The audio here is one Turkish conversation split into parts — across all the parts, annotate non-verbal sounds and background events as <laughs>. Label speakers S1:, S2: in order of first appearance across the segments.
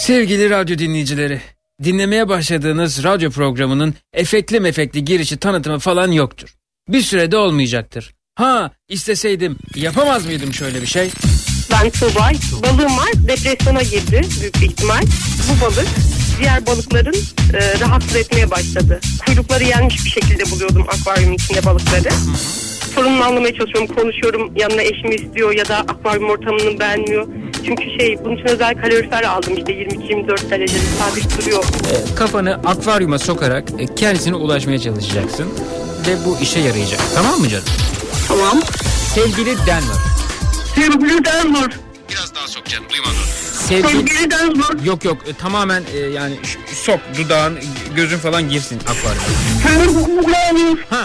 S1: Sevgili radyo dinleyicileri, dinlemeye başladığınız radyo programının efektli mefekli girişi tanıtımı falan yoktur. Bir sürede olmayacaktır. Ha isteseydim yapamaz mıydım şöyle bir şey?
S2: Ben Tuğba. Balığım var. Depresyona girdi büyük bir ihtimal. Bu balık diğer balıkların e, rahatsız etmeye başladı. Kuyrukları yenmiş bir şekilde buluyordum akvaryumun içinde balıkları. Sorununu anlamaya çalışıyorum. Konuşuyorum. Yanına eşimi istiyor ya da akvaryum ortamını beğenmiyor. Çünkü şey bunun için özel kalorifer aldım işte 22-24 derecede sabit duruyor.
S1: E, kafanı akvaryuma sokarak e, kendisine ulaşmaya çalışacaksın. Ve bu işe yarayacak. Tamam mı canım?
S2: Tamam.
S1: Sevgili Denver.
S2: Sevgili Denver.
S1: Biraz daha sok canım duymadım. Sevgili...
S2: Sevgili Denver.
S1: Yok yok e, tamamen e, yani sok dudağın gözün falan girsin akvaryuma.
S2: Sevgili Denver.
S1: Ha.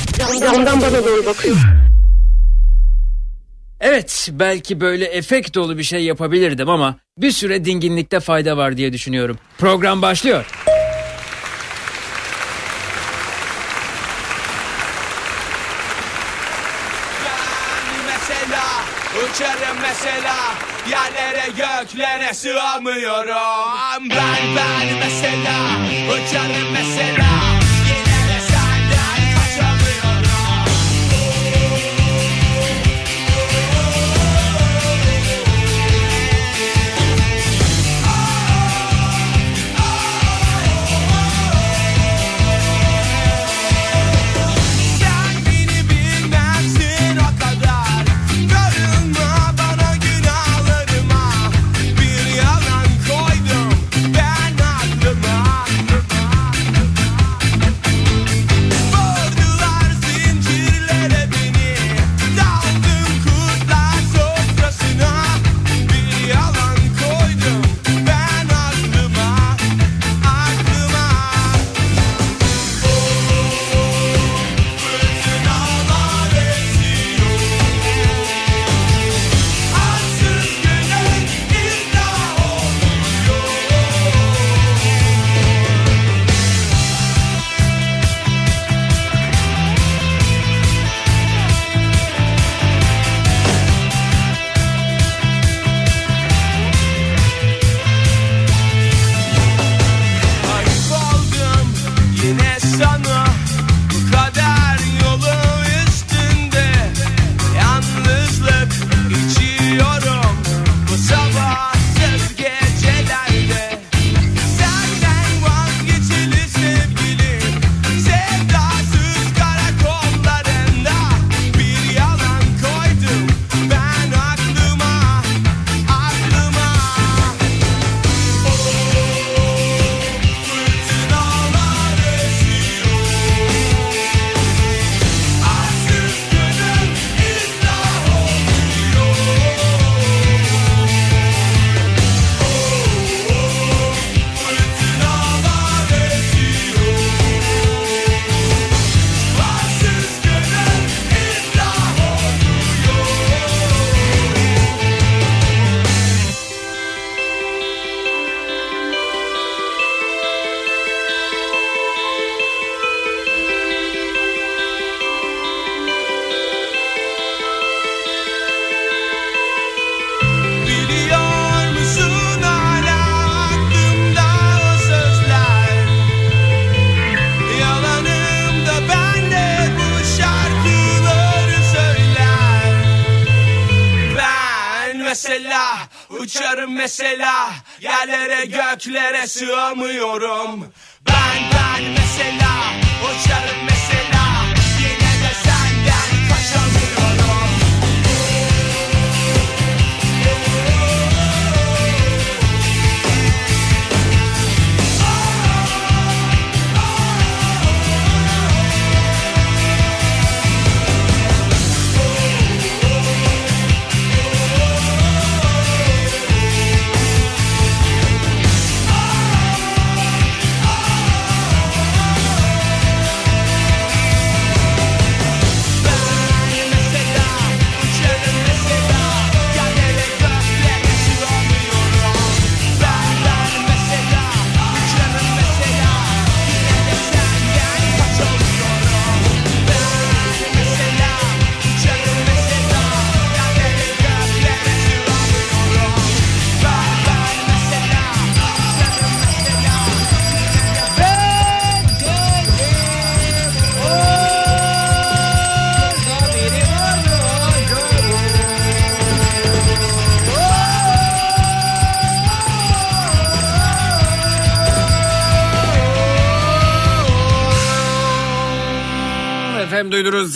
S2: Camdan bana doğru bakıyor.
S1: Evet, belki böyle efekt dolu bir şey yapabilirdim ama bir süre dinginlikte fayda var diye düşünüyorum. Program başlıyor.
S3: Uçarım mesela yerlere göklere sığamıyorum Ben ben mesela uçarım mesela Göklere sığamıyorum. Ben ben mesela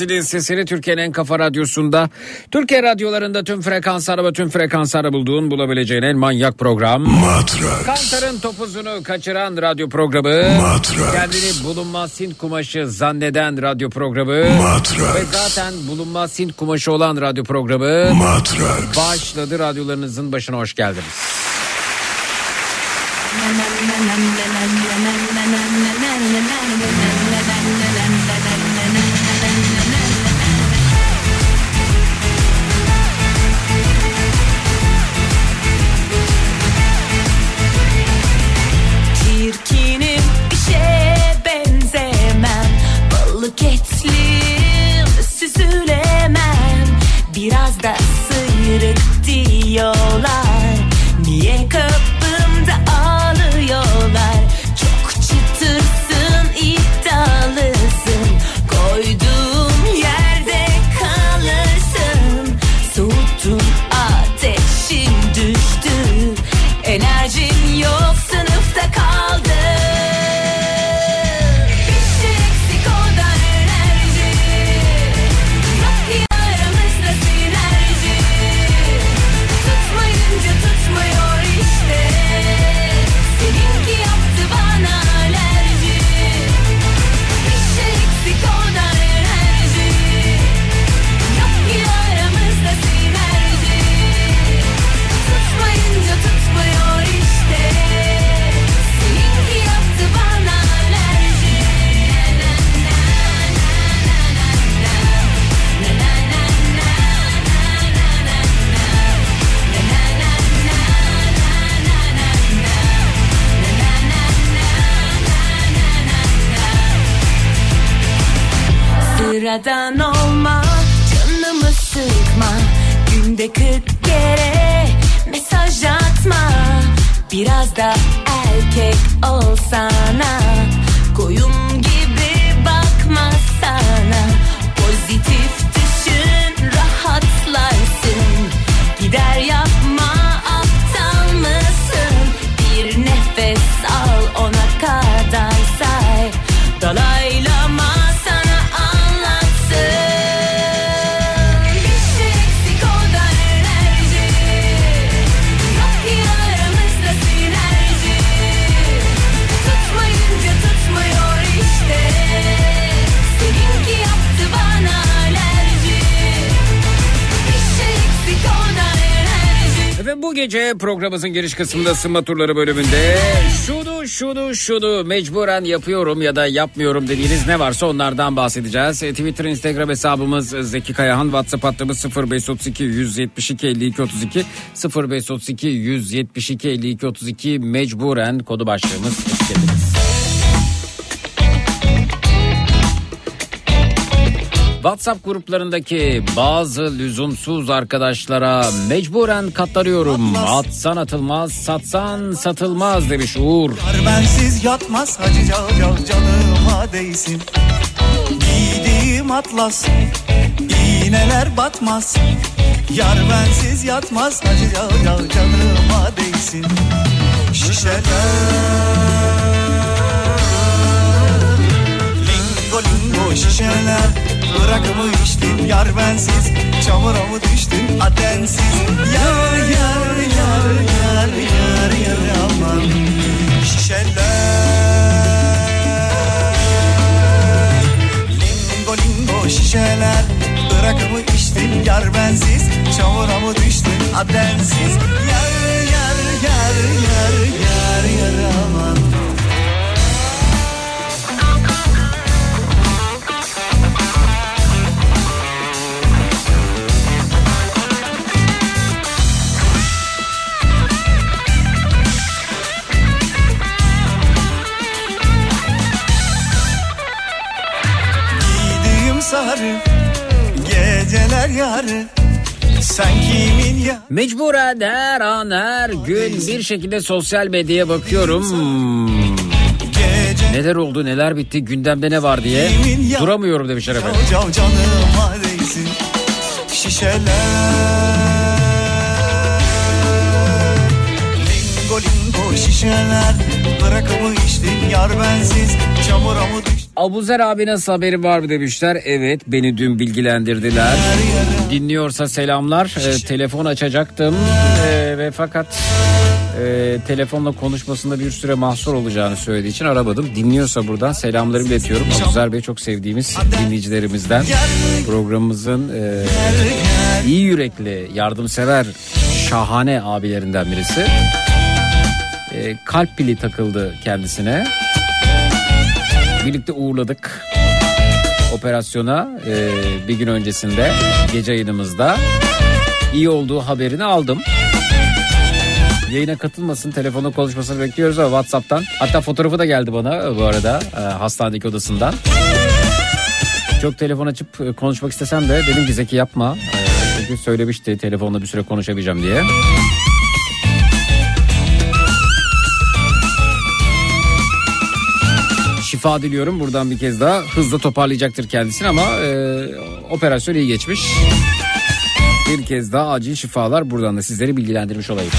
S4: Zilin sesini Türkiye'nin en kafa radyosunda. Türkiye radyolarında tüm frekansları ve tüm frekansları bulduğun bulabileceğin en manyak program.
S5: Matrax.
S4: Kantar'ın topuzunu kaçıran radyo programı.
S5: Matrax.
S4: Kendini bulunmaz Hint kumaşı zanneden radyo programı.
S5: Matrax.
S4: Ve zaten bulunmaz Hint kumaşı olan radyo programı.
S5: Matrax.
S4: Başladı radyolarınızın başına hoş geldiniz.
S6: Diyorlar Niye
S4: programımızın giriş kısmında ısınma turları bölümünde şunu şunu şunu mecburen yapıyorum ya da yapmıyorum dediğiniz ne varsa onlardan bahsedeceğiz. E, Twitter, Instagram hesabımız Zeki Kayahan, WhatsApp hattımız 0532 172 52 32 0532 172 52 32 mecburen kodu başlığımız etiketimiz. WhatsApp gruplarındaki bazı lüzumsuz arkadaşlara mecburen katlanıyorum. Atsan atılmaz, satsan satılmaz demiş Uğur.
S7: Yar bensiz yatmaz hacı cal cal canıma değsin. Giydiğim atlas iğneler batmaz. Yar bensiz yatmaz hacı cal cal canıma değsin. Şişeler Lingo lingo şişeler Bırakımı içtin yar bensiz. Çamura mı düştün adensiz Yar yar yar yar yar yar aman. Şişeler Lingo lingo şişeler Bırakımı içtin yar bensiz? Çamura mı düştün adensiz Yar yar yar yar yar yar aman sarı Geceler yarı. Sen kimin ya?
S4: Mecburen her an her gün bir şekilde sosyal medyaya bakıyorum. Neler oldu neler bitti gündemde ne var diye duramıyorum demiş efendim.
S7: Cav canıma değsin Şişeler. Lingo lingo şişeler. Bırakımı içtin yar bensiz. Çamura mı düştün
S1: Abuzer abi nasıl haberi var mı demişler. Evet beni dün bilgilendirdiler. Dinliyorsa selamlar. Ee, telefon açacaktım Ee, ve fakat e, telefonla konuşmasında bir süre mahsur olacağını söylediği için aramadım. Dinliyorsa buradan selamlarımı iletiyorum. Abuzer Bey çok sevdiğimiz dinleyicilerimizden. Programımızın e, iyi yürekli, yardımsever, şahane abilerinden birisi. E, kalp pili takıldı kendisine. Birlikte uğurladık operasyona e, bir gün öncesinde gece yayınımızda. iyi olduğu haberini aldım. Yayına katılmasın, telefonla konuşmasını bekliyoruz ama WhatsApp'tan. Hatta fotoğrafı da geldi bana bu arada e, hastanedeki odasından. Çok telefon açıp e, konuşmak istesem de dedim ki Zeki yapma. E, çünkü söylemişti telefonla bir süre konuşamayacağım diye. Şifa diliyorum buradan bir kez daha hızla toparlayacaktır kendisini ama e, operasyon iyi geçmiş. Bir kez daha acil şifalar buradan da sizleri bilgilendirmiş olayım.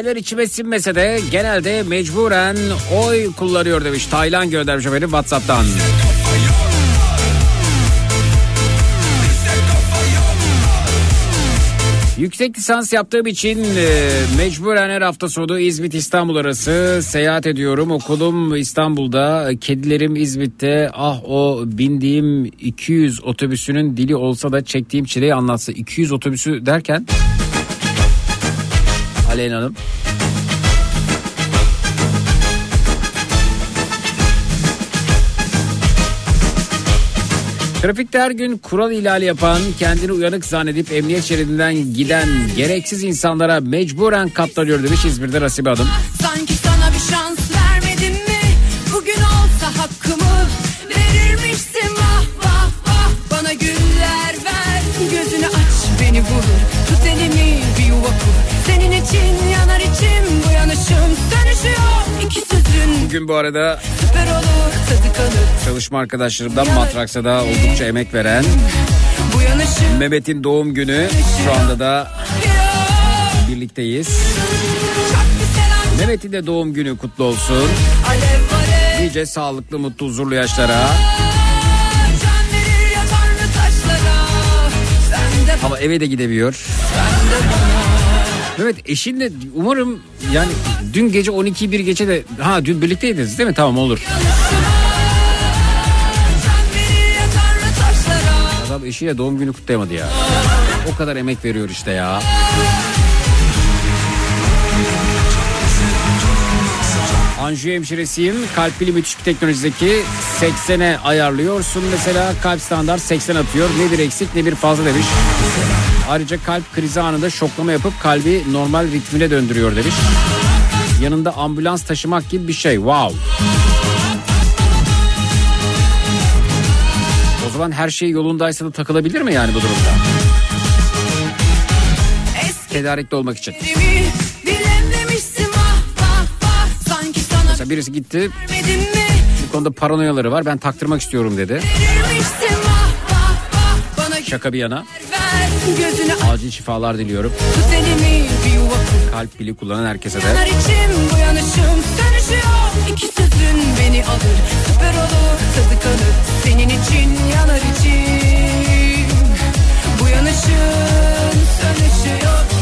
S1: Adaylar içime sinmese de genelde mecburen oy kullanıyor demiş. Taylan göndermiş efendim Whatsapp'tan.
S4: Yüksek lisans yaptığım için e, mecburen her hafta sonu İzmit İstanbul arası seyahat ediyorum. Okulum İstanbul'da, kedilerim İzmit'te. Ah o bindiğim 200 otobüsünün dili olsa da çektiğim çileyi anlatsa. 200 otobüsü derken Aleyna Hanım. Trafikte her gün kural ihlali yapan, kendini uyanık zannedip emniyet şeridinden giden gereksiz insanlara mecburen katlanıyor demiş İzmir'de Rasibe Hanım.
S8: Sanki için yanar içim, bu yanışım sönüşüyor. İki sözün
S4: Bugün bu arada
S8: süper olur, tadı kalır.
S4: çalışma arkadaşlarımdan Matraksa'da oldukça emek veren
S8: Bu yanışım
S4: Mehmet'in doğum günü şu anda da birlikteyiz. Mehmet'in de doğum günü kutlu olsun.
S8: Alev alev.
S4: Nice sağlıklı, mutlu, huzurlu yaşlara. Ama eve de gidemiyor. Evet eşinle umarım yani dün gece 12 bir gece de ha dün birlikteydiniz değil mi? Tamam olur. Adam eşiyle doğum günü kutlayamadı ya. O kadar emek veriyor işte ya. Anjiyo hemşiresiyim. Kalp bili müthiş bir teknolojideki 80'e ayarlıyorsun. Mesela kalp standart 80 atıyor. Ne bir eksik ne bir fazla demiş. Ayrıca kalp krizi anında şoklama yapıp kalbi normal ritmine döndürüyor demiş. Yanında ambulans taşımak gibi bir şey. Wow. O zaman her şey yolundaysa da takılabilir mi yani bu durumda? Tedarikli olmak için. Mesela birisi gitti bu konuda paranoyaları var ben taktırmak istiyorum dedi. Şaka bir yana acil şifalar diliyorum. Kalp pili kullanan herkese de.
S8: İki sözün beni alır süper olur tadı kalır. Senin için yanar içim. Bu yanışın sönüşüyor yok yok.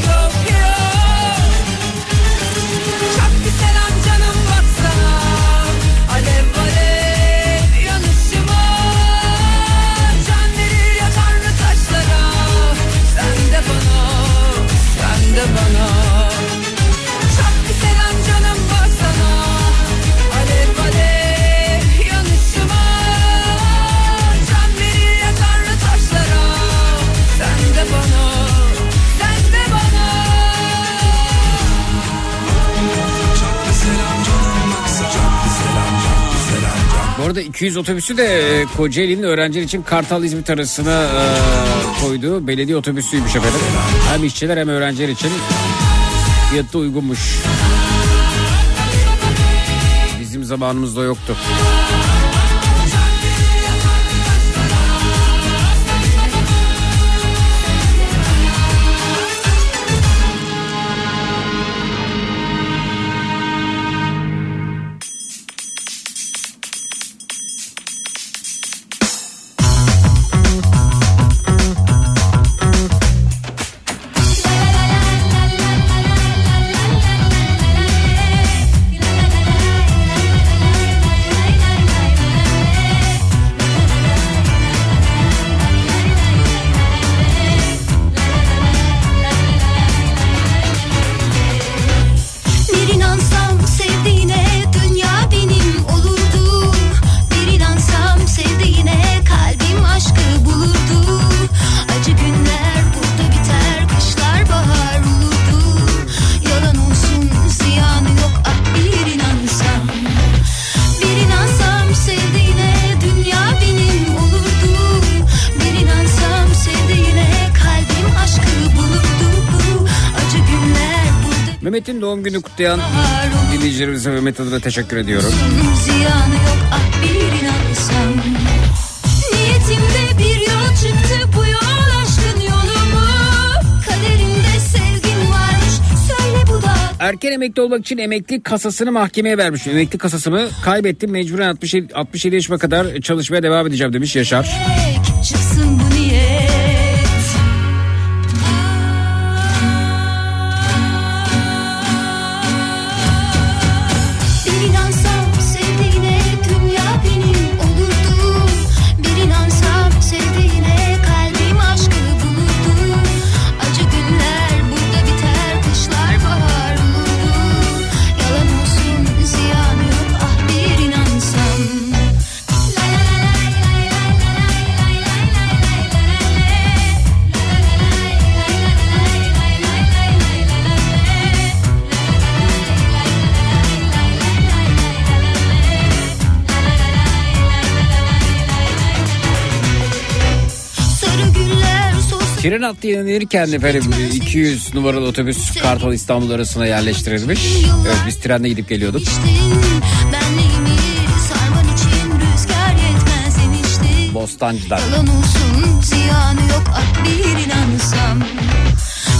S4: Arada 200 otobüsü de e, Kocaeli'nin öğrenciler için Kartal İzmit arasına e, koyduğu belediye otobüsüymüş efendim. Hem işçiler hem öğrenciler için fiyatı uygunmuş. Bizim zamanımızda yoktu. Günü kutlayan dinleyicilerimize Mehmet adına teşekkür ediyorum.
S9: Ziyanı yok ah bir inansam Niyetimde bir yol çıktı bu yol aşkın yolu mu? Kaderimde sevgim varmış söyle bu da
S4: Erken emekli olmak için emekli kasasını mahkemeye vermiş. Emekli kasasımı kaybettim mecburen 67, 67 yaşıma kadar çalışmaya devam edeceğim demiş Yaşar.
S9: tek
S4: Tren hattı yenilirken efendim 200 numaralı otobüs Kartal İstanbul arasına yerleştirilmiş. Evet biz trenle gidip geliyorduk. Bostancı'dan.
S9: Yalan olsun ziyanı yok at bir inansam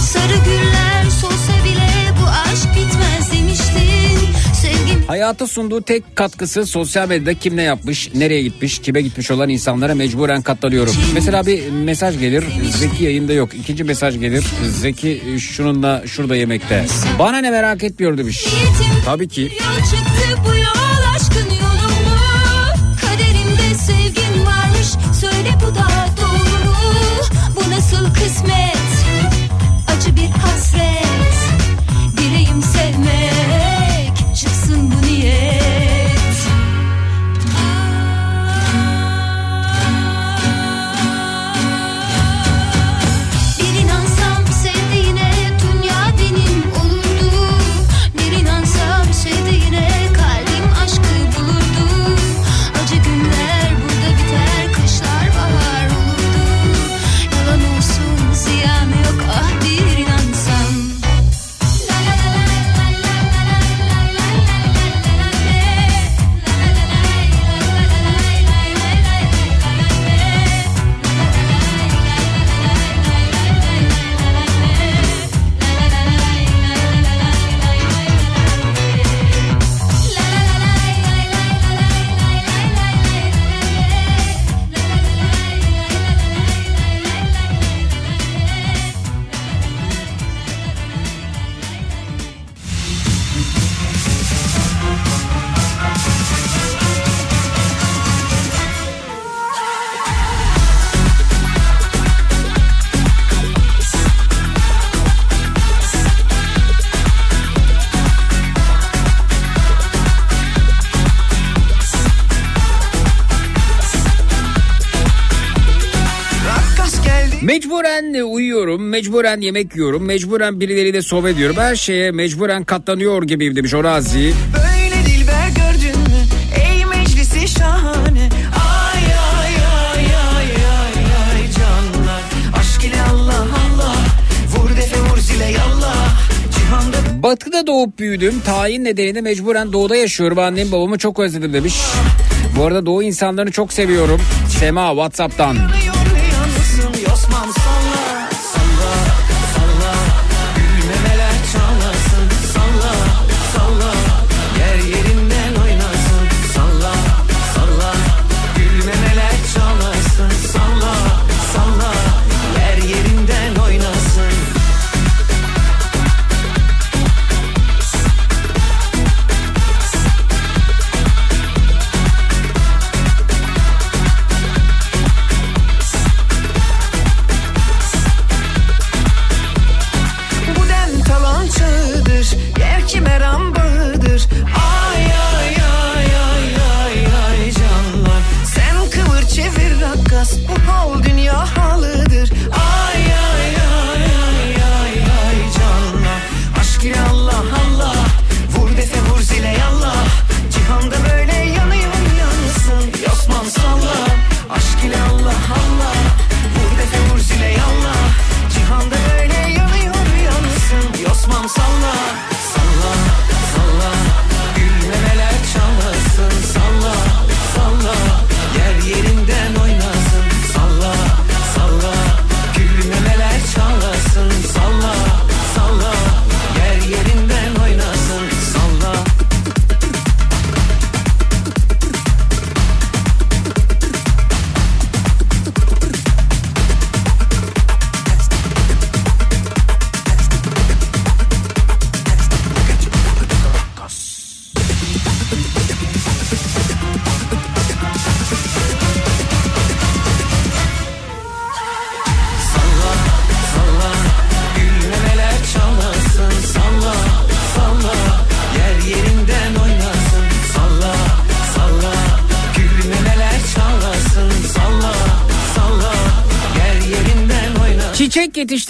S9: Sarı güller
S4: Hayata sunduğu tek katkısı sosyal medyada kim ne yapmış, nereye gitmiş, kime gitmiş olan insanlara mecburen katlanıyorum. Mesela bir mesaj gelir, Zeki yayında yok. İkinci mesaj gelir, Zeki şununla şurada yemekte. Bana ne merak etmiyor demiş. Tabii ki.
S9: Söyle bu da
S4: mecburen yemek yiyorum, mecburen birileriyle sohbet ediyorum. Her şeye mecburen katlanıyor gibiyim demiş Orazi.
S7: Böyle dilber gördün mü? Ey meclisi şahane. Ay ay ay ay ay ay canlar. Aşk ile Allah Allah. Vur defe vur zile yallah. Cihanda
S4: Batı'da doğup büyüdüm. Tayin nedeniyle mecburen doğuda yaşıyorum. Annem babamı çok özledim demiş. Bu arada doğu insanlarını çok seviyorum. Sema Whatsapp'tan.
S7: yanıyor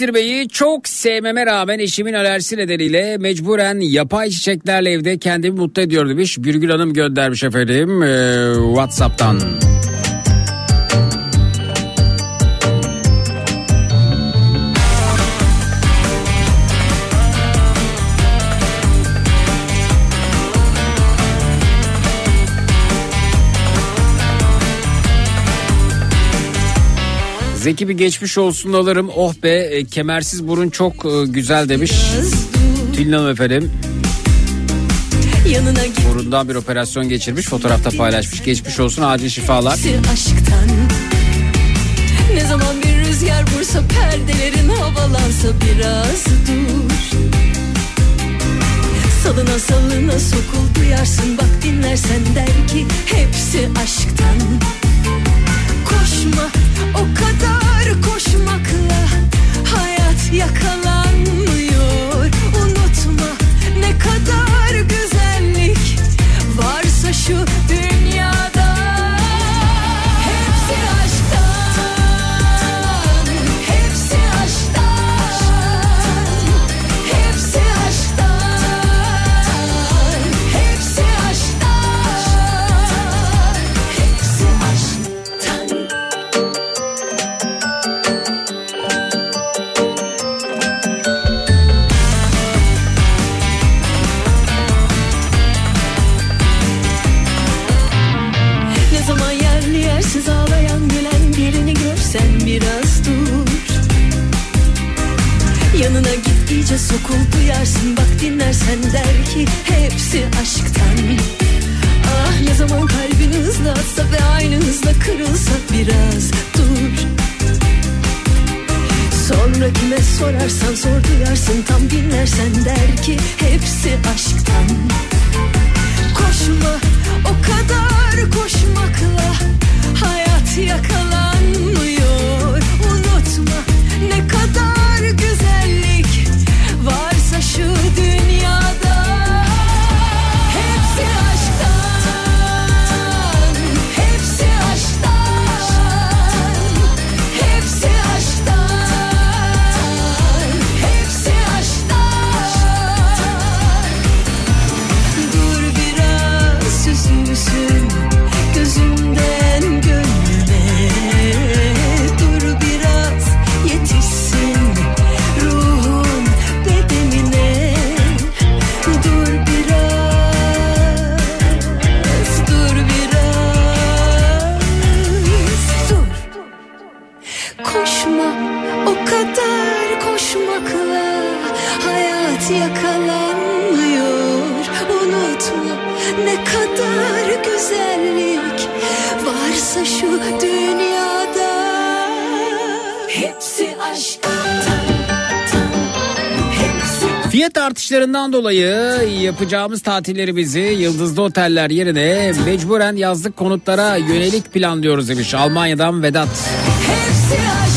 S4: yetiştirmeyi çok sevmeme rağmen eşimin alerjisi nedeniyle mecburen yapay çiçeklerle evde kendimi mutlu ediyor demiş. Birgül Hanım göndermiş efendim ee, Whatsapp'tan. Zeki bir geçmiş olsun alırım. Oh be e, kemersiz burun çok e, güzel demiş. Tülin Hanım efendim. Burundan bir operasyon geçirmiş. Fotoğrafta paylaşmış. Geçmiş olsun acil şifalar.
S10: aşktan Ne zaman bir rüzgar vursa perdelerin havalansa biraz dur Salına salına sokul duyarsın bak dinlersen der ki hepsi aşktan Koşma o kadar koşmakla hayat yakalanmıyor. Unutma ne kadar güzellik varsa şu dünyada iyice sokul duyarsın bak dinlersen der ki hepsi aşktan. Ah ne zaman kalbin hızla atsa ve aynı hızla kırılsa biraz dur. Sonra kime sorarsan sor duyarsın. Tam dinlersen der ki hepsi aşktan. Koşma o kadar koşmakla hayat yakalanmıyor. Unutma ne kadar güzellik varsa şu dünyada
S4: yapacağımız tatillerimizi yıldızlı oteller yerine mecburen yazlık konutlara yönelik planlıyoruz demiş Almanya'dan Vedat.
S10: Hepsi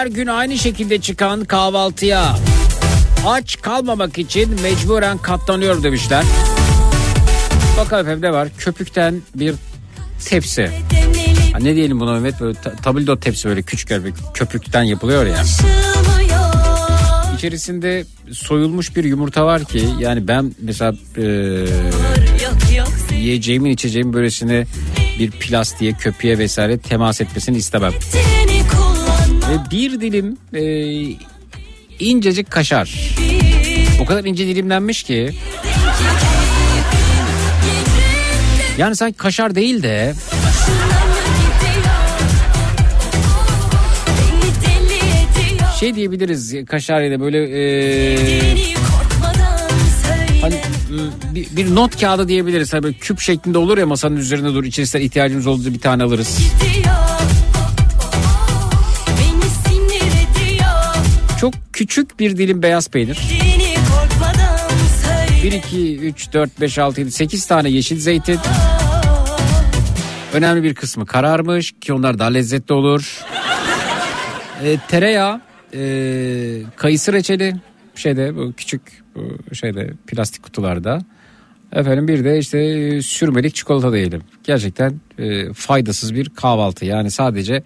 S4: Der gün aynı şekilde çıkan kahvaltıya aç kalmamak için mecburen katlanıyor demişler. Bakalım efendim ne var? Köpükten bir tepsi. Ha, ne diyelim buna Mehmet? Böyle ta- tabldot tepsi böyle küçük bir köpükten yapılıyor ya. İçerisinde soyulmuş bir yumurta var ki yani ben mesela e, yiyeceğimin içeceğimin böylesine bir plastiğe köpüğe vesaire temas etmesini istemem. Ve bir dilim e, incecik kaşar. O kadar ince dilimlenmiş ki. Yani sanki kaşar değil de şey diyebiliriz kaşar ya da böyle e, hani bir, bir not kağıdı diyebiliriz. Hani böyle küp şeklinde olur ya masanın üzerinde dur içerisinde ihtiyacımız olduğu bir tane alırız. Çok küçük bir dilim beyaz peynir. 1, 2, 3, 4, 5, 6, 7, 8 tane yeşil zeytin. Önemli bir kısmı kararmış ki onlar daha lezzetli olur. E, tereyağı, e, kayısı reçeli şeyde bu küçük bu şeyde plastik kutularda. Efendim bir de işte e, sürmelik çikolata diyelim. Gerçekten e, faydasız bir kahvaltı. Yani sadece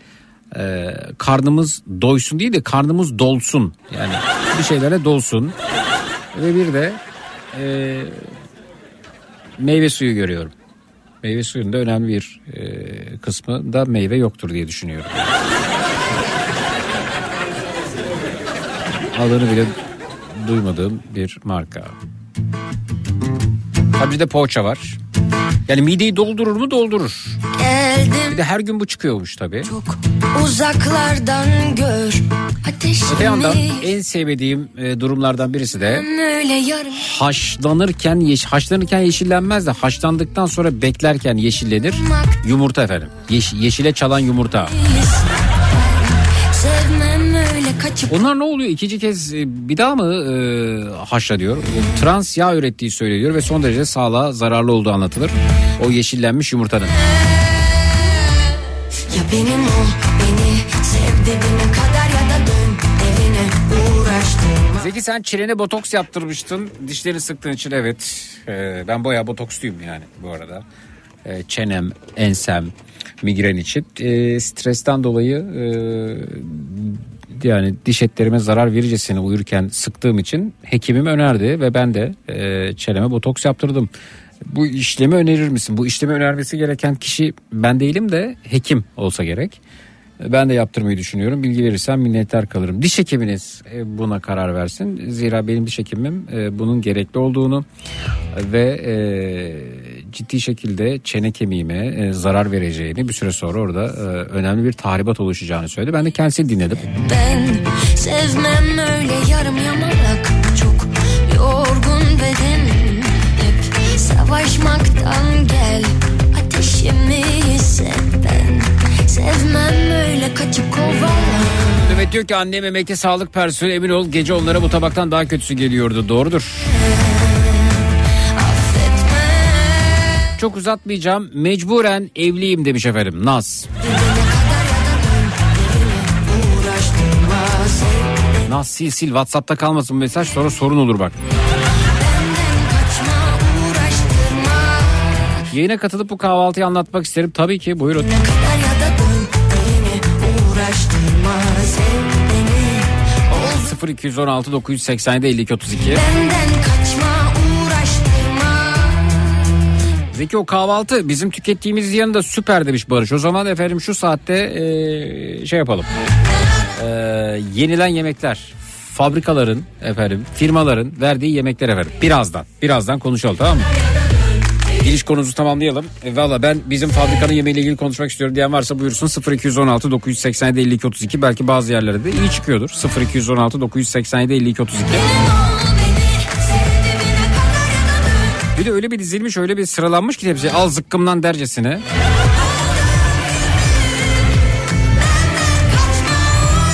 S4: e, karnımız doysun değil de karnımız dolsun. Yani bir şeylere dolsun. Ve bir de e, meyve suyu görüyorum. Meyve suyunda önemli bir e, kısmı da meyve yoktur diye düşünüyorum. Adını bile duymadığım bir marka. Tabii bir de poğaça var. Yani mideyi doldurur mu doldurur. Bir
S11: Geldim
S4: de her gün bu çıkıyormuş tabii.
S11: çok uzaklardan gör
S4: Öte yandan en sevmediğim e, durumlardan birisi de haşlanırken yeş haşlanırken yeşillenmez de haşlandıktan sonra beklerken yeşillenir. Yumurta efendim. Yeş- yeşile çalan yumurta.
S11: Kaçıp
S4: Onlar ne oluyor? İkinci kez e, bir daha mı e, haşlanıyor? Trans yağ ürettiği söyleniyor ve son derece sağlığa zararlı olduğu anlatılır. O yeşillenmiş yumurtanın.
S11: Ya benim ol beni sev dibine kadar ya da dön evine uğraştırma
S4: Zeki sen çenene botoks yaptırmıştın. Dişlerini sıktığın için evet. E, ben bayağı botoksluyum yani bu arada. E, çenem, ensem, migren için. E, stresten dolayı e, yani diş etlerime zarar verircesine uyurken sıktığım için hekimim önerdi ve ben de e, çeneme botoks yaptırdım. Bu işlemi önerir misin? Bu işlemi önermesi gereken kişi ben değilim de hekim olsa gerek. Ben de yaptırmayı düşünüyorum. Bilgi verirsem minnettar kalırım. Diş hekiminiz e, buna karar versin. Zira benim diş hekimim e, bunun gerekli olduğunu ve e, ciddi şekilde çene kemiğime e, zarar vereceğini bir süre sonra orada e, önemli bir tahribat oluşacağını söyledi. Ben de kendisini dinledim.
S11: Ben sevmem öyle yarım yamalak Çok yorgun bedenim Hep savaşmaktan gel Ateşimi hisset ben Sevmem öyle kaçıp kovala
S4: Mehmet diyor ki annem emekli sağlık personeli emin ol gece onlara bu tabaktan daha kötüsü geliyordu. Doğrudur.
S11: Affetme
S4: Çok uzatmayacağım. Mecburen evliyim demiş efendim. Naz. Naz sil sil WhatsApp'ta kalmasın bu mesaj sonra sorun olur bak. Yayına katılıp bu kahvaltıyı anlatmak isterim. Tabii ki buyurun.
S11: Beni Ol
S4: 0216 987 52 32.
S11: Benden
S4: Zeki o kahvaltı bizim tükettiğimiz yanında süper demiş Barış. O zaman efendim şu saatte eee, şey yapalım. Eee, yenilen yemekler. Fabrikaların efendim firmaların verdiği yemekler efendim. Birazdan birazdan konuşalım tamam mı? Giriş konumuzu tamamlayalım. E, Valla ben bizim fabrikanın yemeğiyle ilgili konuşmak istiyorum diyen varsa buyursun 0216 987 52 32 belki bazı yerlerde de iyi çıkıyordur. 0216 987 52 32. Bir de öyle bir dizilmiş öyle bir sıralanmış ki hepsi al zıkkımdan dercesine.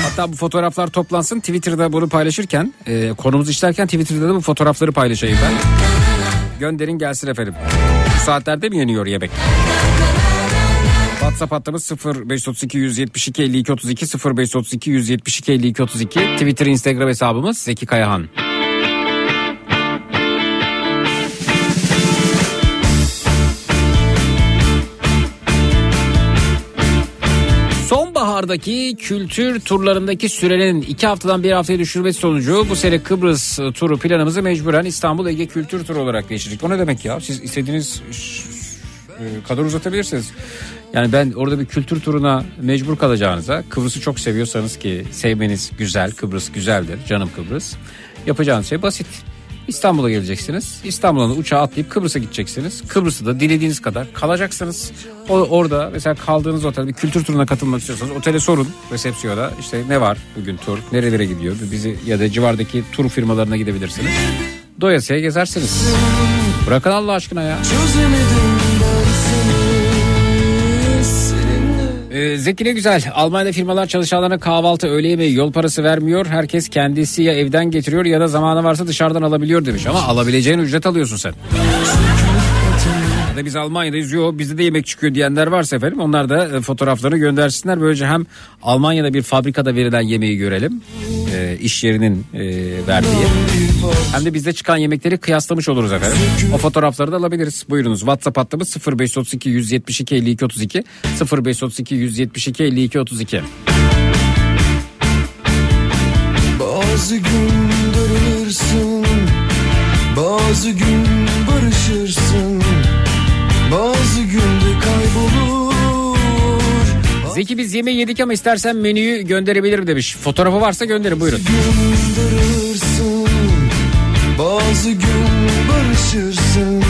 S4: Hatta bu fotoğraflar toplansın Twitter'da bunu paylaşırken e, konumuzu işlerken Twitter'da da bu fotoğrafları paylaşayım ben. Gönderin gelsin efendim. Saatlerde mi yeniyor yemek? WhatsApp hattımız 0532 172 52 32 0532 172 52 32 Twitter Instagram hesabımız Zeki Kayahan. Sonbahardaki kültür turlarındaki sürenin iki haftadan bir haftaya düşürmesi sonucu bu sene Kıbrıs turu planımızı mecburen İstanbul Ege Kültür Turu olarak değiştirdik. O ne demek ya? Siz istediğiniz e, kadar uzatabilirsiniz. Yani ben orada bir kültür turuna mecbur kalacağınıza Kıbrıs'ı çok seviyorsanız ki sevmeniz güzel Kıbrıs güzeldir canım Kıbrıs. Yapacağınız şey basit. İstanbul'a geleceksiniz. İstanbul'dan uçağa atlayıp Kıbrıs'a gideceksiniz. Kıbrıs'ta da dilediğiniz kadar kalacaksınız. O, orada mesela kaldığınız otel bir kültür turuna katılmak istiyorsanız otele sorun resepsiyona. İşte ne var bugün tur, nerelere gidiyor bizi ya da civardaki tur firmalarına gidebilirsiniz. Doyasıya gezersiniz. Bırakın Allah aşkına ya. Ee, Zeki ne güzel. Almanya'da firmalar çalışanlarına kahvaltı, öğle yemeği, yol parası vermiyor. Herkes kendisi ya evden getiriyor ya da zamanı varsa dışarıdan alabiliyor demiş. Ama alabileceğin ücret alıyorsun sen. Da biz Almanya'dayız yok bizde de yemek çıkıyor diyenler varsa efendim onlar da e, fotoğraflarını göndersinler. Böylece hem Almanya'da bir fabrikada verilen yemeği görelim. E, iş yerinin e, verdiği. Hem de bizde çıkan yemekleri kıyaslamış oluruz efendim. O fotoğrafları da alabiliriz. Buyurunuz WhatsApp hattımız 0532 172 52 32 0532 172 52 32.
S12: Bazı gün darılırsın Bazı gün barışırsın Bazı günde kaybolur
S4: Zeki biz yemeği yedik ama istersen menüyü gönderebilirim demiş. Fotoğrafı varsa gönderin buyurun.
S12: Bazı gün barışırsın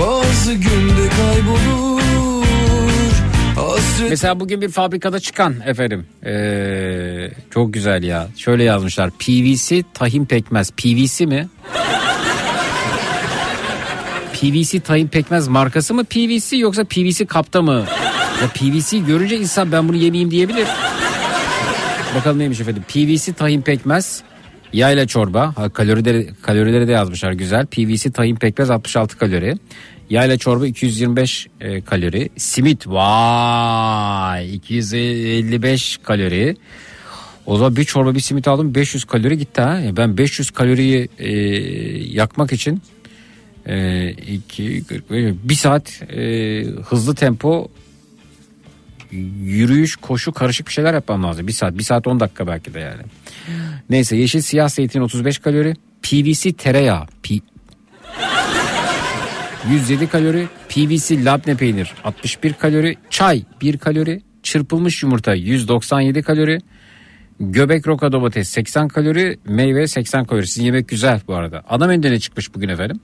S12: Bazı günde kaybolur Hasret
S4: Mesela bugün bir fabrikada çıkan efendim. Ee, çok güzel ya. Şöyle yazmışlar. PVC tahin pekmez. PVC mi? PVC tahin pekmez markası mı PVC yoksa PVC kapta mı? Ya PVC görünce insan ben bunu yemeyeyim diyebilir. Bakalım neymiş efendim. PVC tahin pekmez. Yayla çorba. Ha, kalorileri, kalorileri de yazmışlar güzel. PVC tahin pekmez 66 kalori. Yayla çorba 225 e, kalori. Simit vay 255 kalori. O zaman bir çorba bir simit aldım 500 kalori gitti ha. Ben 500 kaloriyi e, yakmak için e, kırk beş, bir saat e, hızlı tempo yürüyüş koşu karışık bir şeyler yapmam lazım. Bir saat bir saat 10 dakika belki de yani. Neyse yeşil siyah zeytin 35 kalori. PVC tereyağı. P- 107 kalori. PVC labne peynir 61 kalori. Çay 1 kalori. Çırpılmış yumurta 197 kalori. Göbek roka domates 80 kalori. Meyve 80 kalori. Sizin yemek güzel bu arada. Ana menüde çıkmış bugün efendim.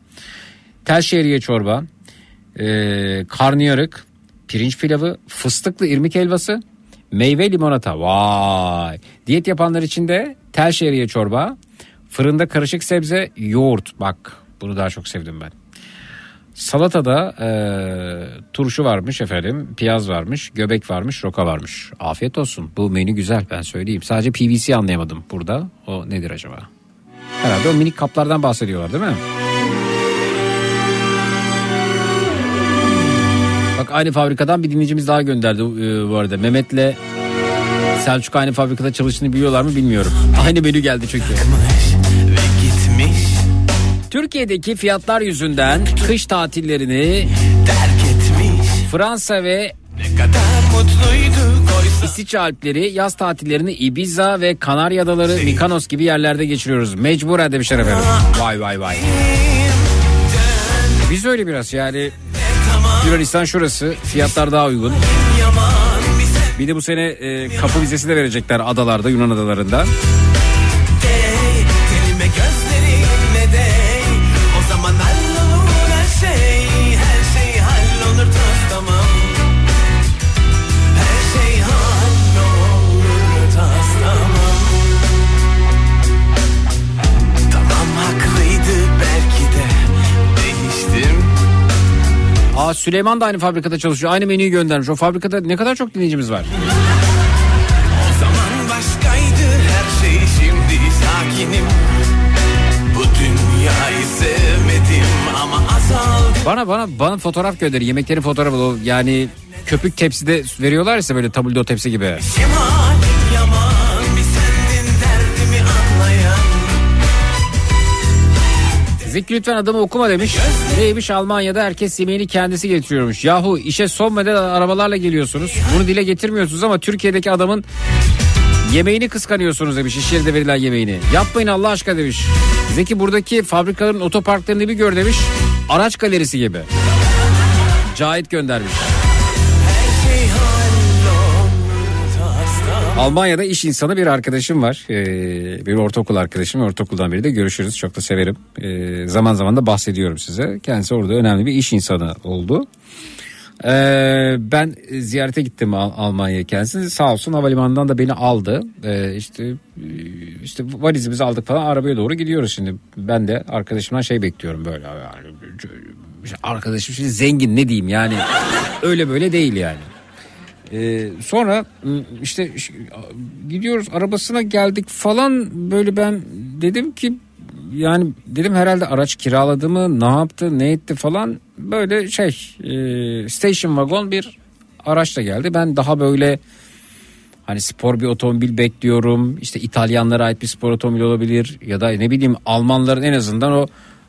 S4: Tel şehriye çorba. Ee, karnıyarık. Pirinç pilavı. Fıstıklı irmik helvası. Meyve limonata. Vay. Diyet yapanlar için de tel şehriye çorba. Fırında karışık sebze. Yoğurt. Bak bunu daha çok sevdim ben. Salatada e, turşu varmış efendim, piyaz varmış, göbek varmış, roka varmış. Afiyet olsun. Bu menü güzel ben söyleyeyim. Sadece PVC anlayamadım burada. O nedir acaba? Herhalde o minik kaplardan bahsediyorlar değil mi? Aynı fabrikadan bir dinleyicimiz daha gönderdi e, bu arada. Mehmet'le Selçuk aynı fabrikada çalıştığını biliyorlar mı bilmiyorum. <laughs> Aynı menü geldi çünkü. Türkiye'deki fiyatlar yüzünden kış tatillerini Fransa ve İsviçre Alpleri yaz tatillerini Ibiza ve Kanarya Adaları Mikanos gibi yerlerde geçiriyoruz. Mecburen demişler efendim. Vay vay vay. Biz öyle biraz yani Yunanistan şurası fiyatlar daha uygun. Bir de bu sene e, kapı vizesi de verecekler adalarda Yunan adalarında. Aa Süleyman da aynı fabrikada çalışıyor. Aynı menüyü göndermiş. O fabrikada ne kadar çok dinleyicimiz var.
S12: O zaman başkaydı her şey şimdi sakinim Bu dünyayı sevmedim ama azaldı
S4: Bana bana bana fotoğraf gönder. Yemeklerin fotoğrafı yani köpük tepside veriyorlar ise böyle tabuldo tepsi gibi.
S12: Cemalin
S4: Zeki lütfen adamı okuma demiş. Neymiş Almanya'da herkes yemeğini kendisi getiriyormuş. Yahu işe son model arabalarla geliyorsunuz. Bunu dile getirmiyorsunuz ama Türkiye'deki adamın yemeğini kıskanıyorsunuz demiş. İş yerinde verilen yemeğini. Yapmayın Allah aşkına demiş. Zeki buradaki fabrikaların otoparklarını bir gör demiş. Araç galerisi gibi. Cahit göndermiş. Almanya'da iş insanı bir arkadaşım var. Ee, bir ortaokul arkadaşım. Ortaokuldan beri de görüşürüz. Çok da severim. Ee, zaman zaman da bahsediyorum size. Kendisi orada önemli bir iş insanı oldu. Ee, ben ziyarete gittim Al- Almanya'ya kendisi. Sağ olsun havalimanından da beni aldı. Ee, işte işte valizimizi aldık falan arabaya doğru gidiyoruz şimdi. Ben de arkadaşımdan şey bekliyorum böyle. Yani, arkadaşım şimdi zengin ne diyeyim yani öyle böyle değil yani. Ee, sonra ım, işte gidiyoruz arabasına geldik falan. Böyle ben dedim ki yani dedim herhalde araç kiraladı mı ne yaptı ne etti falan. Böyle şey e, station wagon bir araçla geldi. Ben daha böyle hani spor bir otomobil bekliyorum. İşte İtalyanlara ait bir spor otomobil olabilir ya da ne bileyim Almanların en azından o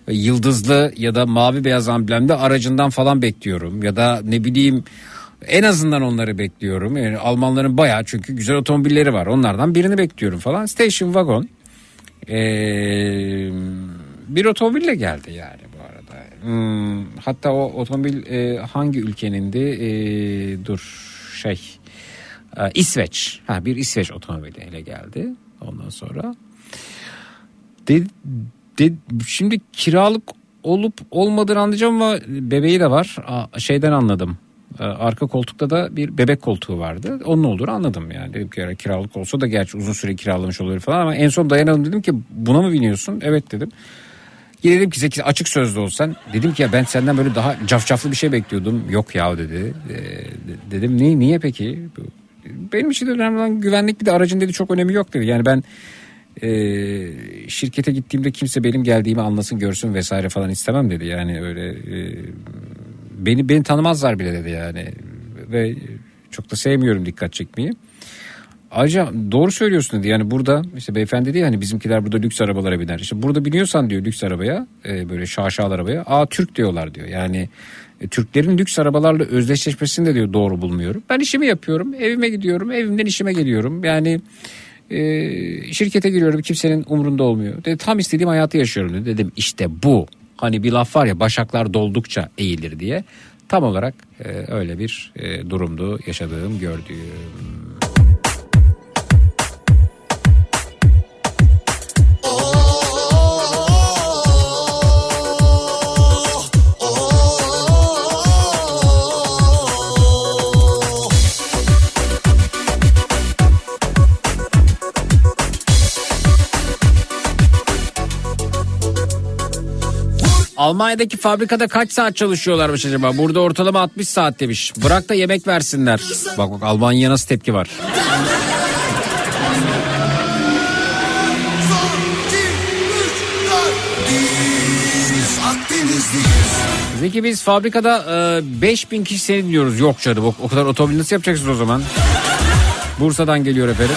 S4: yıldızlı ya da mavi beyaz amblemli aracından falan bekliyorum. Ya da ne bileyim en azından onları bekliyorum. Yani Almanların bayağı çünkü güzel otomobilleri var. Onlardan birini bekliyorum falan. Station wagon. Ee, bir otomobille geldi yani bu arada. Hmm, hatta o otomobil e, hangi ülkenindi? Ee, dur şey e, İsveç. Ha bir İsveç otomobiliyle geldi. Ondan sonra de, de, şimdi kiralık olup olmadığını anlayacağım ama bebeği de var. Aa, şeyden anladım. Ee, Arka koltukta da bir bebek koltuğu vardı. Onun olduğunu anladım yani. Dedim ki "Ya kiralık olsa da gerçi uzun süre kiralamış olabilir falan ama en son dayanalım dedim ki buna mı biniyorsun? Evet dedim. Yine dedim ki Zeki açık sözlü olsan. Dedim ki ya ben senden böyle daha cafcaflı bir şey bekliyordum. Yok ya dedi. De- dedim niye, niye peki? Benim için önemli olan güvenlik bir de aracın dedi çok önemi yok dedi. Yani ben e, şirkete gittiğimde kimse benim geldiğimi anlasın görsün vesaire falan istemem dedi. Yani öyle e, beni beni tanımazlar bile dedi yani ve çok da sevmiyorum dikkat çekmeyi. Ayrıca doğru söylüyorsun dedi. Yani burada işte beyefendi dedi ya hani bizimkiler burada lüks arabalara biner. İşte burada biniyorsan diyor lüks arabaya e, böyle şaşalı arabaya. Aa Türk diyorlar diyor. Yani e, Türklerin lüks arabalarla özdeşleşmesini de diyor doğru bulmuyorum. Ben işimi yapıyorum. Evime gidiyorum. Evimden işime geliyorum. Yani e, şirkete giriyorum. Kimsenin umurunda olmuyor. Dedi, tam istediğim hayatı yaşıyorum dedi. Dedim işte bu. Hani bir laf var ya başaklar doldukça eğilir diye. Tam olarak e, öyle bir e, durumdu yaşadığım gördüğüm. Almanya'daki fabrikada kaç saat çalışıyorlarmış acaba? Burada ortalama 60 saat demiş. Bırak da yemek versinler. Bak bak Almanya'ya nasıl tepki var. Zeki biz fabrikada e, 5000 kişi seni dinliyoruz. Yok canım o, o kadar otomobil nasıl yapacaksınız o zaman? Bursa'dan geliyor efendim.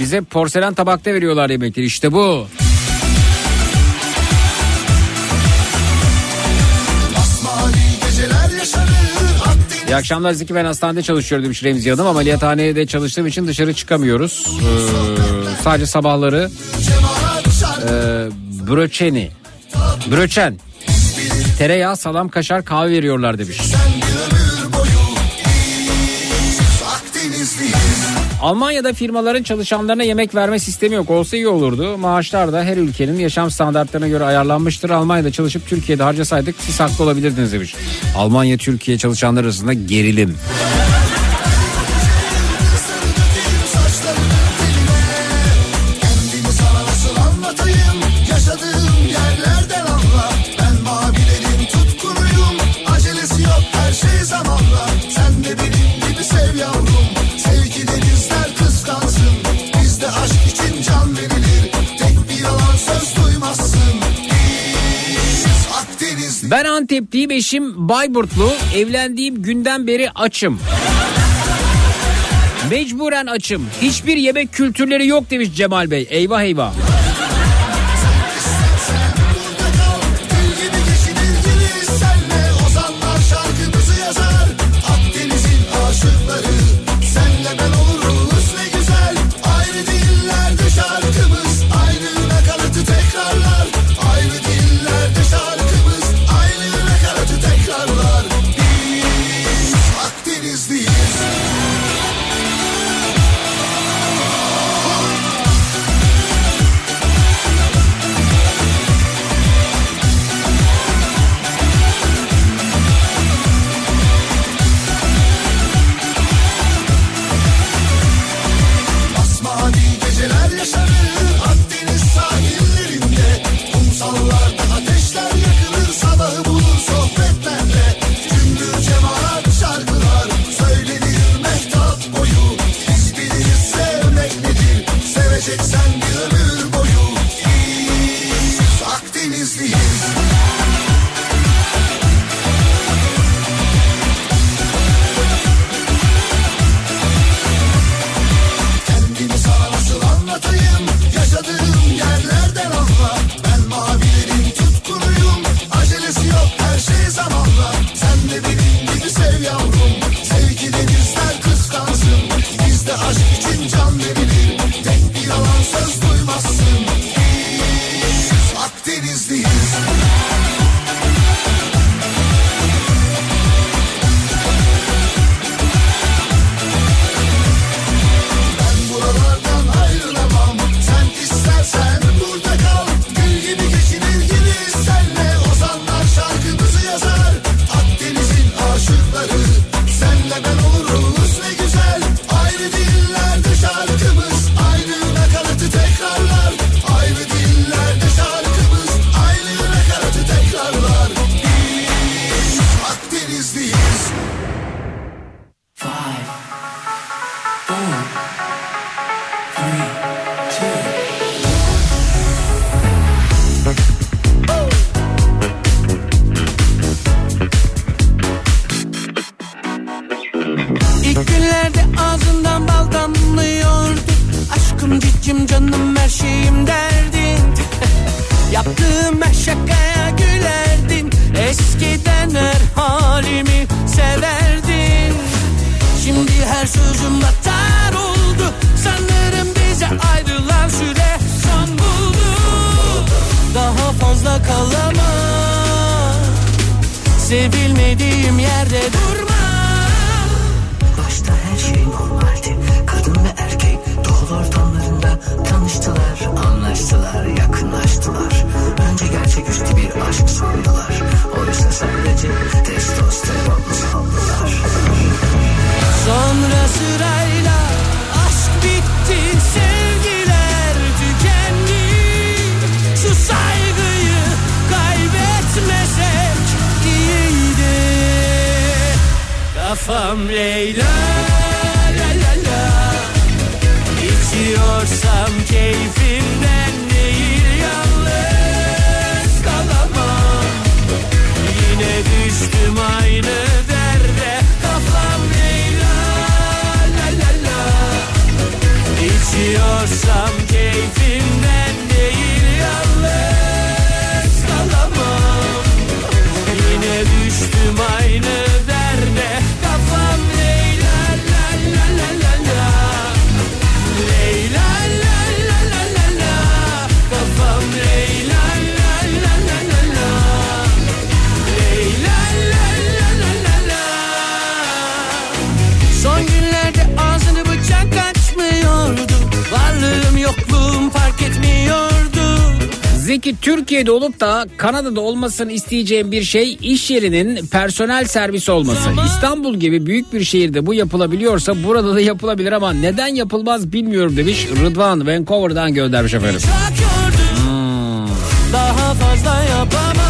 S4: Bize porselen tabakta veriyorlar yemekleri işte bu. İyi akşamlar Zeki ben hastanede çalışıyorum demiş Remzi Hanım. Ameliyathanede çalıştığım için dışarı çıkamıyoruz. Ee, sadece sabahları e, bröçeni, bröçen, tereyağı, salam, kaşar, kahve veriyorlar demiş. Almanya'da firmaların çalışanlarına yemek verme sistemi yok. Olsa iyi olurdu. Maaşlar da her ülkenin yaşam standartlarına göre ayarlanmıştır. Almanya'da çalışıp Türkiye'de harcasaydık siz haklı olabilirdiniz demiş. Almanya Türkiye çalışanlar arasında gerilim.
S7: Ben
S13: Antepliyim eşim Bayburtlu. Evlendiğim günden beri açım. Mecburen açım. Hiçbir yemek kültürleri yok demiş Cemal Bey. Eyvah eyvah. Kanada'da olmasını isteyeceğim bir şey iş yerinin personel servisi olması. İstanbul gibi büyük bir şehirde bu yapılabiliyorsa burada da yapılabilir ama neden yapılmaz bilmiyorum demiş Rıdvan Vancouver'dan göndermiş efendim.
S14: Hmm. Daha fazla yapamam.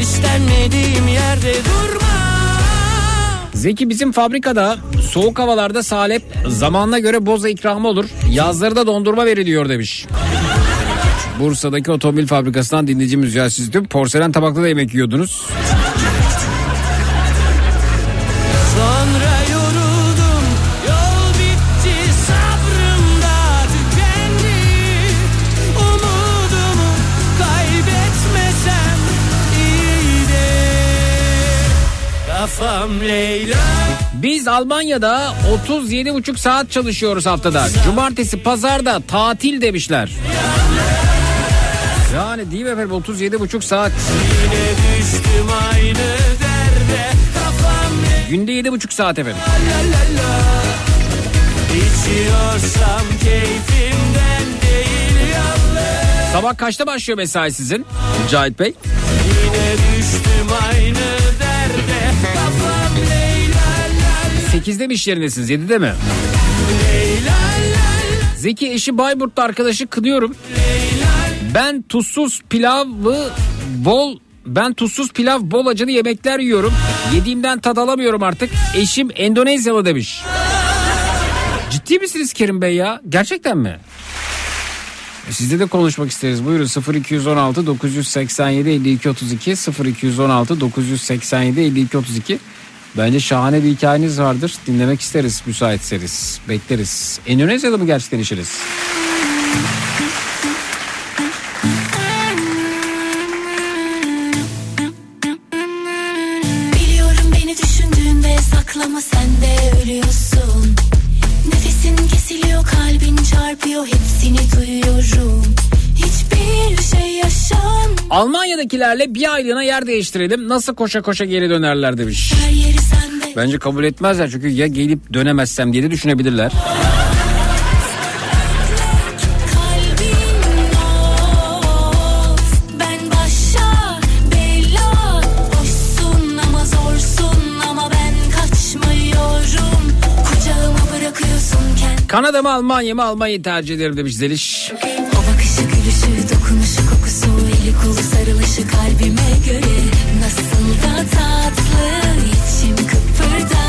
S14: İstenmediğim yerde durma.
S13: Zeki bizim fabrikada soğuk havalarda salep zamanına göre boza ikramı olur. Yazları da dondurma veriliyor demiş.
S4: Bursa'daki otomobil fabrikasından dinleyicimiz ya siz porselen tabakta da yemek yiyordunuz.
S14: Yoruldum bitti tükendi Kafam Leyla
S4: Biz Almanya'da 37,5 saat çalışıyoruz haftada. Cumartesi pazarda tatil demişler. Yani değil mi efendim 37,5 saat.
S14: Yine düştüm aynı derde Kafam
S4: Günde 7,5 saat efendim.
S14: İçiyorsam keyfimden değil yalnız
S4: Sabah kaçta başlıyor mesai sizin? Cahit Bey.
S14: Yine düştüm aynı derde Kafam Leyla
S4: 8'de mi iş yerindesiniz 7'de mi? Zeki eşi Bayburt'ta arkadaşı kınıyorum. Ben tuzsuz pilavı bol ben tuzsuz pilav bol acılı yemekler yiyorum. Yediğimden tad alamıyorum artık. Eşim Endonezyalı demiş. Ciddi misiniz Kerim Bey ya? Gerçekten mi? E, Sizle de konuşmak isteriz. Buyurun 0216 987 52 32 0216 987 52 32. Bence şahane bir hikayeniz vardır. Dinlemek isteriz müsaitseniz. Bekleriz. Endonezya'da mı gerçekten işiniz?
S6: Çarpıyor hepsini duyuyorum Hiçbir şey yaşan
S4: Almanya'dakilerle bir aylığına yer değiştirelim. Nasıl koşa koşa geri dönerler demiş. Bence kabul etmezler çünkü ya gelip dönemezsem diye de düşünebilirler. Kanada mı Almanya mı Almanya'yı tercih ederim demiş Zeliş.
S6: O bakışı gülüşü dokunuşu kokusu eli kolu sarılışı kalbime göre Nasıl da tatlı içim kıpırdadı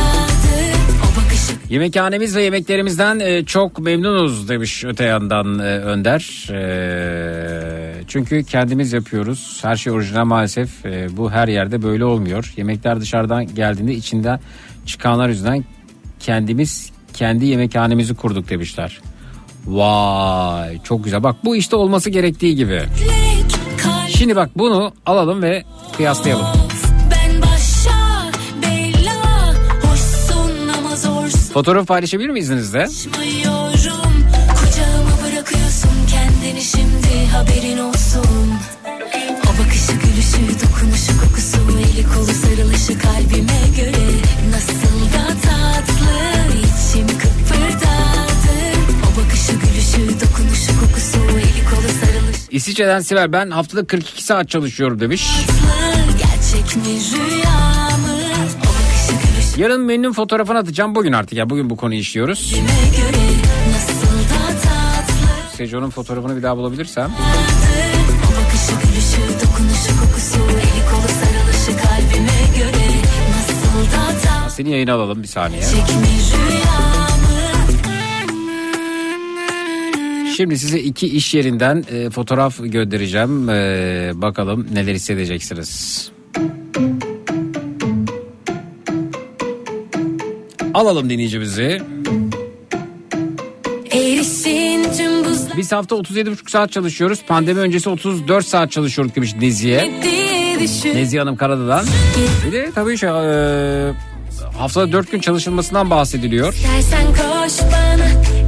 S4: Yemekhanemiz ve yemeklerimizden e, çok memnunuz demiş öte yandan e, Önder. E, çünkü kendimiz yapıyoruz. Her şey orijinal maalesef. Bu her yerde böyle olmuyor. Yemekler dışarıdan geldiğinde içinden çıkanlar yüzünden kendimiz kendi yemekhanemizi kurduk demişler. Vay çok güzel. Bak bu işte olması gerektiği gibi. Şimdi bak bunu alalım ve kıyaslayalım. Fotoğraf paylaşabilir miyiz izninizle?
S6: Haberin olsun O bakışı gülüşü dokunuşu kokusu eli kolu sarılışı kalbime göre
S4: İsviçre'den Sibel ben haftada 42 saat çalışıyorum demiş. Yarın menünün fotoğrafını atacağım bugün artık ya bugün bu konuyu işliyoruz. Sejo'nun fotoğrafını bir daha bulabilirsem. Seni yayına alalım bir saniye.
S6: mi rüya
S4: Şimdi size iki iş yerinden e, fotoğraf göndereceğim. E, bakalım neler hissedeceksiniz. Alalım dinleyicimizi. Biz hafta 37,5 saat çalışıyoruz. Pandemi öncesi 34 saat çalışıyorduk demiş
S6: düşün
S4: Nezihe Hanım Karada'dan. Bir de tabii şey, e, haftada 4 gün çalışılmasından bahsediliyor.
S6: Koş bana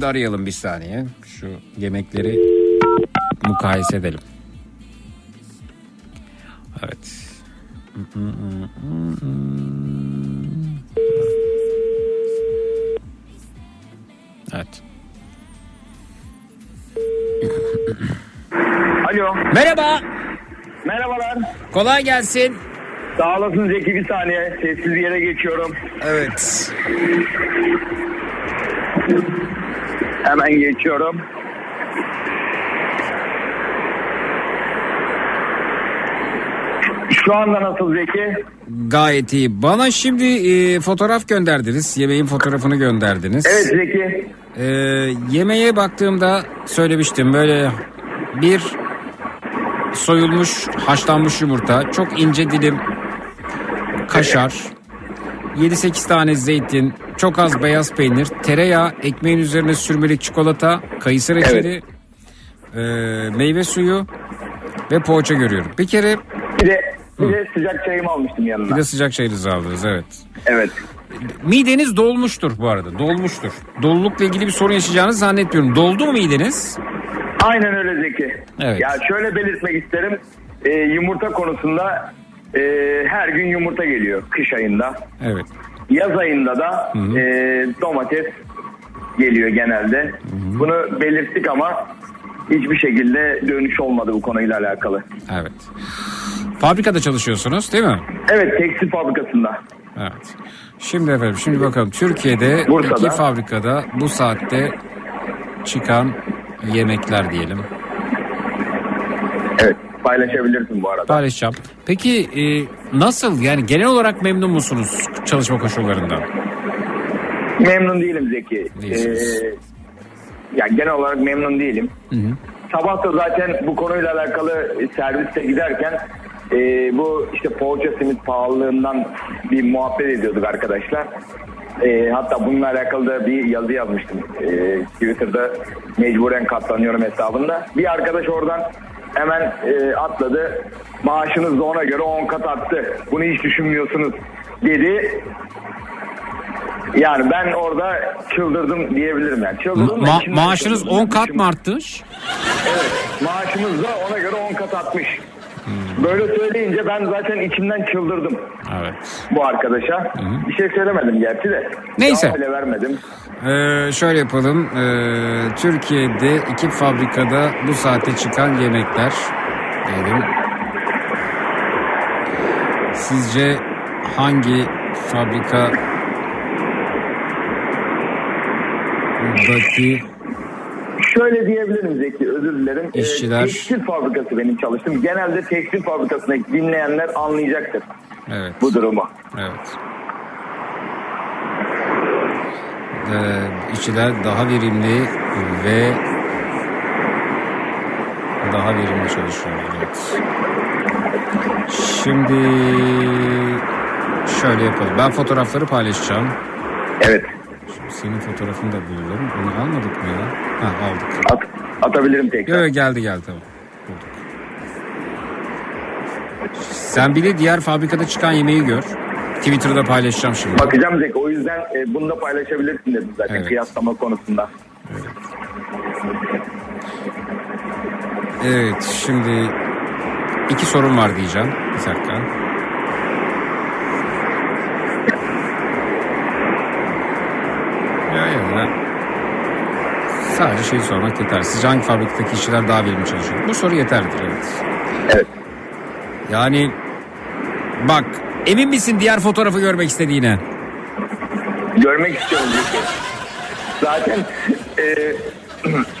S4: Şimdi arayalım bir saniye. Şu yemekleri mukayese edelim. Evet. Evet.
S15: Alo.
S4: Merhaba.
S15: Merhabalar.
S4: Kolay gelsin.
S15: Sağ olasın Zeki bir saniye. Sessiz bir yere geçiyorum.
S4: Evet.
S15: Hemen geçiyorum. Şu anda nasıl Zeki?
S4: Gayet iyi. Bana şimdi e, fotoğraf gönderdiniz. Yemeğin fotoğrafını gönderdiniz.
S15: Evet Zeki.
S4: Ee, yemeğe baktığımda söylemiştim böyle bir soyulmuş haşlanmış yumurta, çok ince dilim kaşar, 7-8 tane zeytin, çok az beyaz peynir, tereyağı, ekmeğin üzerine sürmelik çikolata, kayısı reçeli, e, meyve suyu ve poğaça görüyorum. Bir kere
S15: Bir de, bir de sıcak çayımı almıştım yanına.
S4: bir de sıcak çayınızı aldınız evet.
S15: Evet.
S4: Mideniz dolmuştur bu arada dolmuştur. Dolulukla ilgili bir sorun yaşayacağınızı zannetmiyorum. Doldu mu mideniz?
S15: Aynen öyle Zeki.
S4: Evet.
S15: Ya şöyle belirtmek isterim. Ee, yumurta konusunda e, her gün yumurta geliyor kış ayında.
S4: Evet.
S15: Yaz ayında da e, domates geliyor genelde. Bunu belirttik ama hiçbir şekilde dönüş olmadı bu konuyla alakalı.
S4: Evet. Fabrikada çalışıyorsunuz değil mi?
S15: Evet tekstil fabrikasında.
S4: Evet. Şimdi efendim şimdi bakalım Türkiye'de
S15: Bursa'da.
S4: iki fabrikada bu saatte çıkan yemekler diyelim.
S15: Evet paylaşabilirsin bu arada.
S4: Paylaşacağım. Peki e, nasıl yani genel olarak memnun musunuz çalışma koşullarından?
S15: Memnun değilim Zeki.
S4: Değilsiniz.
S15: Ee, ya genel olarak memnun değilim. Sabah da zaten bu konuyla alakalı serviste giderken e, bu işte poğaça simit pahalılığından bir muhabbet ediyorduk arkadaşlar. E, hatta bununla alakalı da bir yazı yazmıştım. E, Twitter'da mecburen katlanıyorum hesabında. Bir arkadaş oradan hemen e, atladı. Maaşınız da ona göre 10 kat arttı. Bunu hiç düşünmüyorsunuz dedi. Yani ben orada çıldırdım diyebilirim yani. Çıldırdım
S4: Ma- maaşınız
S15: çıldırdım.
S4: 10 kat mı artmış?
S15: Evet maaşımız da ona göre 10 kat artmış. Böyle söyleyince ben zaten içimden çıldırdım
S4: Evet.
S15: bu arkadaşa. Bir şey söylemedim gerçi de.
S4: Neyse.
S15: Bile vermedim.
S4: Ee, şöyle yapalım. Ee, Türkiye'de iki fabrikada bu saate çıkan yemekler diyelim. Sizce hangi fabrika daki
S15: Şöyle diyebilirim Zeki özür dilerim. Ee,
S4: İşçiler-
S15: tekstil fabrikası benim çalıştım. Genelde tekstil fabrikasındaki dinleyenler anlayacaktır
S4: evet
S15: bu durumu.
S4: evet ee, işçiler daha verimli ve daha verimli çalışıyor evet. Şimdi şöyle yapalım. Ben fotoğrafları paylaşacağım.
S15: Evet.
S4: Senin fotoğrafını da bulalım. Onu almadık mı ya? Ha aldık.
S15: At, atabilirim tekrar.
S4: Yok, geldi geldi tamam. Bulduk. Sen bir de diğer fabrikada çıkan yemeği gör. Twitter'da paylaşacağım şimdi.
S15: Bakacağım Zeki o yüzden e, bunu da paylaşabilirsin dedim zaten
S4: Evet.
S15: kıyaslama konusunda.
S4: Evet şimdi iki sorun var diyeceğim. Bir dakika. Ya ya ya. Sadece şeyi sormak yeter. Sizce hangi fabrikadaki işçiler daha verimli çalışıyor? Bu soru yeterlidir evet.
S15: Evet.
S4: Yani bak emin misin diğer fotoğrafı görmek istediğine?
S15: Görmek istiyorum Zeki. Zaten e,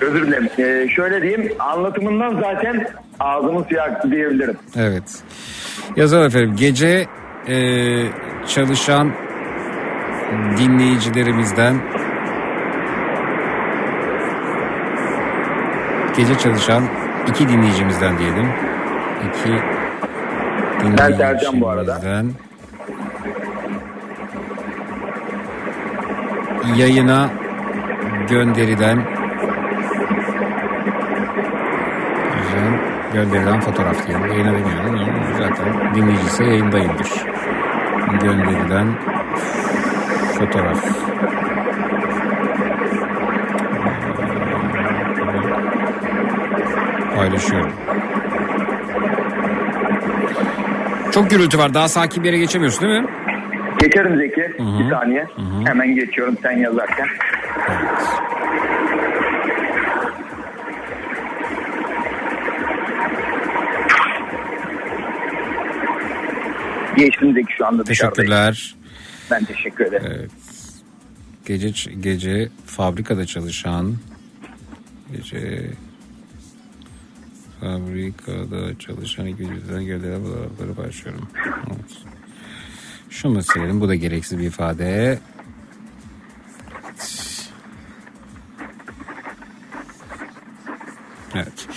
S15: <clears throat> özür dilerim. E, şöyle diyeyim anlatımından zaten ağzımın suyu aktı diyebilirim.
S4: Evet. Yazalım efendim. Gece e, çalışan dinleyicilerimizden gece çalışan iki dinleyicimizden diyelim. İki
S15: Ben Sercan bu arada.
S4: dinleyicimizden yayına gönderilen Güzel. gönderilen fotoğraf diyelim. Yayına demiyorum ama zaten dinleyicisi yayındayımdır. Gönderilen fotoğraf. Paylaşıyorum. Çok gürültü var. Daha sakin bir yere geçemiyorsun değil mi?
S15: Geçerim Zeki. Bir saniye. Hemen geçiyorum sen yazarken. Geçtim Zeki şu anda dışarıdayım.
S4: Teşekkürler.
S15: Ben teşekkür ederim.
S4: Evet. Gece gece fabrikada çalışan gece fabrikada çalışan ikincilerden geldiler buraları başlıyorum. Evet. Şunu silelim bu da gereksiz bir ifade. Evet.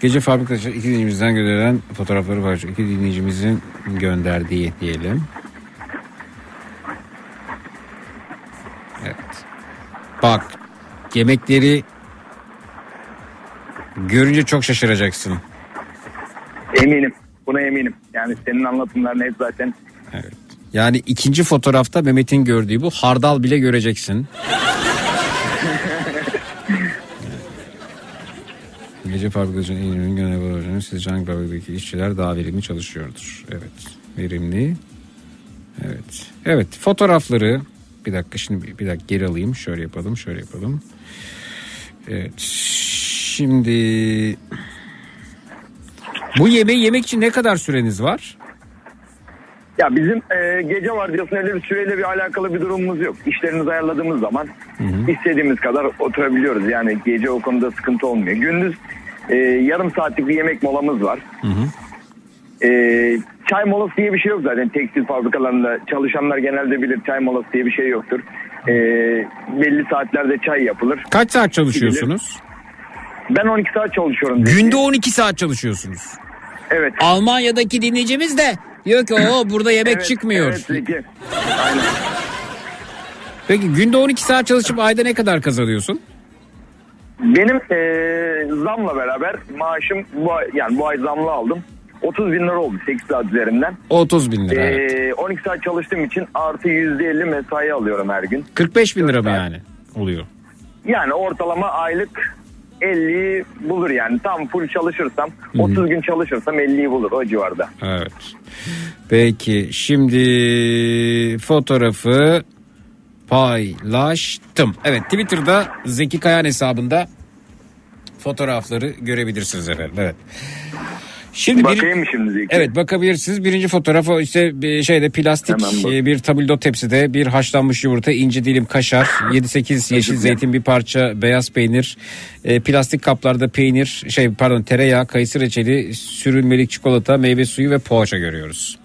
S4: Gece fabrikada iki dinleyicimizden gönderilen fotoğrafları var. İki dinleyicimizin gönderdiği diyelim. Evet. Bak yemekleri görünce çok şaşıracaksın.
S15: Eminim. Buna eminim. Yani senin anlatımların hep zaten
S4: Yani ikinci fotoğrafta Mehmet'in gördüğü bu hardal bile göreceksin. <laughs> Gece fabrikasının en ürün görevi olacağını sizce hangi fabrikadaki işçiler daha verimli çalışıyordur? Evet. Verimli. Evet. Evet. Fotoğrafları bir dakika şimdi bir, bir dakika geri alayım. Şöyle yapalım. Şöyle yapalım. Evet. Şimdi bu yemeği yemek için ne kadar süreniz var?
S15: Ya bizim e, gece vardiyasında öyle bir süreyle bir alakalı bir durumumuz yok. İşlerimizi ayarladığımız zaman istediğimiz kadar oturabiliyoruz. Yani gece o konuda sıkıntı olmuyor. Gündüz e, yarım saatlik bir yemek molamız var. E, çay molası diye bir şey yok zaten tekstil fabrikalarında. Çalışanlar genelde bilir çay molası diye bir şey yoktur. E, belli saatlerde çay yapılır.
S4: Kaç saat çalışıyorsunuz?
S15: Ben 12 saat çalışıyorum.
S4: Günde 12 saat çalışıyorsunuz.
S15: Evet.
S4: Almanya'daki dinleyicimiz de diyor ki o burada yemek
S15: Evet,
S4: çıkmıyor.
S15: Evet Zeki. Aynen.
S4: Peki günde 12 saat çalışıp ayda ne kadar kazanıyorsun?
S15: Benim eee, zamla beraber maaşım bu ay, yani bu ay zamlı aldım. 30 bin lira oldu 8 saat üzerinden.
S4: 30 bin lira.
S15: Eee,
S4: evet.
S15: 12 saat çalıştığım için artı %50 mesai alıyorum her gün.
S4: 45 bin lira mı yani oluyor?
S15: Yani ortalama aylık 50 bulur yani. Tam full çalışırsam 30 gün çalışırsam 50'yi bulur o civarda.
S4: Evet. Peki şimdi fotoğrafı paylaştım. Evet Twitter'da Zeki Kayan hesabında fotoğrafları görebilirsiniz efendim. Evet. Şimdi bir-
S15: Bakayım mı şimdi Zeki?
S4: Evet bakabilirsiniz. Birinci fotoğraf o işte bir şeyde plastik e, bir tabldot tepside bir haşlanmış yumurta, ince dilim kaşar, <laughs> 7-8 yeşil zeytin, bir parça beyaz peynir, e, plastik kaplarda peynir, şey pardon tereyağı, kayısı reçeli, sürülmelik çikolata, meyve suyu ve poğaça görüyoruz.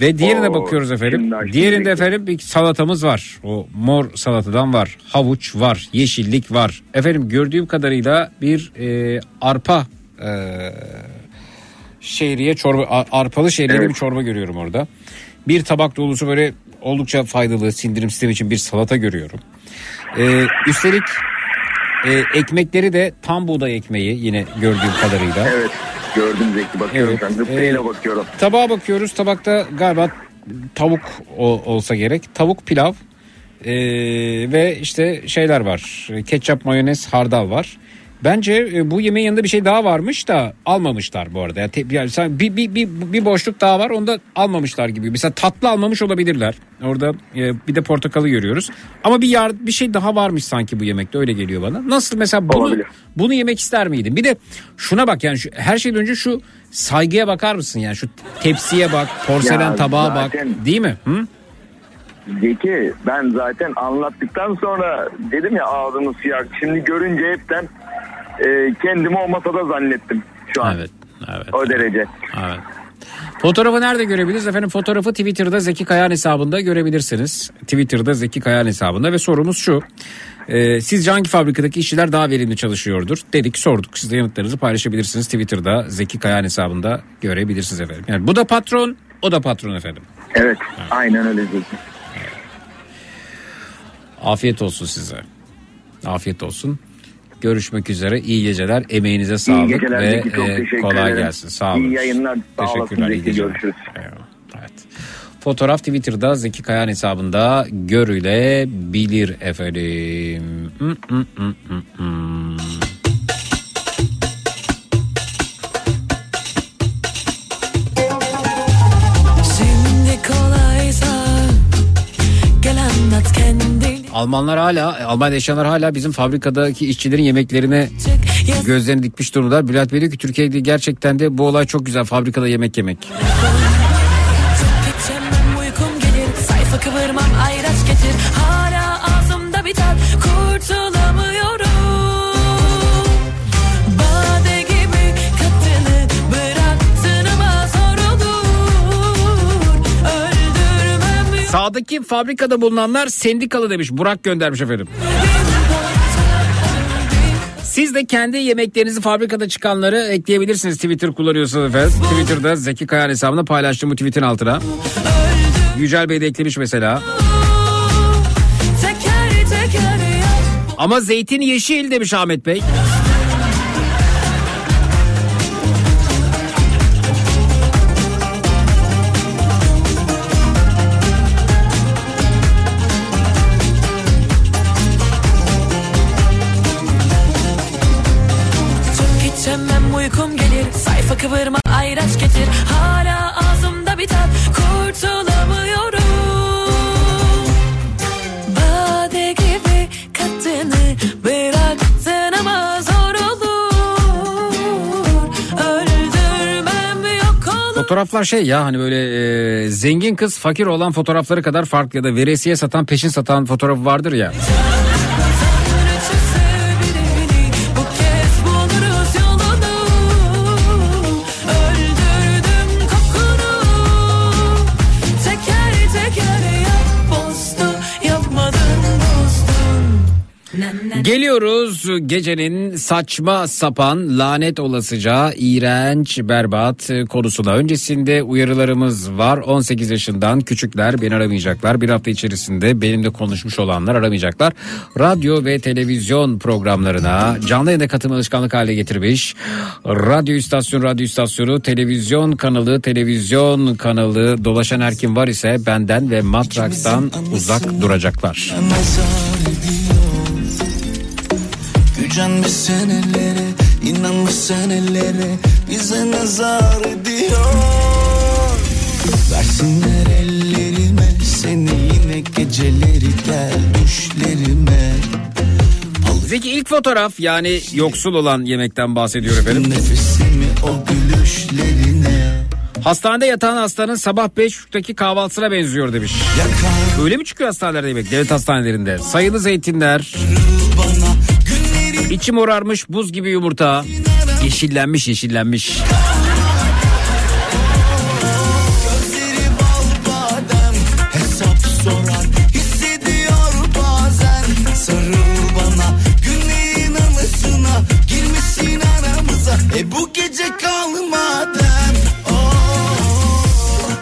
S4: Ve diğerine
S15: Oo,
S4: bakıyoruz efendim. Diğerinde efendim bir salatamız var. O mor salatadan var. Havuç var. Yeşillik var. Efendim gördüğüm kadarıyla bir e, arpa e, şehriye çorba arpalı şehriyeli
S15: Evet.
S4: bir çorba görüyorum orada. Bir tabak dolusu böyle oldukça faydalı sindirim sistemi için bir salata görüyorum. Ee, üstelik e, ekmekleri de tam buğday ekmeği yine gördüğüm kadarıyla.
S15: Evet gördüm Zeki bakıyorum
S4: Evet,
S15: şu an. Zıpkayla
S4: ee,
S15: bakıyorum.
S4: Tabağa bakıyoruz. Tabakta galiba tavuk o- olsa gerek. Tavuk pilav ee, ve işte şeyler var. Ketçap, mayonez, hardal var. Bence e, bu yemeğin yanında bir şey daha varmış da almamışlar bu arada. Yani, te- yani bir, bir, bir, bir boşluk daha var onu da almamışlar gibi. Mesela tatlı almamış olabilirler. Orada e, bir de portakalı görüyoruz. Ama bir yar, bir şey daha varmış sanki bu yemekte öyle geliyor bana. Nasıl mesela bunu
S15: Olabilir.
S4: bunu yemek ister miydin? Bir de şuna bak yani şu, her şeyden önce şu saygıya bakar mısın yani şu tepsiye bak, porselen
S15: Ya
S4: tabağa
S15: zaten-
S4: bak, değil mi? Hı?
S15: Zeki ben zaten anlattıktan sonra dedim ya ağzımı suyak. Şimdi görünce hepten e, kendimi o masada zannettim şu an.
S4: Evet, evet.
S15: O derece.
S4: Evet. Fotoğrafı nerede görebiliriz? Efendim fotoğrafı Twitter'da Zeki Kayan hesabında görebilirsiniz. Twitter'da Zeki Kayan hesabında ve sorumuz şu. Ee, sizce hangi fabrikadaki işçiler daha verimli çalışıyordur? Dedik sorduk. Siz de yanıtlarınızı paylaşabilirsiniz. Twitter'da Zeki Kayan hesabında görebilirsiniz efendim. Yani bu da patron, o da patron efendim.
S15: Evet, aynen öyle Zeki.
S4: Afiyet olsun size. Afiyet olsun. Görüşmek üzere. İyi geceler. Emeğinize sağlık
S15: geceler
S4: ve
S15: çok
S4: e, kolay
S15: ederim.
S4: gelsin. Sağ olun.
S15: İyi yayınlar,
S4: Teşekkürler. iyi geceler.
S15: görüşürüz.
S4: Evet. Fotoğraf Twitter'da Zeki Kayan hesabında görülebilir efendim. Hmm, hmm, hmm, hmm, hmm. Almanlar hala, Almanya'da yaşayanlar hala bizim fabrikadaki işçilerin yemeklerine gözlerini dikmiş durumda. Bülent Bey diyor ki Türkiye'de gerçekten de bu olay çok güzel fabrikada yemek yemek. Sağdaki fabrikada bulunanlar sendikalı demiş. Burak göndermiş efendim. Siz de kendi yemeklerinizi fabrikada çıkanları ekleyebilirsiniz Twitter kullanıyorsanız efendim. Twitter'da Zeki Kayan hesabında paylaştığım bu tweetin altına. Yücel Bey de eklemiş mesela. Ama zeytin yeşil demiş Ahmet Bey. Fotoğraflar şey ya hani böyle e, zengin kız fakir olan fotoğrafları kadar farklı ya da veresiye satan peşin satan fotoğrafı vardır ya. Geliyoruz gecenin saçma sapan lanet olasıca iğrenç berbat konusuna. Öncesinde uyarılarımız var. 18 yaşından küçükler beni aramayacaklar. Bir hafta içerisinde benimle konuşmuş olanlar aramayacaklar. Radyo ve televizyon programlarına canlı yayına katılma alışkanlık hale getirmiş. Radyo istasyonu, radyo istasyonu, televizyon kanalı, televizyon kanalı dolaşan her kim var ise benden ve Matraks'tan uzak duracaklar.
S7: nazar ediyor Gücenmiş senelere inanmış senelere Bize nazar ediyor Versinler ellerime Seni yine geceleri gel düşlerime
S4: Zeki ilk fotoğraf yani yoksul olan yemekten bahsediyor efendim.
S7: Nefesimi o gülüşlerine
S4: Hastanede yatan hastanın sabah 5.30'daki kahvaltısına benziyor demiş.
S7: Yakar
S4: Öyle mi çıkıyor hastanelerde yemek? Devlet hastanelerinde. Sayılı zeytinler,
S7: günleri
S4: içi morarmış buz gibi yumurta. Yeşillenmiş yeşillenmiş.
S7: E bu gece kal madem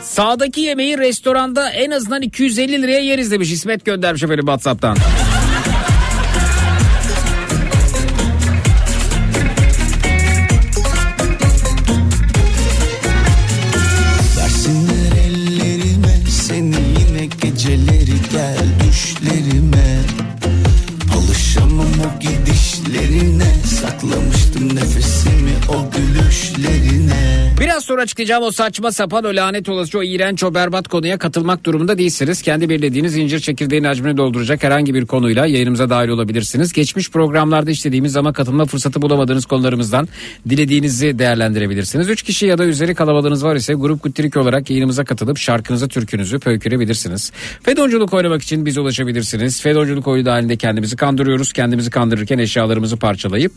S4: Sağdaki yemeği restoranda en azından 250 liraya yeriz demiş. İsmet göndermiş efendim Whatsapp'tan. Biraz sonra açıklayacağım o saçma sapan o lanet olası o iğrenç o berbat konuya katılmak durumunda değilsiniz. Kendi belirlediğiniz incir çekirdeğinin hacmini dolduracak herhangi bir konuyla yayınımıza dahil olabilirsiniz. Geçmiş programlarda işlediğimiz ama katılma fırsatı bulamadığınız konularımızdan dilediğinizi değerlendirebilirsiniz. Üç kişi ya da üzeri kalabalığınız var ise grup Guttirik olarak yayınımıza katılıp şarkınızı türkünüzü pöykürebilirsiniz. Fedonculuk oynamak için bize ulaşabilirsiniz. Fedonculuk oyunu dahilinde kendimizi kandırıyoruz. Kendimizi kandırırken eşyalarımızı parçalayıp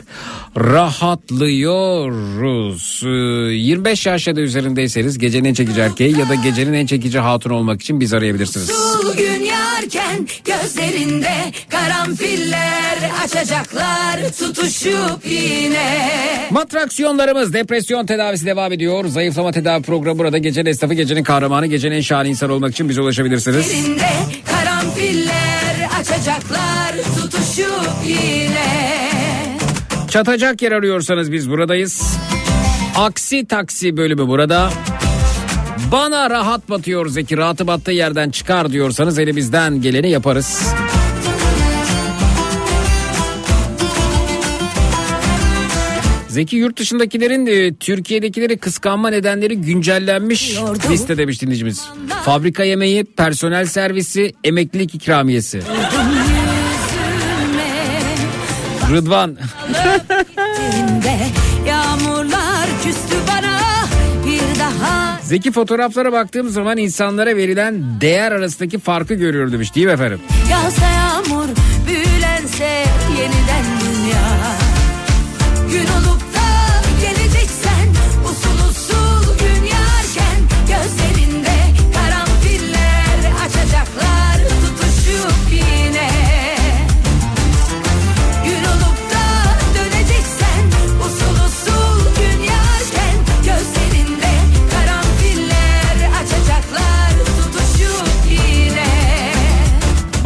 S4: rahatlıyoruz. Ee, 25 yaş ya da üzerindeyseniz gecenin en çekici erkeği ya da gecenin en çekici hatun olmak için bizi arayabilirsiniz.
S6: Gün yarken gözlerinde karanfiller açacaklar tutuşup yine.
S4: Matraksiyonlarımız depresyon tedavisi devam ediyor. Zayıflama tedavi programı burada. Gecenin esnafı, gecenin kahramanı, gecenin en şahane insan olmak için bize ulaşabilirsiniz.
S6: Elinde karanfiller açacaklar tutuşup yine.
S4: Çatacak yer arıyorsanız biz buradayız. Aksi taksi bölümü burada. Bana rahat batıyor Zeki rahatı battığı yerden çıkar diyorsanız elimizden geleni yaparız. Zeki yurt dışındakilerin e, Türkiye'dekileri kıskanma nedenleri güncellenmiş liste demiş dinleyicimiz. Fabrika yemeği, personel servisi, emeklilik ikramiyesi. Rıdvan
S6: yağmurlar <laughs>
S4: Zeki fotoğraflara baktığım zaman insanlara verilen değer arasındaki farkı görüyor demiş değil mi efendim?
S6: Yağsa yağmur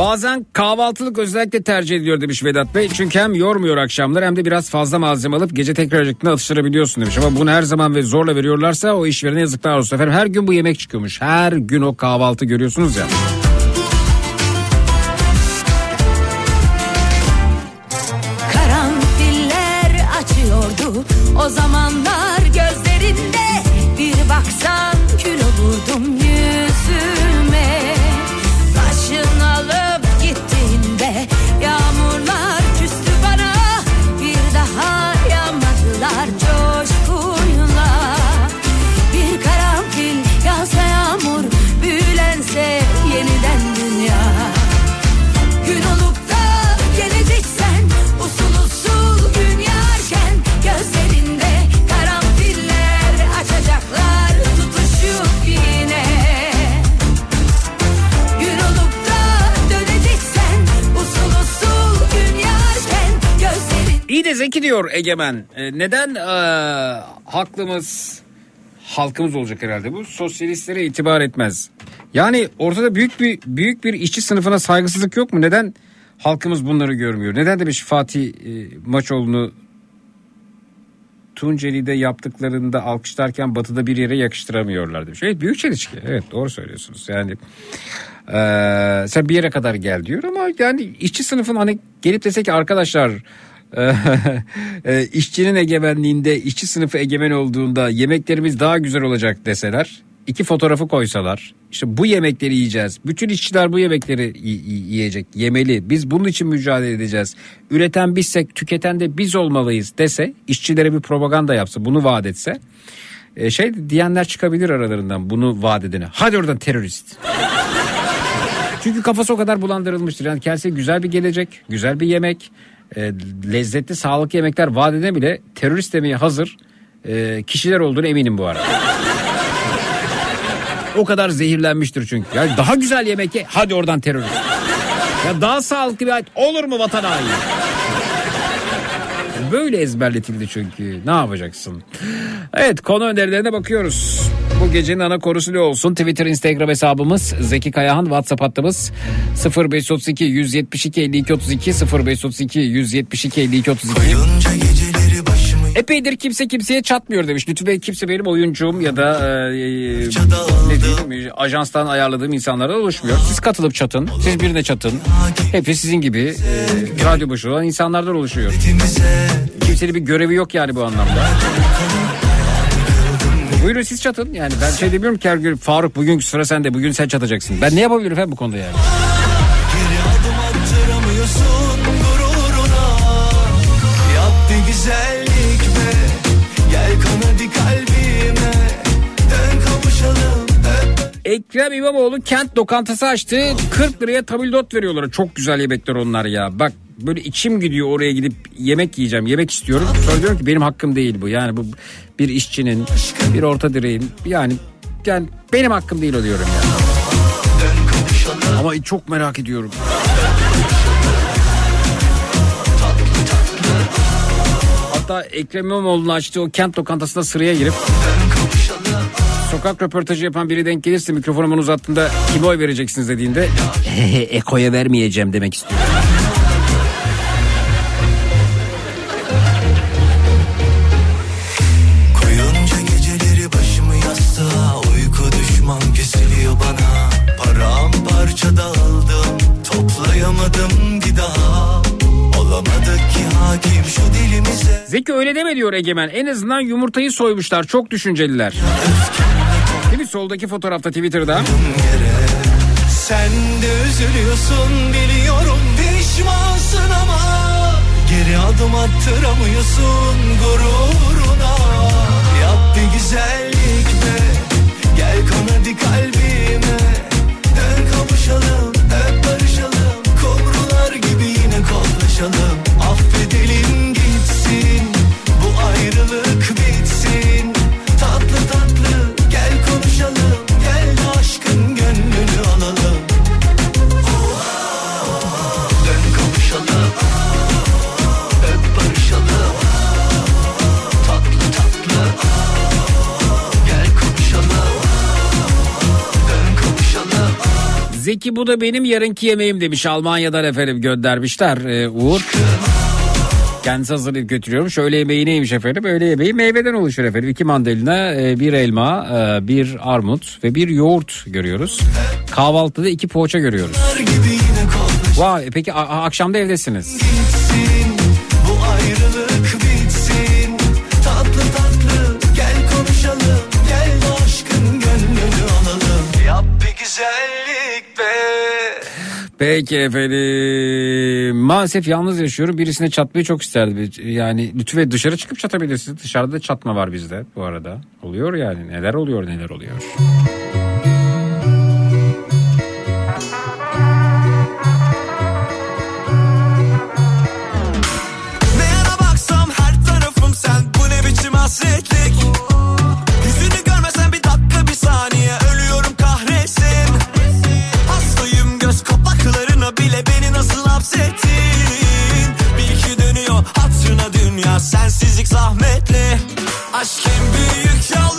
S4: Bazen kahvaltılık özellikle tercih ediyor demiş Vedat Bey. Çünkü hem yormuyor akşamlar hem de biraz fazla malzeme alıp gece tekrar acıktığında atıştırabiliyorsun demiş. Ama bunu her zaman ve zorla veriyorlarsa o işverene yazıklar olsun efendim. Her gün bu yemek çıkıyormuş. Her gün o kahvaltı görüyorsunuz ya.
S6: Karanfiller
S4: de Zeki diyor Egemen. E, neden e, haklımız halkımız olacak herhalde bu sosyalistlere itibar etmez. Yani ortada büyük bir büyük bir işçi sınıfına saygısızlık yok mu? Neden halkımız bunları görmüyor? Neden demiş Fatih e, Maçoğlu'nu Tunceli'de yaptıklarında alkışlarken batıda bir yere yakıştıramıyorlar demiş. Evet büyük çelişki. Evet doğru söylüyorsunuz. Yani eee, sen bir yere kadar gel diyor ama yani işçi sınıfın hani gelip dese ki arkadaşlar <laughs> e, işçinin egemenliğinde işçi sınıfı egemen olduğunda yemeklerimiz daha güzel olacak deseler iki fotoğrafı koysalar işte bu yemekleri yiyeceğiz. Bütün işçiler bu yemekleri yiyecek, yemeli. Biz bunun için mücadele edeceğiz. Üreten bizsek, tüketen de biz olmalıyız dese, işçilere bir propaganda yapsa, bunu vaat etse e, şey diyenler çıkabilir aralarından bunu vaat edene. Hadi oradan terörist. <laughs> Çünkü kafası o kadar bulandırılmıştır. Yani kendisi güzel bir gelecek, güzel bir yemek, e, lezzetli sağlıklı yemekler vaat edene bile terörist demeye hazır e, kişiler olduğunu eminim bu arada. o kadar zehirlenmiştir çünkü. Yani daha güzel yemek ye, hadi oradan terörist. Ya daha sağlıklı bir hayat olur mu vatan haini? Böyle ezberletildi çünkü. Ne yapacaksın? Evet konu önerilerine bakıyoruz. Bu gecenin ana konusu ne olsun? Twitter, Instagram hesabımız Zeki Kayahan, WhatsApp hattımız 0532 172 52 32 0532 172 52 32. Epeydir kimse kimseye çatmıyor demiş. Lütfü Bey kimse benim oyuncum ya da e, e, ne diyeyim, ajanstan ayarladığım insanlardan oluşmuyor. Siz katılıp çatın, siz birine çatın. Hepsi sizin gibi e, radyo başı olan insanlardan oluşuyor. Kimsenin bir görevi yok yani bu anlamda. Buyurun siz çatın. Yani ben şey demiyorum ki her gün Faruk bugünkü sıra sende. Bugün sen çatacaksın. Ben ne yapabilirim efendim bu konuda yani? Ekrem İmamoğlu kent lokantası açtı. 40 liraya tabildot veriyorlar. Çok güzel yemekler onlar ya. Bak böyle içim gidiyor oraya gidip yemek yiyeceğim. Yemek istiyorum. Sonra diyorum ki benim hakkım değil bu. Yani bu bir işçinin, bir orta direğin yani yani benim hakkım değil o diyorum ya. Ama çok merak ediyorum. Hatta Ekrem İmamoğlu'nun açtığı o kent lokantasında sıraya girip sokak röportajı yapan biri denk gelirse mikrofonu bana uzattığında kime oy vereceksiniz dediğinde <laughs> Eko'ya vermeyeceğim demek istiyorum.
S7: Koyunca geceleri başımı yastığa Uyku düşman kesiliyor bana Paramparça dağıldım Toplayamadım bir daha Olamadık ki hakim şu dilimize
S4: Zeki öyle deme diyor Egemen. En azından yumurtayı soymuşlar. Çok düşünceliler. Soldaki fotoğrafta Twitter'da.
S7: Sen de üzülüyorsun biliyorum pişmansın ama Geri adım attıramıyorsun gururuna
S4: Belki bu da benim yarınki yemeğim demiş Almanya'dan efendim göndermişler ee, Uğur. Kendisi hazırlayıp götürüyorum. Şöyle yemeği neymiş efendim? Öğle yemeği meyveden oluşur efendim. İki mandalina, e, bir elma, e, bir armut ve bir yoğurt görüyoruz. Kahvaltıda iki poğaça görüyoruz. Vay peki a- a- akşamda evdesiniz.
S1: Gitsin
S4: Peki efendim. Maalesef yalnız yaşıyorum. Birisine çatmayı çok isterdim. Yani lütfen dışarı çıkıp çatabilirsiniz. Dışarıda da çatma var bizde bu arada. Oluyor yani. Neler oluyor neler oluyor.
S1: Ne hapsettin Bil ki dönüyor hatırına dünya Sensizlik zahmetli. Aşk en büyük yalansa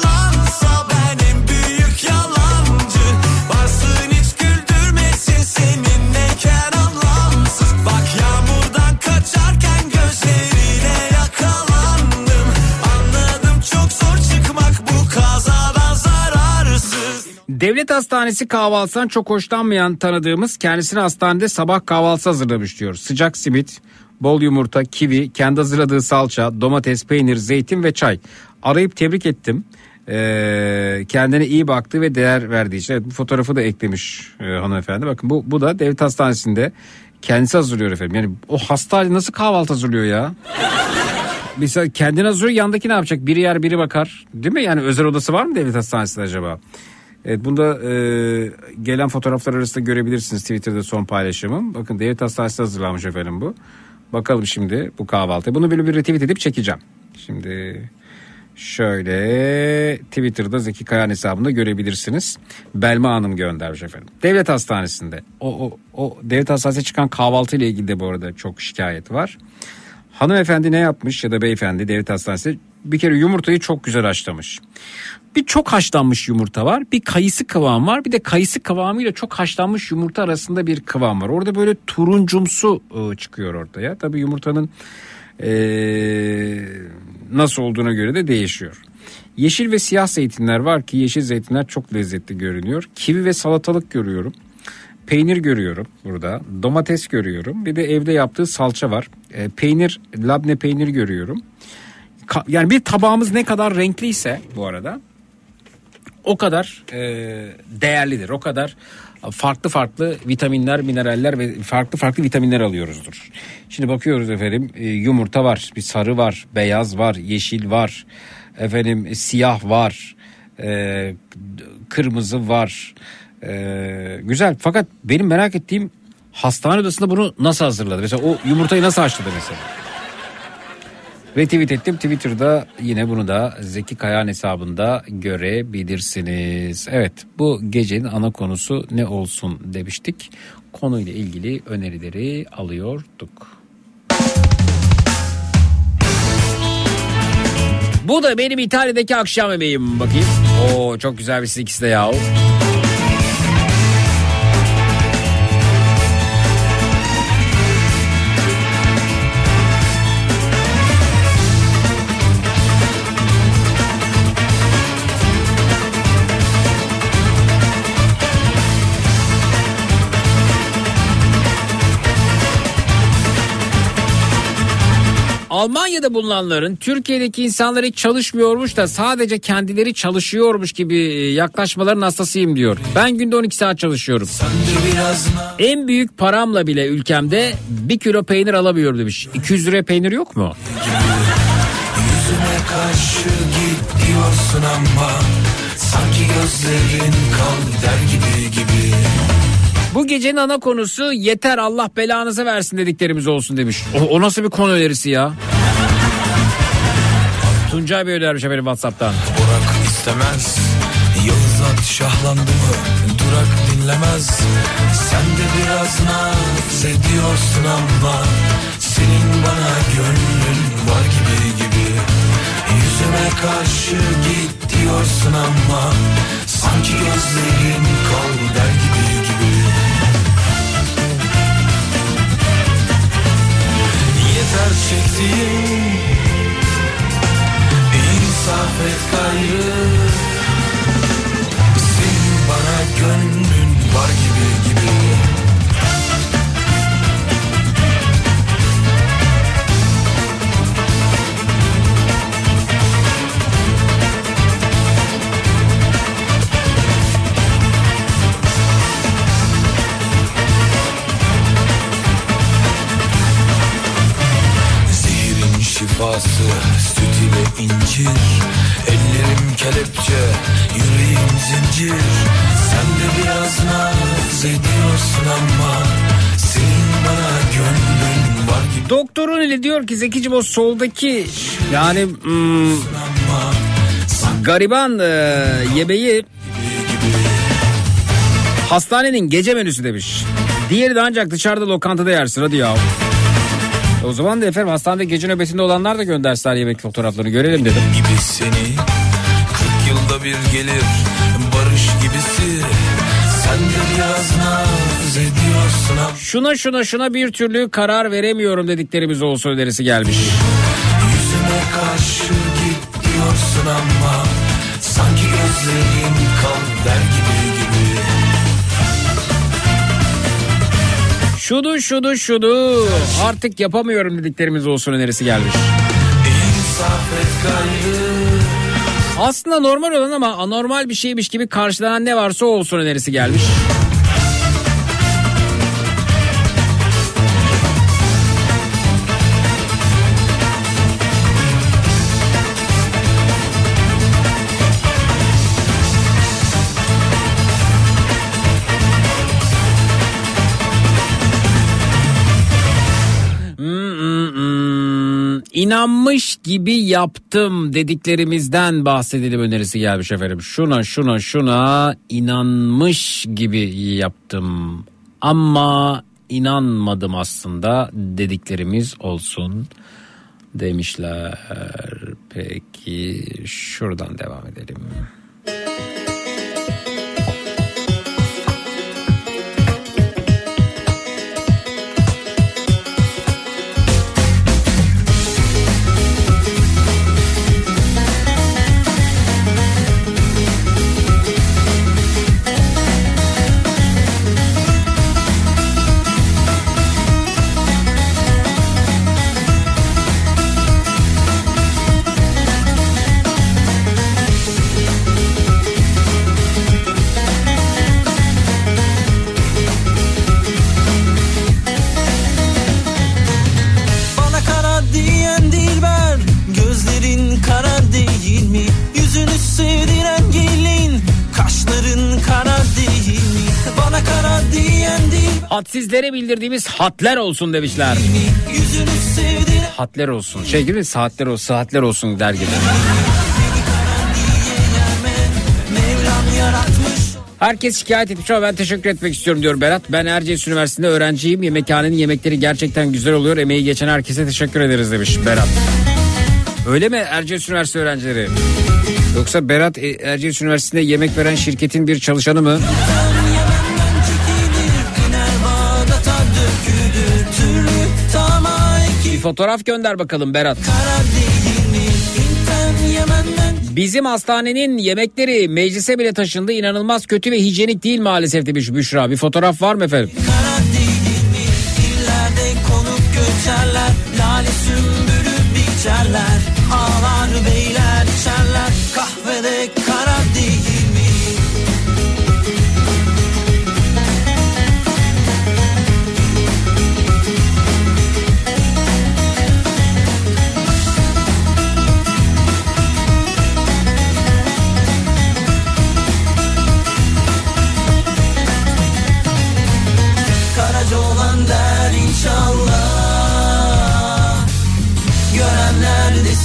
S4: Devlet hastanesi kahvaltısından çok hoşlanmayan tanıdığımız kendisine hastanede sabah kahvaltısı hazırlamış diyor. Sıcak simit, bol yumurta, kivi, kendi hazırladığı salça, domates, peynir, zeytin ve çay. Arayıp tebrik ettim. Ee, kendine iyi baktı ve değer verdiği için. Evet, bu fotoğrafı da eklemiş e, hanımefendi. Bakın bu, bu da devlet hastanesinde kendisi hazırlıyor efendim. Yani o hastane nasıl kahvaltı hazırlıyor ya? Mesela kendine hazırlıyor yandaki ne yapacak? Biri yer biri bakar. Değil mi? Yani özel odası var mı devlet hastanesinde acaba? Evet bunda e, gelen fotoğraflar arasında görebilirsiniz Twitter'da son paylaşımım. Bakın devlet hastanesi hazırlanmış efendim bu. Bakalım şimdi bu kahvaltı. Bunu böyle bir retweet edip çekeceğim. Şimdi şöyle Twitter'da Zeki Kayan hesabında görebilirsiniz. Belma Hanım göndermiş efendim. Devlet hastanesinde. O, o, o devlet hastanesine çıkan kahvaltı ile ilgili de bu arada çok şikayet var. Hanımefendi ne yapmış ya da beyefendi devlet hastanesi bir kere yumurtayı çok güzel haşlamış. Bir çok haşlanmış yumurta var bir kayısı kıvam var bir de kayısı kıvamıyla çok haşlanmış yumurta arasında bir kıvam var. Orada böyle turuncumsu e, çıkıyor ortaya. Tabii yumurtanın e, nasıl olduğuna göre de değişiyor. Yeşil ve siyah zeytinler var ki yeşil zeytinler çok lezzetli görünüyor. Kivi ve salatalık görüyorum. Peynir görüyorum burada. Domates görüyorum. Bir de evde yaptığı salça var. E, peynir, labne peynir görüyorum. Ka- yani bir tabağımız ne kadar renkliyse bu arada o kadar e, değerlidir. O kadar farklı farklı vitaminler, mineraller ve farklı farklı vitaminler alıyoruzdur. Şimdi bakıyoruz efendim e, yumurta var, bir sarı var, beyaz var, yeşil var, efendim siyah var, e, kırmızı var. E, güzel fakat benim merak ettiğim hastane odasında bunu nasıl hazırladı? Mesela o yumurtayı nasıl haşladı mesela? Retweet ettim Twitter'da yine bunu da Zeki Kayan hesabında görebilirsiniz. Evet bu gecenin ana konusu ne olsun demiştik. Konuyla ilgili önerileri alıyorduk. Bu da benim İtalya'daki akşam yemeğim bakayım. Oo çok güzel bir ikisi de yahu. Almanya'da bulunanların Türkiye'deki insanlar hiç çalışmıyormuş da sadece kendileri çalışıyormuş gibi e, yaklaşmaların hastasıyım diyor. Ben günde 12 saat çalışıyorum. En büyük paramla bile ülkemde bir kilo peynir alamıyorum demiş. 200 liraya peynir yok mu?
S1: Yüzüme karşı git diyorsun ama Sanki gözlerin kal der gibi gibi
S4: Bu gecenin ana konusu yeter Allah belanızı versin dediklerimiz olsun demiş. O, o nasıl bir konu önerisi ya? Tuncay Bey önermiş efendim Whatsapp'tan.
S1: Burak istemez Yağız at şahlandı mı Durak dinlemez Sen de biraz naz ediyorsun ama Senin bana gönlün var gibi gibi Yüzüme karşı git diyorsun ama Sanki gözlerin kal der
S16: ettiğim İnsaf et gayrı. Senin bana gönlün var gibi şifası süt ile incir Ellerim kelepçe yüreğim zincir Sen de biraz naz ediyorsun ama Senin bana gönlün var gibi
S4: Doktorun ile diyor ki Zekicim o soldaki yani hmm, gariban e, yemeği hastanenin gece menüsü demiş. Diğeri de ancak dışarıda lokantada yersin hadi ya. E O zaman da efendim hastanede gece nöbetinde olanlar da göndersinler yemek fotoğraflarını görelim dedim.
S16: gibi seni 40 yılda bir gelir barış gibisi Sen de biraz naz ediyorsun ama
S4: Şuna şuna şuna bir türlü karar veremiyorum dediklerimiz olsun önerisi gelmiş.
S16: Yüzüme karşı git diyorsun ama Sanki gözlerin kan der gibi
S4: Şudu şudu şudu artık yapamıyorum dediklerimiz olsun önerisi gelmiş. Aslında normal olan ama anormal bir şeymiş gibi karşılanan ne varsa olsun önerisi gelmiş. İnanmış gibi yaptım dediklerimizden bahsedelim önerisi gelmiş efendim. Şuna şuna şuna inanmış gibi yaptım ama inanmadım aslında dediklerimiz olsun demişler. Peki şuradan devam edelim. Hadsizlere bildirdiğimiz hatler olsun demişler. Hatler olsun. Şey gibi saatler olsun, saatler olsun der gibi. Herkes şikayet etmiş ama ben teşekkür etmek istiyorum diyor Berat. Ben Erciyes Üniversitesi'nde öğrenciyim. Yemekhanenin yemekleri gerçekten güzel oluyor. Emeği geçen herkese teşekkür ederiz demiş Berat. Öyle mi Erciyes Üniversitesi öğrencileri? Yoksa Berat e, Erciyes Üniversitesi'nde yemek veren şirketin bir çalışanı mı? Fotoğraf gönder bakalım Berat. Bizim hastanenin yemekleri meclise bile taşındı. İnanılmaz kötü ve hijyenik değil maalesef demiş Büşra. Bir fotoğraf var mı efendim?
S12: Lale sümbülü biçerler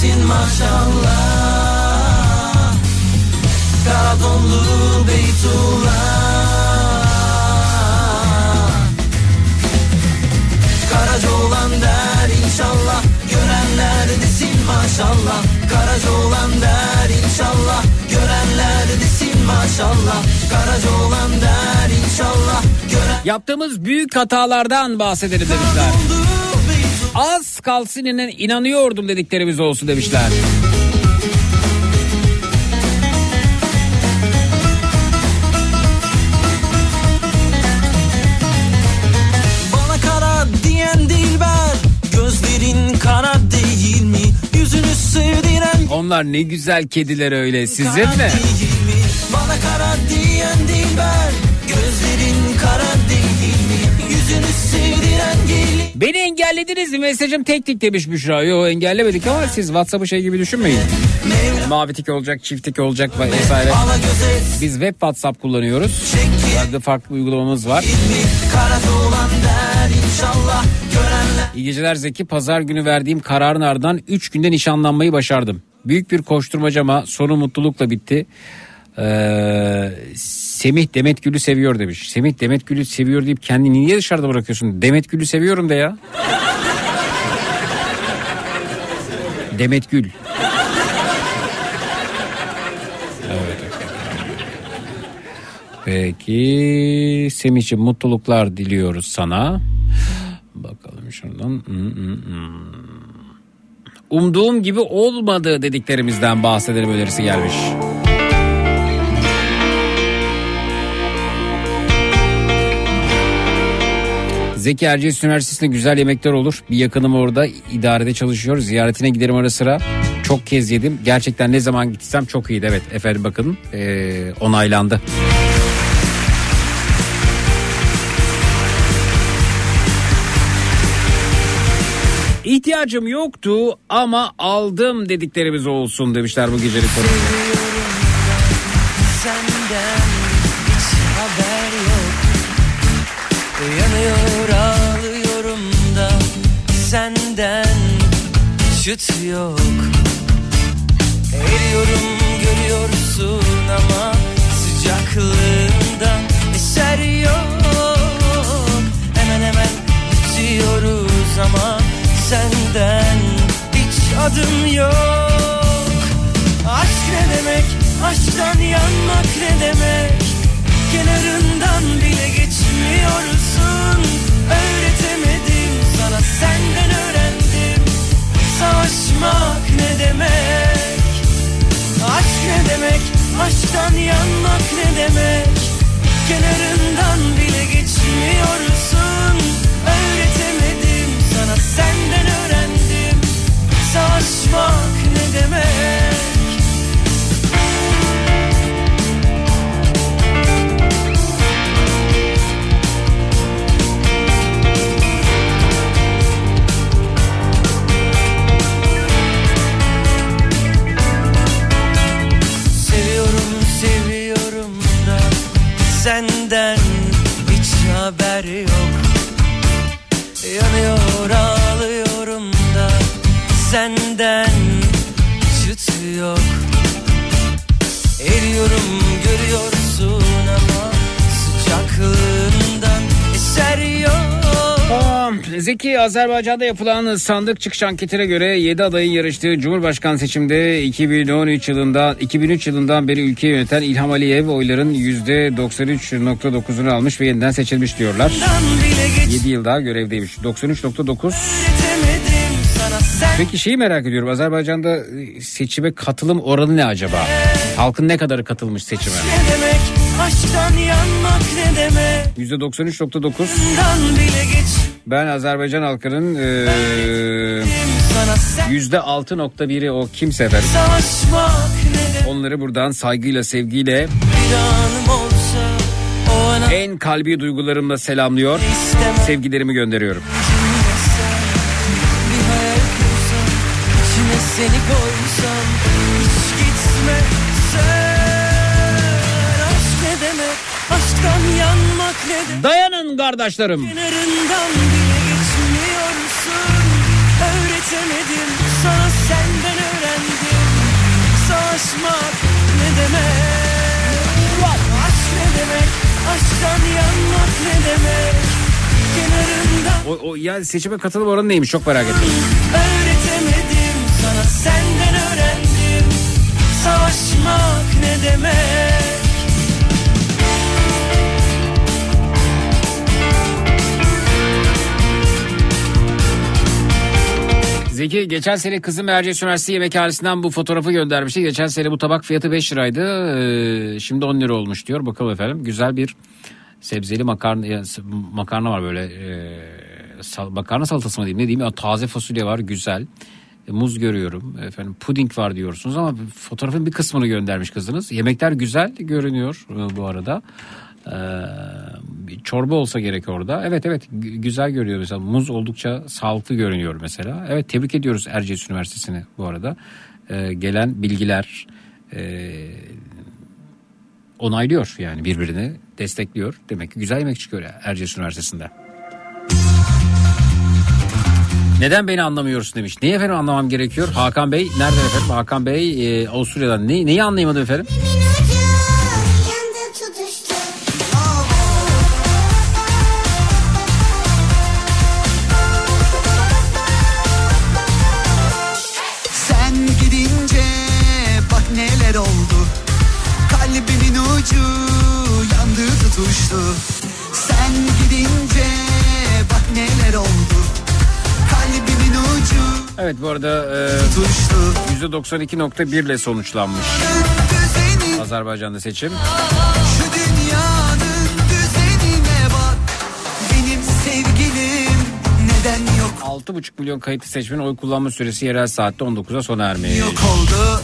S12: Desin maşallah. Kara donlu Beytullah. Karaca olan der inşallah Görenler desin maşallah. Karaca olan der inşallah Görenler desin maşallah. Karaca olan der inşallah Gören
S4: Yaptığımız büyük hatalardan bahsedelim demişler. Az kalsın inan- inanıyordum dediklerimiz olsun demişler.
S12: Bana kara diyen dilber Gözlerin kara değil mi? Yüzünü sevdiren
S4: Onlar ne güzel kediler öyle sizin mi?
S12: Bana kara diyen dilber
S4: Beni engellediniz mi? Mesajım tek tik demiş Büşra. Yok engellemedik ama siz WhatsApp'ı şey gibi düşünmeyin. Mavi tik olacak, çift tik olacak vesaire. Biz web WhatsApp kullanıyoruz. Farklı farklı uygulamamız var. İyi geceler Zeki. Pazar günü verdiğim kararın ardından 3 günde nişanlanmayı başardım. Büyük bir koşturmacama sonu mutlulukla bitti. Ee, Semih Demet Gül'ü seviyor demiş. Semih Demet Gül'ü seviyor deyip kendini niye dışarıda bırakıyorsun? Demet Gül'ü seviyorum de ya. Demet Gül. Peki Semih'ciğim mutluluklar diliyoruz sana. Bakalım şuradan. Hmm, hmm, hmm. Umduğum gibi olmadı dediklerimizden bahsedelim önerisi gelmiş. Zeki Erciyes Üniversitesi'nde güzel yemekler olur. Bir yakınım orada idarede çalışıyor. Ziyaretine giderim ara sıra. Çok kez yedim. Gerçekten ne zaman gitsem çok iyiydi. Evet efendim bakın ee, onaylandı. İhtiyacım yoktu ama aldım dediklerimiz olsun demişler bu gecenin konusu.
S12: senden Yanıyor ağlıyorum da senden şut yok. Eriyorum görüyorsun ama sıcaklığından eser yok. Hemen hemen bitiyoruz ama senden hiç adım yok. Aşk ne demek, aşktan yanmak ne demek Kenarından bile geçmiyorsun. Öğretemedim sana senden öğrendim. Savaşmak ne demek? Aşk ne demek, aşktan yanmak ne demek? Kenarından bile geçmiyorsun. Öğretemedim sana senden öğrendim. Savaşmak ne demek senden hiç haber yok. Yanıyor ağlıyorum da senden çıt yok. Eriyorum görüyorsun ama sıcaklığından
S4: Zeki Azerbaycan'da yapılan sandık çıkış anketine göre 7 adayın yarıştığı Cumhurbaşkanı seçimde 2013 yılında 2003 yılından beri ülkeyi yöneten İlham Aliyev oyların %93.9'unu almış ve yeniden seçilmiş diyorlar. 7 yıl daha görevdeymiş. 93.9.
S12: sana sen
S4: Peki şeyi merak ediyorum. Azerbaycan'da e, seçime katılım oranı ne acaba? Halkın ne kadarı katılmış seçime?
S12: ne demek aşktan yanmak ne demek
S4: %93.9. Ben Azerbaycan halkının eee
S12: sana sen
S4: %6.1'i o kimse efendim. Onları buradan saygıyla, sevgiyle, en kalbi duygularımla selamlıyor.
S12: istemem
S4: Sevgilerimi gönderiyorum.
S12: Seni koysam Hiç gitme sen Aşk ne demek aşktan yanmak ne demek
S4: Dayanın kardeşlerim.
S12: Kenarından demek
S4: O, o yani seçime katılım oranı neymiş çok merak ettim.
S12: öğretemedim sana senden öğrendim Savaşmak ne demek
S4: Zeki geçen sene kızım Erciyes Üniversitesi yemekhanesinden bu fotoğrafı göndermişti. Geçen sene bu tabak fiyatı 5 liraydı. Ee, şimdi 10 lira olmuş diyor. Bakalım efendim. Güzel bir sebzeli makarna makarna var böyle. E, makarna salatası mı diyeyim ne diyeyim ya, taze fasulye var güzel. E, muz görüyorum efendim puding var diyorsunuz ama fotoğrafın bir kısmını göndermiş kızınız. Yemekler güzel görünüyor e, bu arada. Bir çorba olsa gerek orada. Evet evet gü- güzel görüyor mesela. Muz oldukça sağlıklı görünüyor mesela. Evet tebrik ediyoruz Erciyes Üniversitesi'ni bu arada. Ee, gelen bilgiler e, onaylıyor yani birbirini destekliyor. Demek ki güzel yemek çıkıyor Erciyes Üniversitesi'nde. Neden beni anlamıyorsun demiş. Neyi efendim anlamam gerekiyor? Hakan Bey nereden efendim? Hakan Bey e, Avusturya'dan. Ne, neyi anlayamadım efendim? Evet bu arada e, %92.1 ile sonuçlanmış. Azerbaycan'da seçim.
S7: Yok
S4: 6,5 milyon kayıtlı seçmenin oy kullanma süresi yerel saatte 19'a sona ermiş.
S7: Yok oldu.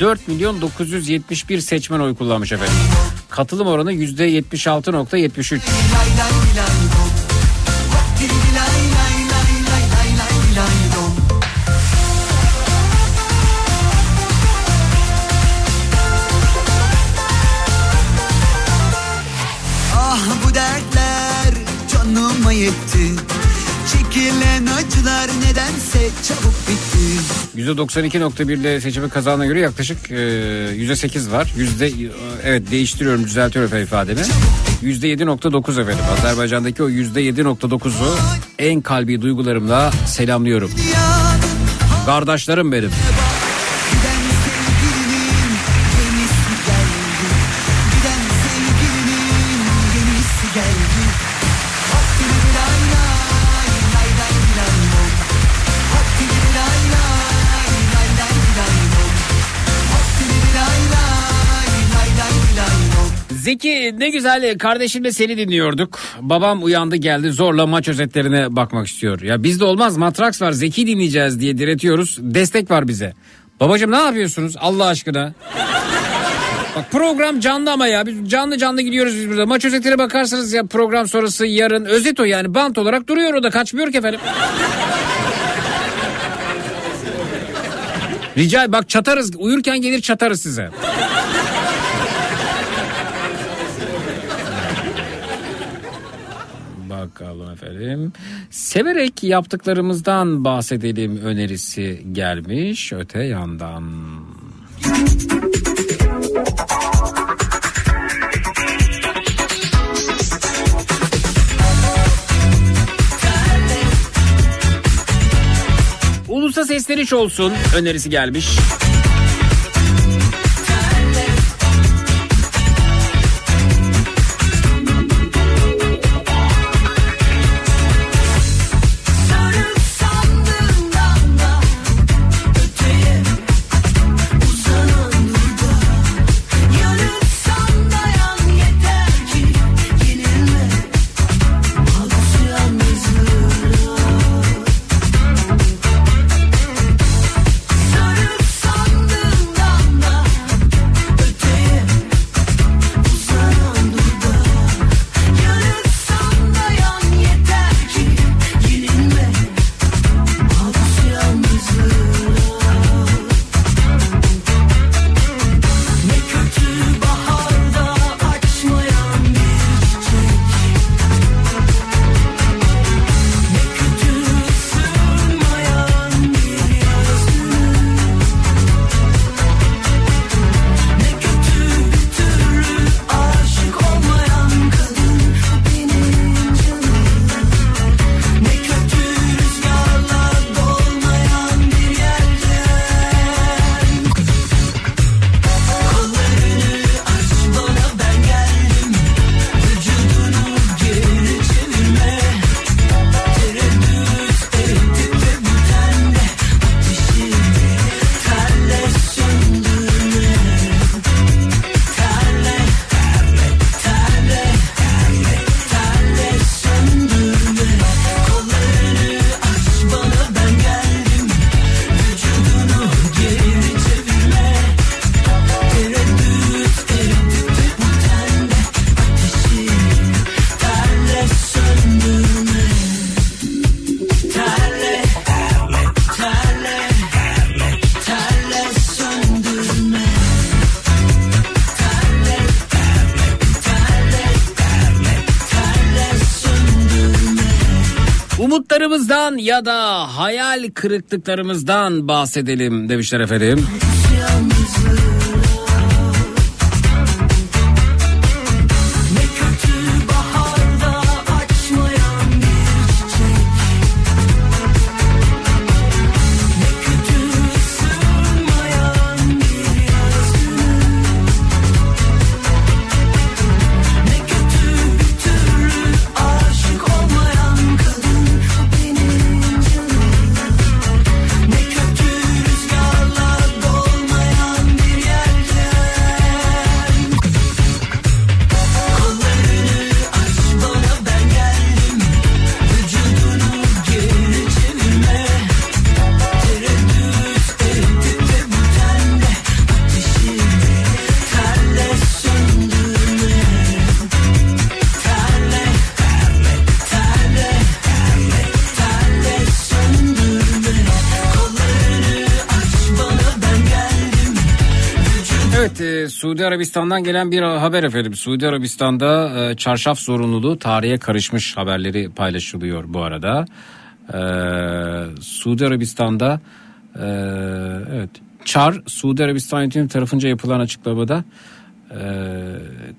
S4: 4 milyon 971 seçmen oy kullanmış efendim. Katılım oranı %76.73. %92.1'de seçimi kazanına göre yaklaşık e, %8 var. Yüzde, e, evet değiştiriyorum düzeltiyorum efendim ifademi. %7.9 efendim. Azerbaycan'daki o %7.9'u en kalbi duygularımla selamlıyorum. Kardeşlerim benim. Ne güzel kardeşimle seni dinliyorduk. Babam uyandı geldi zorla maç özetlerine bakmak istiyor. Ya bizde olmaz matraks var Zeki dinleyeceğiz diye diretiyoruz. Destek var bize. Babacım ne yapıyorsunuz Allah aşkına? Bak program canlı ama ya. Biz canlı canlı gidiyoruz biz burada. Maç özetine bakarsanız ya program sonrası yarın özet o yani bant olarak duruyor o da kaçmıyor ki efendim. Rica bak çatarız uyurken gelir çatarız size. Bakalım efendim. Severek yaptıklarımızdan bahsedelim önerisi gelmiş öte yandan. Ulusa sesleniş olsun önerisi gelmiş. Ya da hayal kırıklıklarımızdan bahsedelim demişler efendim. Arabistan'dan gelen bir haber efendim. Suudi Arabistan'da e, çarşaf zorunluluğu tarihe karışmış haberleri paylaşılıyor bu arada. E, Suudi Arabistan'da e, evet Çar Suudi Arabistan yönetimi tarafınca yapılan açıklamada e,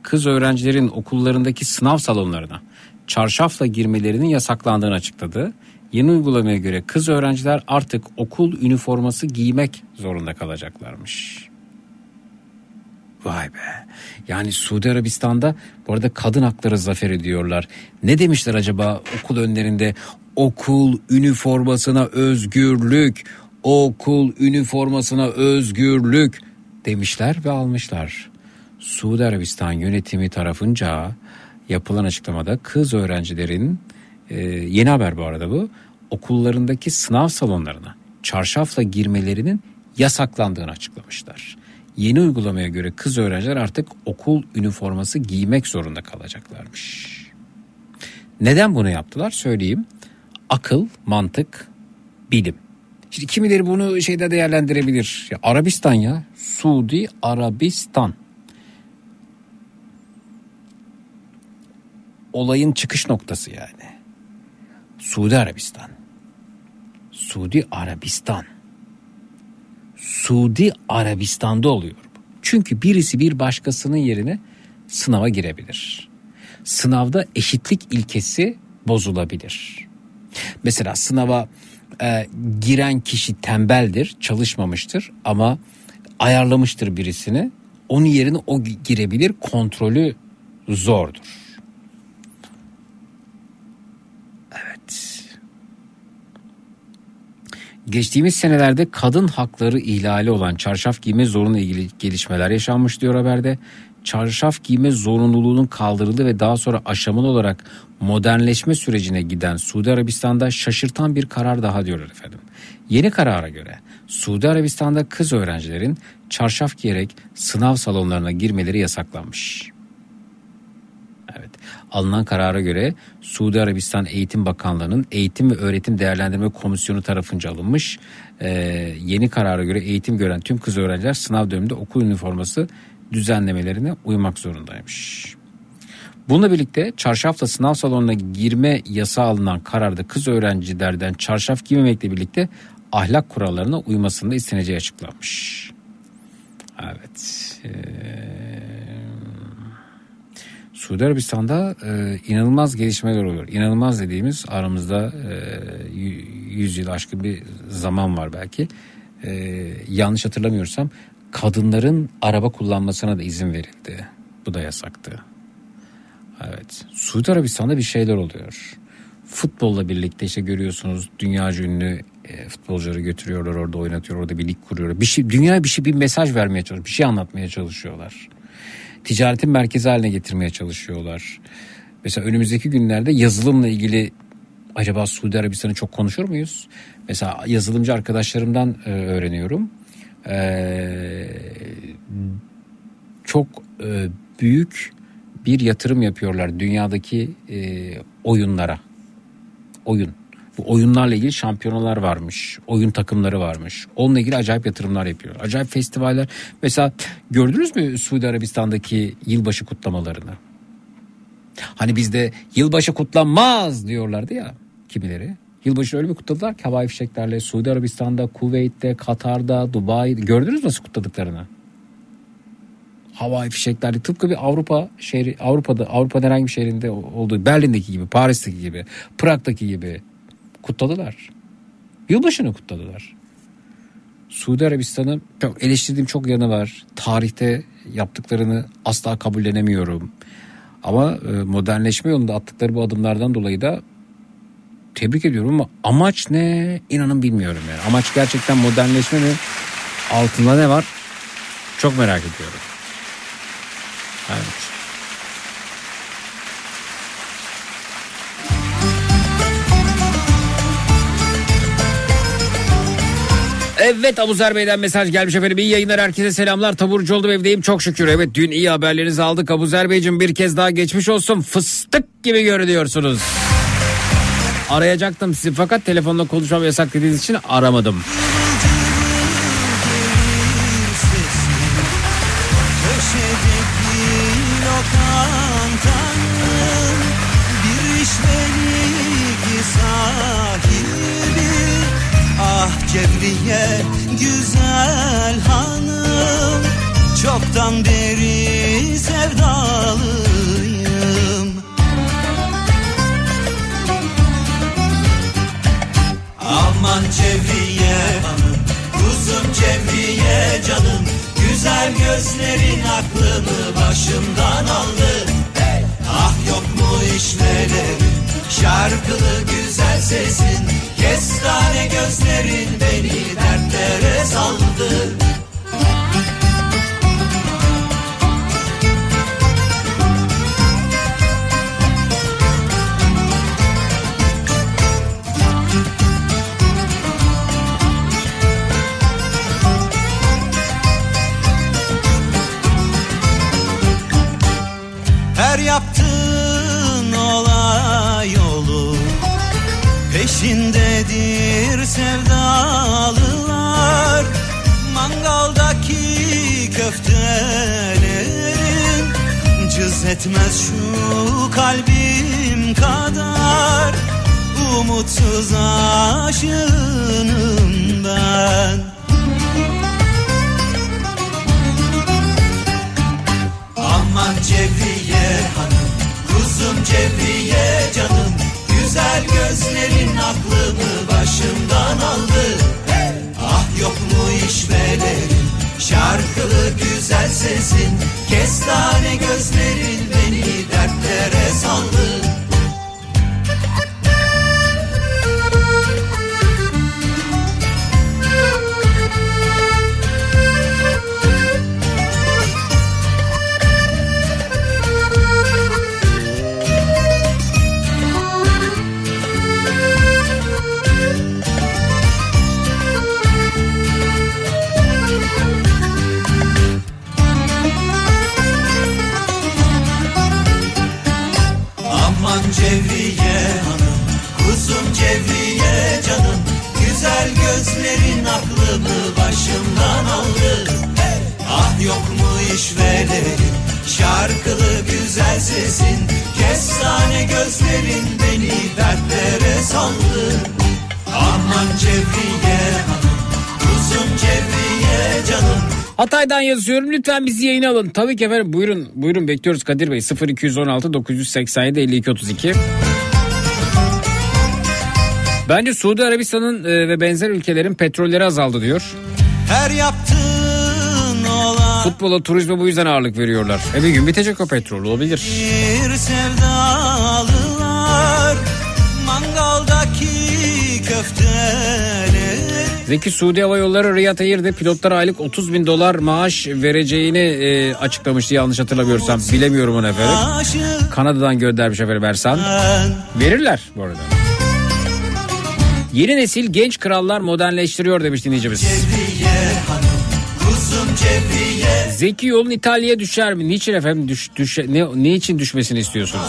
S4: kız öğrencilerin okullarındaki sınav salonlarına çarşafla girmelerinin yasaklandığını açıkladı. Yeni uygulamaya göre kız öğrenciler artık okul üniforması giymek zorunda kalacaklarmış. Vay be. Yani Suudi Arabistan'da bu arada kadın hakları zafer ediyorlar. Ne demişler acaba okul önlerinde? Okul üniformasına özgürlük. Okul üniformasına özgürlük demişler ve almışlar. Suudi Arabistan yönetimi tarafınca yapılan açıklamada kız öğrencilerin e, yeni haber bu arada bu okullarındaki sınav salonlarına çarşafla girmelerinin yasaklandığını açıklamışlar. Yeni uygulamaya göre kız öğrenciler artık okul üniforması giymek zorunda kalacaklarmış. Neden bunu yaptılar söyleyeyim. Akıl, mantık, bilim. Şimdi kimileri bunu şeyde değerlendirebilir. Ya Arabistan ya. Suudi Arabistan. Olayın çıkış noktası yani. Suudi Arabistan. Suudi Arabistan. Suudi Arabistan'da oluyor. Çünkü birisi bir başkasının yerine sınava girebilir. Sınavda eşitlik ilkesi bozulabilir. Mesela sınava e, giren kişi tembeldir, çalışmamıştır ama ayarlamıştır birisini. Onun yerine o girebilir, kontrolü zordur. Evet. Geçtiğimiz senelerde kadın hakları ihlali olan çarşaf giyme zorunla ilgili gelişmeler yaşanmış diyor haberde. Çarşaf giyme zorunluluğunun kaldırıldığı ve daha sonra aşamalı olarak modernleşme sürecine giden Suudi Arabistan'da şaşırtan bir karar daha diyorlar efendim. Yeni karara göre Suudi Arabistan'da kız öğrencilerin çarşaf giyerek sınav salonlarına girmeleri yasaklanmış. Alınan karara göre Suudi Arabistan Eğitim Bakanlığı'nın Eğitim ve Öğretim Değerlendirme Komisyonu tarafınca alınmış. Ee, yeni karara göre eğitim gören tüm kız öğrenciler sınav döneminde okul üniforması düzenlemelerine uymak zorundaymış. Bununla birlikte çarşafla sınav salonuna girme yasağı alınan kararda kız öğrencilerden çarşaf giymemekle birlikte ahlak kurallarına uymasında isteneceği açıklanmış. Evet. Ee, Suudi Arabistan'da e, inanılmaz gelişmeler oluyor. İnanılmaz dediğimiz aramızda e, 100 yıl aşkın bir zaman var belki. E, yanlış hatırlamıyorsam kadınların araba kullanmasına da izin verildi. Bu da yasaktı. Evet. Suudi Arabistan'da bir şeyler oluyor. Futbolla birlikte işte görüyorsunuz dünyaca ünlü e, futbolcuları götürüyorlar orada oynatıyor orada bir lig kuruyorlar. Bir şey dünyaya bir şey bir mesaj vermeye çalışıyor. Bir şey anlatmaya çalışıyorlar. Ticaretin merkezi haline getirmeye çalışıyorlar. Mesela önümüzdeki günlerde yazılımla ilgili acaba Suudi Arabistan'ı çok konuşur muyuz? Mesela yazılımcı arkadaşlarımdan e, öğreniyorum. Ee, çok e, büyük bir yatırım yapıyorlar dünyadaki e, oyunlara. Oyun. Bu oyunlarla ilgili şampiyonalar varmış. Oyun takımları varmış. Onunla ilgili acayip yatırımlar yapıyor. Acayip festivaller. Mesela gördünüz mü Suudi Arabistan'daki yılbaşı kutlamalarını? Hani bizde yılbaşı kutlanmaz diyorlardı ya. kimileri. Yılbaşı öyle bir kutladılar ki havai fişeklerle Suudi Arabistan'da, Kuveyt'te, Katar'da, Dubai'de. Gördünüz nasıl kutladıklarını? Havai fişeklerle tıpkı bir Avrupa şehri Avrupa'da Avrupa herhangi bir şehrinde olduğu Berlin'deki gibi, Paris'teki gibi, Prag'daki gibi kutladılar. Yılbaşını kutladılar. Suudi Arabistan'ı eleştirdiğim çok yanı var. Tarihte yaptıklarını asla kabullenemiyorum. Ama e, modernleşme yolunda attıkları bu adımlardan dolayı da tebrik ediyorum ama amaç ne inanın bilmiyorum yani. Amaç gerçekten modernleşme mi? Altında ne var? Çok merak ediyorum. Evet. Evet Abuzer Bey'den mesaj gelmiş efendim. İyi yayınlar herkese selamlar. Taburcu oldum evdeyim çok şükür. Evet dün iyi haberlerinizi aldık. Abuzer Beyciğim bir kez daha geçmiş olsun. Fıstık gibi görünüyorsunuz. Arayacaktım sizi fakat telefonla konuşmam yasak dediğiniz için aramadım.
S12: Aman Cevriye hanım Kuzum Cevriye canım Güzel gözlerin aklımı başımdan aldı. Ah yok mu işvelerin Şarkılı güzel sesin Kestane gözlerin beni dertlere saldı sevdalılar. Mangaldaki köftelerin Cız etmez şu kalbim kadar. Umutsuz aşığınım ben. Aman Cevriye hanım Kuzum Cevriye canım Güzel gözlerin aklımı başımdan aldı. Ah yok mu işvelerin Şarkılı güzel sesin Kestane gözlerin beni dertlere saldı başımdan aldı Ah yok mu işvelerin Şarkılı güzel sesin Kestane gözlerin beni dertlere saldı Aman Cevriye hanım Kuzum Cevriye canım
S4: Hatay'dan yazıyorum lütfen bizi yayına alın. Tabii ki efendim buyurun buyurun bekliyoruz Kadir Bey 0216 987 52 32. Bence Suudi Arabistan'ın e, ve benzer ülkelerin petrolleri azaldı diyor.
S12: Her yaptığın olay
S4: Futbola, turizme bu yüzden ağırlık veriyorlar. E bir gün bitecek o petrol olabilir.
S12: Bir sevdalılar Mangaldaki köfteleri
S4: Zeki Suudi Hava Yolları Riyad Air'de pilotlara aylık 30 bin dolar maaş vereceğini e, açıklamıştı yanlış hatırlamıyorsam. Bilemiyorum onu efendim. Kanada'dan göndermiş efendim Ersan. Verirler bu arada. Yeni nesil genç krallar modernleştiriyor demiş dinleyicimiz.
S12: Cevriye hanım Kuzum Cevriye
S4: Zeki yolun İtalya'ya düşer mi? Niçin efendim düş, düş, ne, ne için düşmesini istiyorsunuz?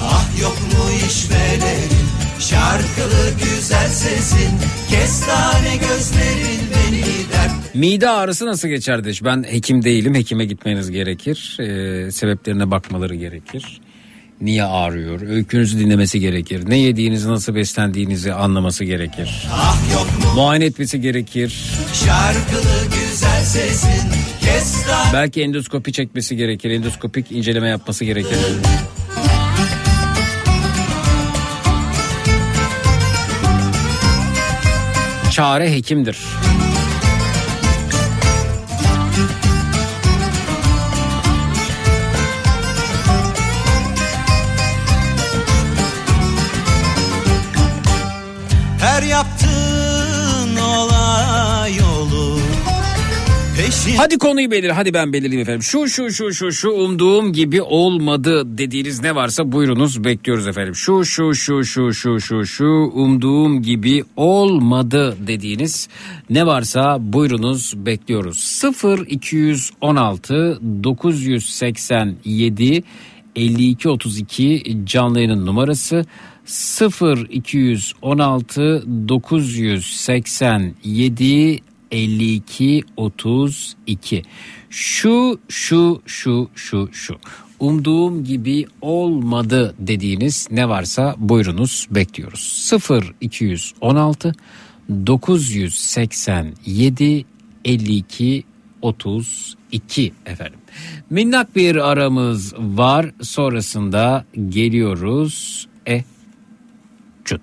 S12: Ah yok mu işvelerin Şarkılı güzel sesin Kestane gözlerin beni dert
S4: Mide ağrısı nasıl geçer demiş. Ben hekim değilim. Hekime gitmeniz gerekir. Ee, sebeplerine bakmaları gerekir. Niye ağrıyor? Öykünüzü dinlemesi gerekir. Ne yediğinizi nasıl beslendiğinizi anlaması gerekir.
S12: Ah yok mu
S4: Muayene etmesi gerekir.
S12: şarkılı güzel sesin Kestan
S4: Belki endoskopi çekmesi gerekir. Endoskopik inceleme yapması gerekir. Çare hekimdir. Hadi konuyu belir. Hadi ben belirleyeyim efendim. Şu şu şu şu şu umduğum gibi olmadı dediğiniz ne varsa buyurunuz bekliyoruz efendim. Şu şu şu şu şu şu şu umduğum gibi olmadı dediğiniz ne varsa buyurunuz bekliyoruz. 0 216 987 52 32 canlı yayının numarası 0 216 987 52 32 şu şu şu şu şu umduğum gibi olmadı dediğiniz ne varsa buyurunuz bekliyoruz 0 216 987 52 32 efendim. Minnak bir aramız var sonrasında geliyoruz. E cut.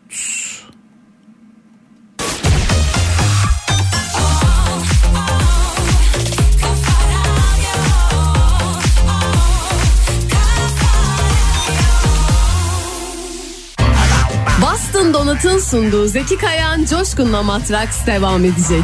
S17: Boston Donut'un sunduğu Zeki Kayan Coşkun'la Matraks devam edecek.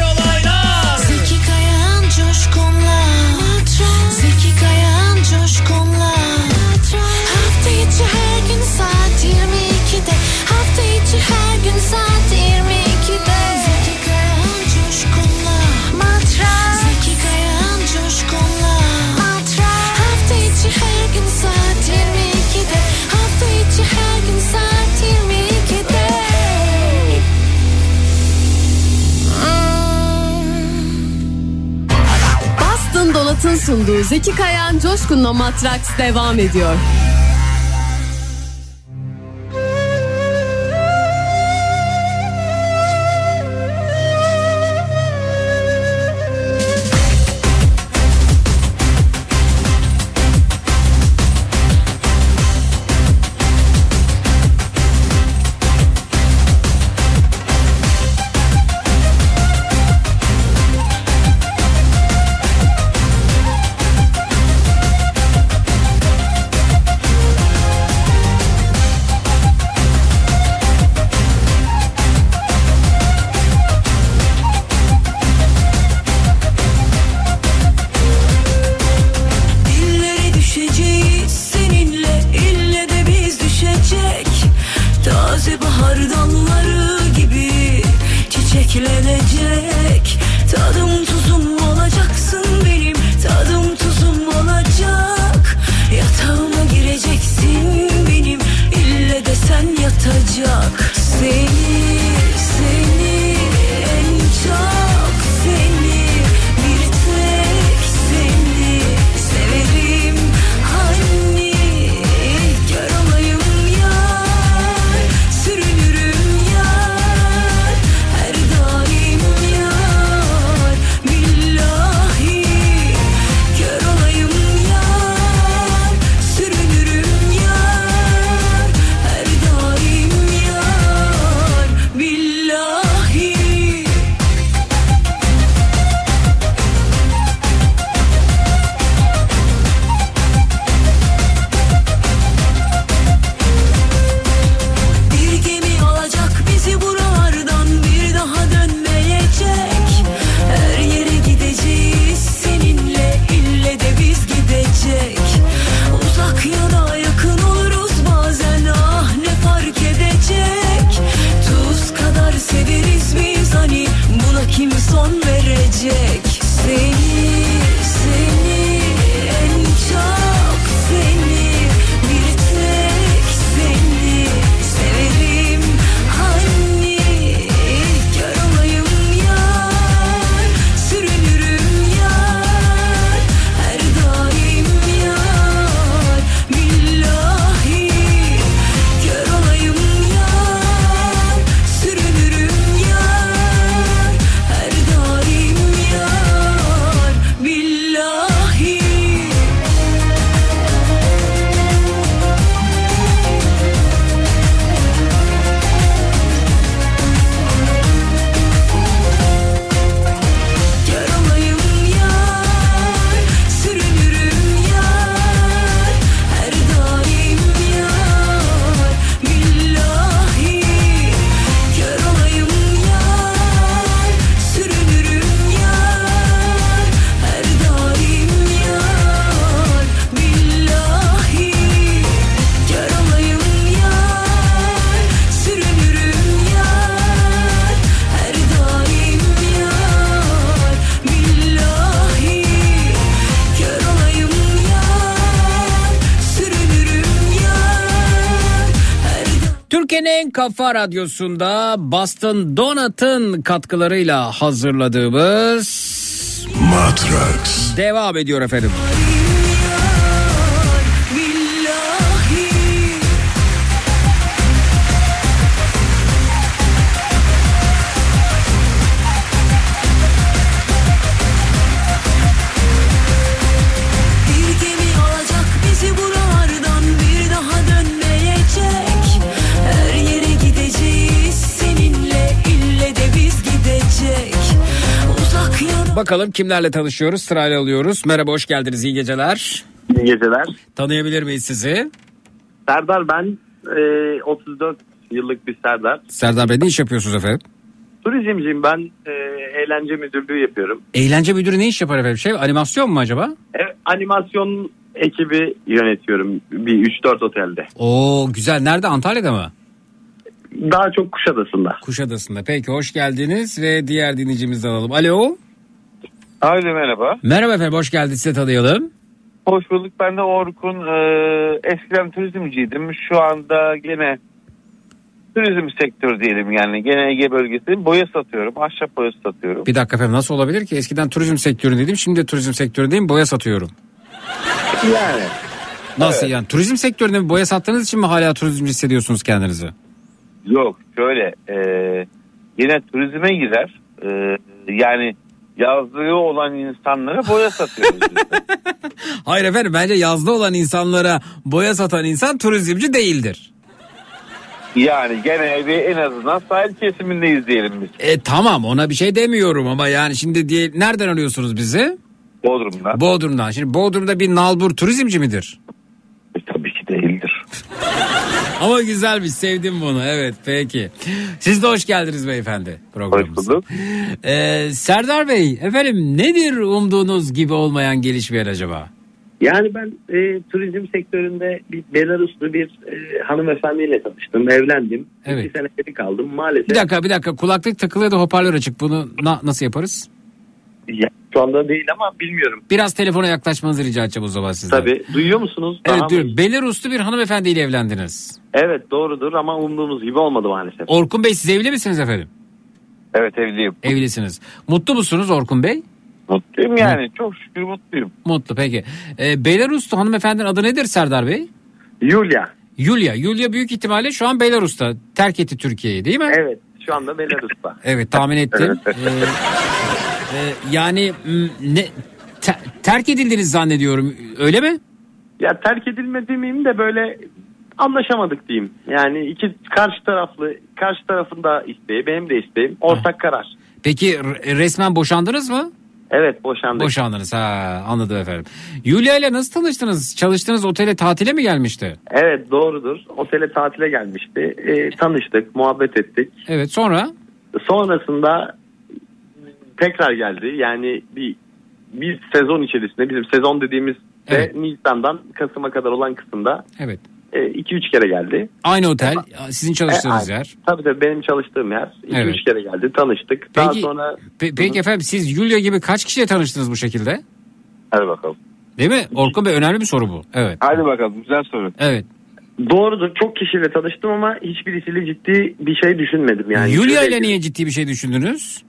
S9: Her gün saat 22'de Zeki Kayan Coşkun'la. Matras. Zeki Kayan Coşkun'la. Matras. Hafta içi her gün saat 22'de Hafta içi her gün saat 22'de
S6: Bastın Dolat'ın sunduğu Zeki Kayan Coşkun'la Matraks devam ediyor.
S4: Kafa Radyosu'nda Boston Donut'ın katkılarıyla hazırladığımız
S18: Matrax.
S4: devam ediyor efendim.
S6: Bir
S4: Bakalım kimlerle tanışıyoruz sırayla alıyoruz. Merhaba hoş geldiniz iyi geceler.
S19: İyi geceler.
S4: Tanıyabilir miyiz sizi?
S19: Serdar ben e, 34 yıllık bir Serdar.
S4: Serdar Bey ne iş yapıyorsunuz efendim?
S19: Turizmciyim ben e, eğlence müdürlüğü yapıyorum.
S4: Eğlence müdürü ne iş yapar efendim? Şey animasyon mu acaba?
S19: E, animasyon ekibi yönetiyorum bir 3-4 otelde.
S4: Oo güzel nerede Antalya'da mı?
S19: Daha çok Kuşadası'nda.
S4: Kuşadası'nda. Peki hoş geldiniz ve diğer dinleyicimizi alalım. Alo.
S20: Alo merhaba.
S4: Merhaba efendim hoş geldiniz size tanıyalım.
S20: Hoş bulduk. Ben de Orkun. Ee, eskiden turizmciydim. Şu anda gene turizm sektörü diyelim yani. Gene Ege bölgesinde boya satıyorum. Ahşap boyası satıyorum.
S4: Bir dakika efendim nasıl olabilir ki? Eskiden turizm sektöründeydim şimdi de turizm sektöründeyim boya satıyorum.
S20: Yani.
S4: Nasıl
S20: Evet.
S4: yani? Turizm sektöründe mi boya sattığınız için mi hala turizmci hissediyorsunuz kendinizi?
S20: Yok şöyle. E, yine turizme girer. E, yani yazlığı olan insanlara boya satıyoruz. <laughs>
S4: Hayır efendim bence yazda olan insanlara boya satan insan turizmci değildir.
S20: yani gene bir en azından sahil kesimindeyiz diyelim biz.
S4: E tamam ona bir şey demiyorum ama yani şimdi diye nereden arıyorsunuz bizi?
S20: Bodrum'dan.
S4: Bodrum'dan. Şimdi Bodrum'da bir nalbur turizmci midir?
S20: E, tabii ki değildir. <laughs>
S4: Ama güzelmiş sevdim bunu evet peki. Siz de hoş geldiniz beyefendi programımıza.
S20: bulduk.
S4: Ee, Serdar Bey efendim nedir umduğunuz gibi olmayan gelişmeler acaba?
S19: Yani ben e, turizm sektöründe bir Belaruslu bir e, hanımefendiyle tanıştım. Evlendim.
S4: Evet.
S19: Bir sene kaldım. Maalesef
S4: Bir dakika bir dakika kulaklık takılı ya da hoparlör açık bunu na- nasıl yaparız?
S19: Ya, şu anda değil ama bilmiyorum.
S4: Biraz telefona yaklaşmanızı rica edeceğim o zaman sizden.
S19: Tabii. Duyuyor musunuz?
S4: Evet
S19: Daha mı?
S4: diyorum Belaruslu bir hanımefendiyle evlendiniz.
S19: Evet doğrudur ama umduğumuz gibi olmadı maalesef.
S4: Orkun Bey siz evli misiniz efendim?
S20: Evet evliyim.
S4: Evlisiniz. Mutlu musunuz Orkun Bey?
S20: Mutluyum yani. Çok şükür mutluyum.
S4: Mutlu peki. Ee, Belaruslu hanımefendinin adı nedir Serdar Bey?
S19: Yulia.
S4: Yulia. Yulia büyük ihtimalle şu an Belarus'ta. Terk etti Türkiye'yi değil mi?
S19: Evet şu anda Belarus'ta.
S4: Evet tahmin ettim. <laughs> Ee, e, yani ne te- terk edildiniz zannediyorum. Öyle mi?
S19: Ya terk edilme demeyeyim de böyle anlaşamadık diyeyim. Yani iki karşı taraflı karşı tarafın da isteği benim de isteğim ortak karar.
S4: Peki resmen boşandınız mı?
S19: Evet boşandık.
S4: Boşandınız ha anladım efendim. Yulia ile nasıl tanıştınız? Çalıştığınız otele tatile mi gelmişti?
S19: Evet doğrudur. Otele tatile gelmişti. Ee, tanıştık, muhabbet ettik.
S4: Evet sonra?
S19: Sonrasında tekrar geldi. Yani bir bir sezon içerisinde bizim sezon dediğimiz de
S4: Evet.
S19: Nisan'dan Kasım'a kadar olan kısımda
S4: Evet.
S19: 2-3 kere geldi.
S4: Aynı otel sizin çalıştığınız
S19: E,
S4: yer.
S19: Tabii tabii benim çalıştığım yer. 2-3
S4: Evet.
S19: kere geldi. Tanıştık. Daha
S4: Peki,
S19: sonra
S4: pe- peki efendim siz Yulia gibi kaç kişiyle tanıştınız bu şekilde?
S20: Hadi bakalım.
S4: Değil mi? Orkun Bey önemli bir soru bu. Evet.
S20: Hadi bakalım güzel soru.
S4: Evet.
S19: Doğrudur. Çok kişiyle tanıştım ama hiçbirisiyle ciddi bir şey düşünmedim. Yani Şöyle-
S4: ile niye ciddi bir şey düşündünüz?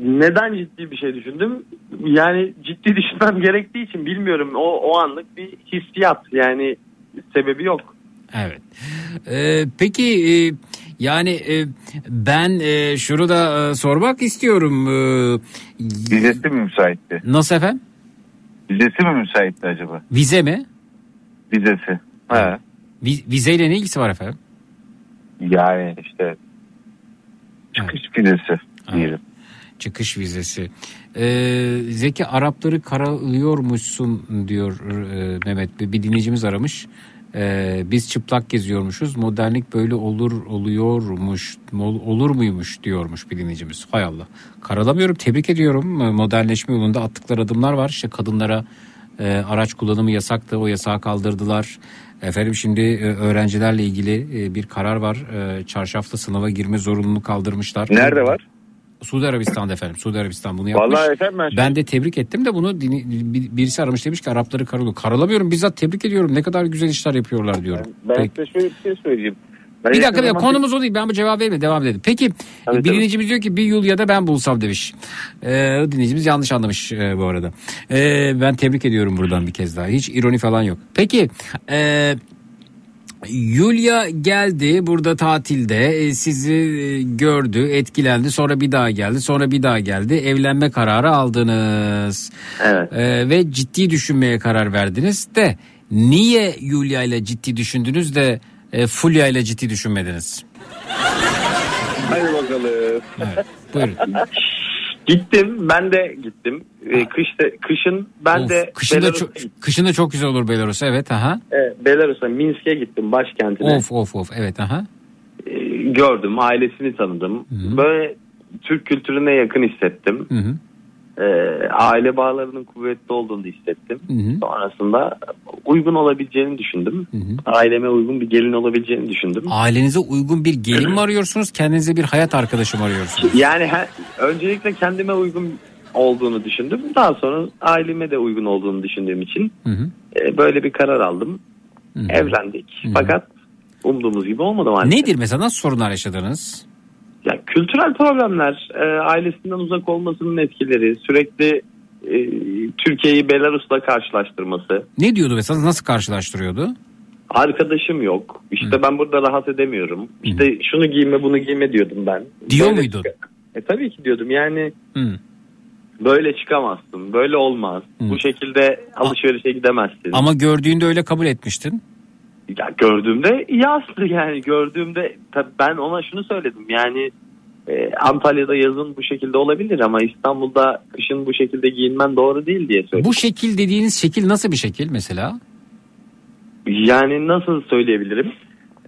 S19: Neden ciddi bir şey düşündüm? Yani ciddi <laughs> düşünmem gerektiği için bilmiyorum. O, o anlık bir hissiyat. Yani sebebi yok.
S4: Evet. Ee, peki e, yani e, ben e, şunu da e, sormak istiyorum. Ee,
S20: Vizesi mi müsaitti?
S4: nasıl efendim?
S20: Vizesi mi müsaitti acaba?
S4: Vize mi?
S20: Vizesi. Ha.
S4: Vi- vizeyle ne ilgisi var efendim?
S20: Yani işte çıkış vizesi diyelim.
S4: Çıkış vizesi. Ee, Zeki Arapları karalıyormuşsun diyor e, Mehmet. Bir, dinleyicimiz aramış. Ee, biz çıplak geziyormuşuz. Modernlik böyle olur oluyormuş, olur muymuş diyormuş bir dinleyicimiz. Hay Allah. Karalamıyorum. Tebrik ediyorum. Modernleşme yolunda attıkları adımlar var. İşte kadınlara e, araç kullanımı yasaktı. O yasağı kaldırdılar. Efendim şimdi e, öğrencilerle ilgili e, bir karar var. E, çarşaflı sınava girme zorunluluğunu kaldırmışlar.
S20: Nerede var?
S4: Suudi Arabistan'da efendim. Suudi Arabistan bunu yapmış.
S20: Vallahi efendim ben-
S4: ben de tebrik ettim de bunu dini- bir- birisi aramış demiş ki Arapları karalıyor. Karalamıyorum bizzat tebrik ediyorum. Ne kadar güzel işler yapıyorlar diyorum.
S20: Ben
S4: Peki.
S20: size şöyle bir şey söyleyeyim.
S4: Bir dakika bir
S19: yakın
S4: konumuz o değil ben bu cevap verme devam edelim. Peki bir dinleyicimiz diyor ki bir Yulya'da ben bulsam demiş. Ee, dinleyicimiz yanlış anlamış e, bu arada. Ee, ben tebrik ediyorum buradan bir kez daha. Hiç ironi falan yok. Peki e, Yulia geldi burada tatilde e, sizi e, gördü etkilendi sonra bir daha geldi sonra bir daha geldi evlenme kararı aldınız.
S19: Evet.
S4: Ee, ve ciddi düşünmeye karar verdiniz de niye Yulia ile ciddi düşündünüz de e, Fulya ile ciddi düşünmediniz?
S19: Hadi bakalım.
S4: Evet, buyurun. <laughs>
S19: Gittim ben de gittim. Ee, kışta, kışın ben
S4: Of,
S19: de
S4: kışın da çok, kışın da çok güzel olur Belarus evet aha.
S19: Evet, Belarus'a Minsk'e gittim başkentine.
S4: Of of of evet aha.
S19: Ee, gördüm ailesini tanıdım. Böyle Türk kültürüne yakın hissettim.
S4: Hı hı.
S19: Ee, aile bağlarının kuvvetli olduğunu hissettim.
S4: Hı hı.
S19: Sonrasında uygun olabileceğini düşündüm. Aileme uygun bir gelin olabileceğini düşündüm.
S4: Ailenize uygun bir gelin mi arıyorsunuz kendinize bir hayat arkadaşı mı arıyorsunuz?
S19: Yani he- öncelikle kendime uygun olduğunu düşündüm. Daha sonra aileme de uygun olduğunu düşündüğüm için
S4: Hı hı.
S19: e, böyle bir karar aldım. Evlendik. Fakat umduğumuz gibi olmadı maalesef.
S4: Nedir mesela nasıl sorunlar yaşadınız?
S19: Ya kültürel problemler, e, ailesinden uzak olmasının etkileri, sürekli e, Türkiye'yi Belarus'la karşılaştırması.
S4: Ne diyordu mesela nasıl karşılaştırıyordu?
S19: Arkadaşım yok. İşte ben burada rahat edemiyorum. İşte şunu giyme bunu giyme diyordum ben.
S4: Diyor
S19: Böyle
S4: muydun?
S19: çık- E tabii ki diyordum. Yani
S4: Hı.
S19: böyle çıkamazsın. Böyle olmaz. Bu şekilde alışverişe gidemezsin.
S4: Ama gördüğünde öyle kabul etmiştin.
S19: Ya gördüğümde iyi yani gördüğümde tabii ben ona şunu söyledim yani e, Antalya'da yazın bu şekilde olabilir ama İstanbul'da kışın bu şekilde giyinmen doğru değil diye söyledim.
S4: Bu şekil dediğiniz şekil nasıl bir şekil mesela?
S19: Yani nasıl söyleyebilirim?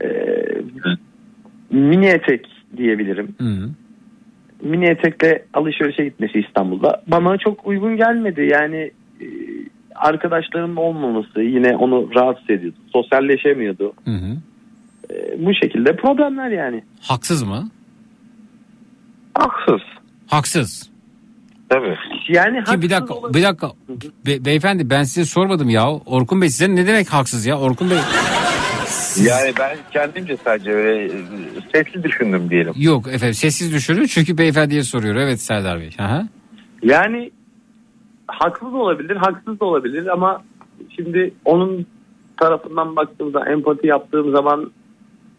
S19: E, mini etek diyebilirim.
S4: Hı.
S19: Mini etekle alışverişe gitmesi İstanbul'da bana çok uygun gelmedi yani e, arkadaşlarının olmaması yine onu rahatsız ediyordu. Sosyalleşemiyordu.
S4: Hı hı.
S19: E, bu şekilde problemler yani.
S4: Haksız mı?
S19: Haksız.
S4: Haksız.
S19: Tabii. Yani
S4: Ki bir dakika bir dakika Be- beyefendi ben size sormadım ya. Orkun Bey size ne demek haksız ya? Orkun Bey
S20: Yani ben kendimce sadece öyle e, sesli düşündüm diyelim.
S4: yok efendim sessiz düşürün çünkü beyefendiye soruyor. Evet Serdar Bey. Aha.
S19: Yani haklı da olabilir, haksız da olabilir ama şimdi onun tarafından baktığımda empati yaptığım zaman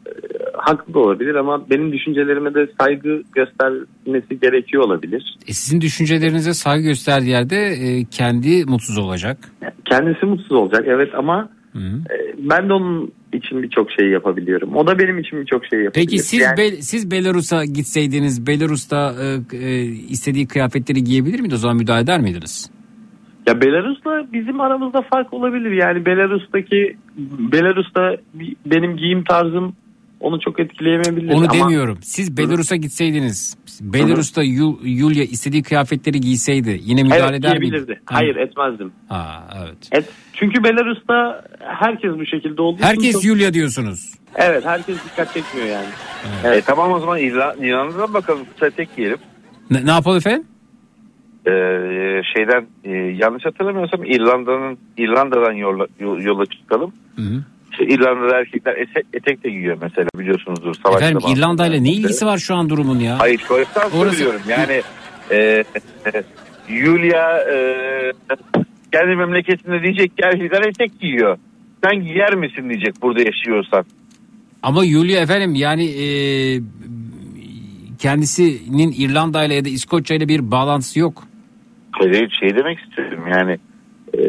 S19: e, haklı da olabilir ama benim düşüncelerime de saygı göstermesi gerekiyor olabilir.
S4: E, sizin düşüncelerinize saygı gösterdiği yerde e, kendi mutsuz olacak.
S19: Kendisi mutsuz olacak evet ama
S4: Hı.
S19: e, ben de onun için birçok şey yapabiliyorum. O da benim için birçok şey yapabilir.
S4: Peki siz
S19: Yani-
S4: Be- siz Belarus'a gitseydiniz Belarus'ta e, e, istediği kıyafetleri giyebilir miydi? O zaman müdahale eder miydiniz?
S19: Ya Belarus'la bizim aramızda fark olabilir. Yani Belarus'taki Belarus'ta benim giyim tarzım onu çok etkileyemeyebilir.
S4: Onu
S19: ama
S4: demiyorum. Siz Belarus'a gitseydiniz Belarus'ta Yul- Yulia istediği kıyafetleri giyseydi yine müdahale
S19: evet,
S4: eder
S19: giyebilirdi.
S4: miydi?
S19: Hayır etmezdim.
S4: Ha, evet.
S19: Et, çünkü Belarus'ta herkes bu şekilde olduğu için
S4: Herkes
S19: çok-
S4: Yulia diyorsunuz.
S19: Evet herkes dikkat çekmiyor yani.
S20: E, tamam o zaman İrla- İrlanda'dan bakalım kısa tek giyelim.
S4: Ne, ne yapalım efendim?
S20: Ee, şeyden e, yanlış hatırlamıyorsam İrlanda'nın İrlanda'dan yola, yo- yola çıkalım.
S4: Hı hı.
S20: İrlanda'da erkekler etek, etek de giyiyor mesela biliyorsunuzdur. Savaş
S4: Efendim. İrlanda ile ne ilgisi var şu an durumun ya?
S20: Hayır Koyastan
S4: Orası-
S20: söylüyorum yani e, <laughs> e, Yulia e, kendi memleketinde diyecek ki erkekler etek giyiyor. Sen giyer misin diyecek burada yaşıyorsan.
S4: Ama Yulia efendim yani e, kendisinin İrlanda ile ya da İskoçya ile bir bağlantısı yok.
S20: Şey, şey demek istiyorum yani e,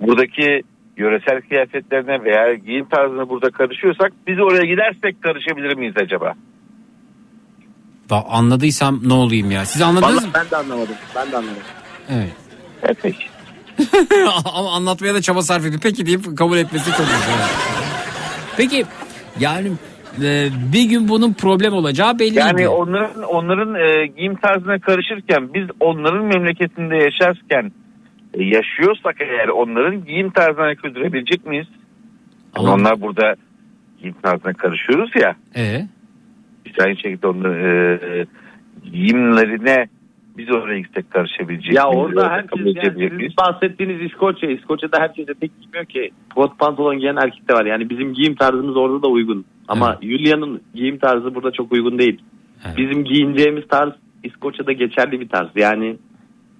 S20: buradaki yöresel kıyafetlerine veya giyim tarzına burada karışıyorsak biz oraya gidersek karışabilir miyiz acaba?
S4: Ba- Anladıysam ne olayım ya? Siz anladınız
S19: Vallahi
S4: mı?
S19: ben de anlamadım. Ben de anlamadım.
S4: Evet.
S20: Evet, peki. <laughs>
S4: Ama anlatmaya da çaba sarf ediyor. Peki deyip kabul etmesi çok güzel. Peki yani e, bir gün bunun problem olacağı belliydi.
S20: Yani onların onların e, giyim tarzına karışırken biz onların memleketinde yaşarken e, yaşıyorsak eğer onların giyim tarzına güldürebilecek miyiz? Yani onlar burada giyim tarzına karışıyoruz ya.
S4: Ee?
S20: İşte aynı şekilde onların e, giyimlerine Biz oraya gitsek karışabilecek
S19: Ya
S20: miyiz?
S19: orada herkes yani
S20: miyiz?
S19: bahsettiğiniz İskoçya. İskoçya'da herkese tek gitmiyor ki. Kot pantolon giyen erkek de var. Yani bizim giyim tarzımız orada da uygun. Ama Julia'nın giyim tarzı burada çok uygun değil. Bizim giyineceğimiz tarz İskoçya'da geçerli bir tarz. Yani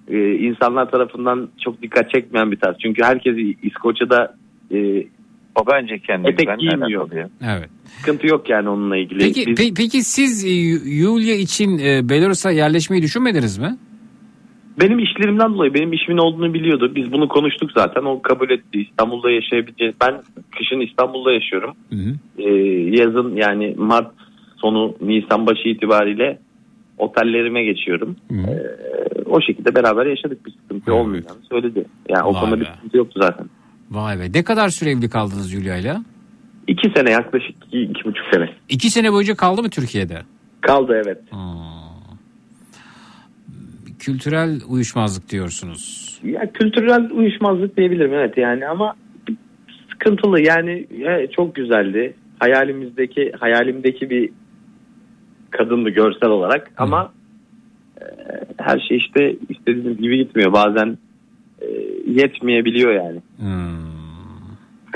S19: e, insanlar tarafından çok dikkat çekmeyen bir tarz. Çünkü herkes İskoçya'da e,
S20: o bence kendi
S19: etek giymiyor.
S4: Evet.
S19: Sıkıntı yok yani onunla ilgili.
S4: Peki,
S19: Biz-
S4: pe- peki siz e, Yulia için e, Belarus'a yerleşmeyi düşünmediniz mi?
S19: Benim işlerimden dolayı benim işimin olduğunu biliyordu. Biz bunu konuştuk zaten. O kabul etti. İstanbul'da yaşayabileceğiz. Ben kışın İstanbul'da yaşıyorum. Ee, yazın yani Mart sonu Nisan başı itibariyle otellerime geçiyorum. Ee, o şekilde beraber yaşadık. Bir sıkıntı olmayacağını söyledi. Yani o
S4: Vay
S19: konuda bir
S4: be.
S19: sıkıntı yoktu zaten.
S4: Vay be. Ne kadar süre evli kaldınız Yulia'yla?
S19: İki sene yaklaşık iki, iki buçuk sene.
S4: İki sene boyunca kaldı mı Türkiye'de?
S19: Kaldı evet.
S4: Kültürel uyuşmazlık diyorsunuz.
S19: Ya kültürel uyuşmazlık diyebilirim evet yani ama sıkıntılı yani ya, çok güzeldi. Hayalimizdeki hayalimdeki bir kadındı görsel olarak ama e, her şey işte istediğimiz gibi gitmiyor. Bazen e, yetmeyebiliyor yani.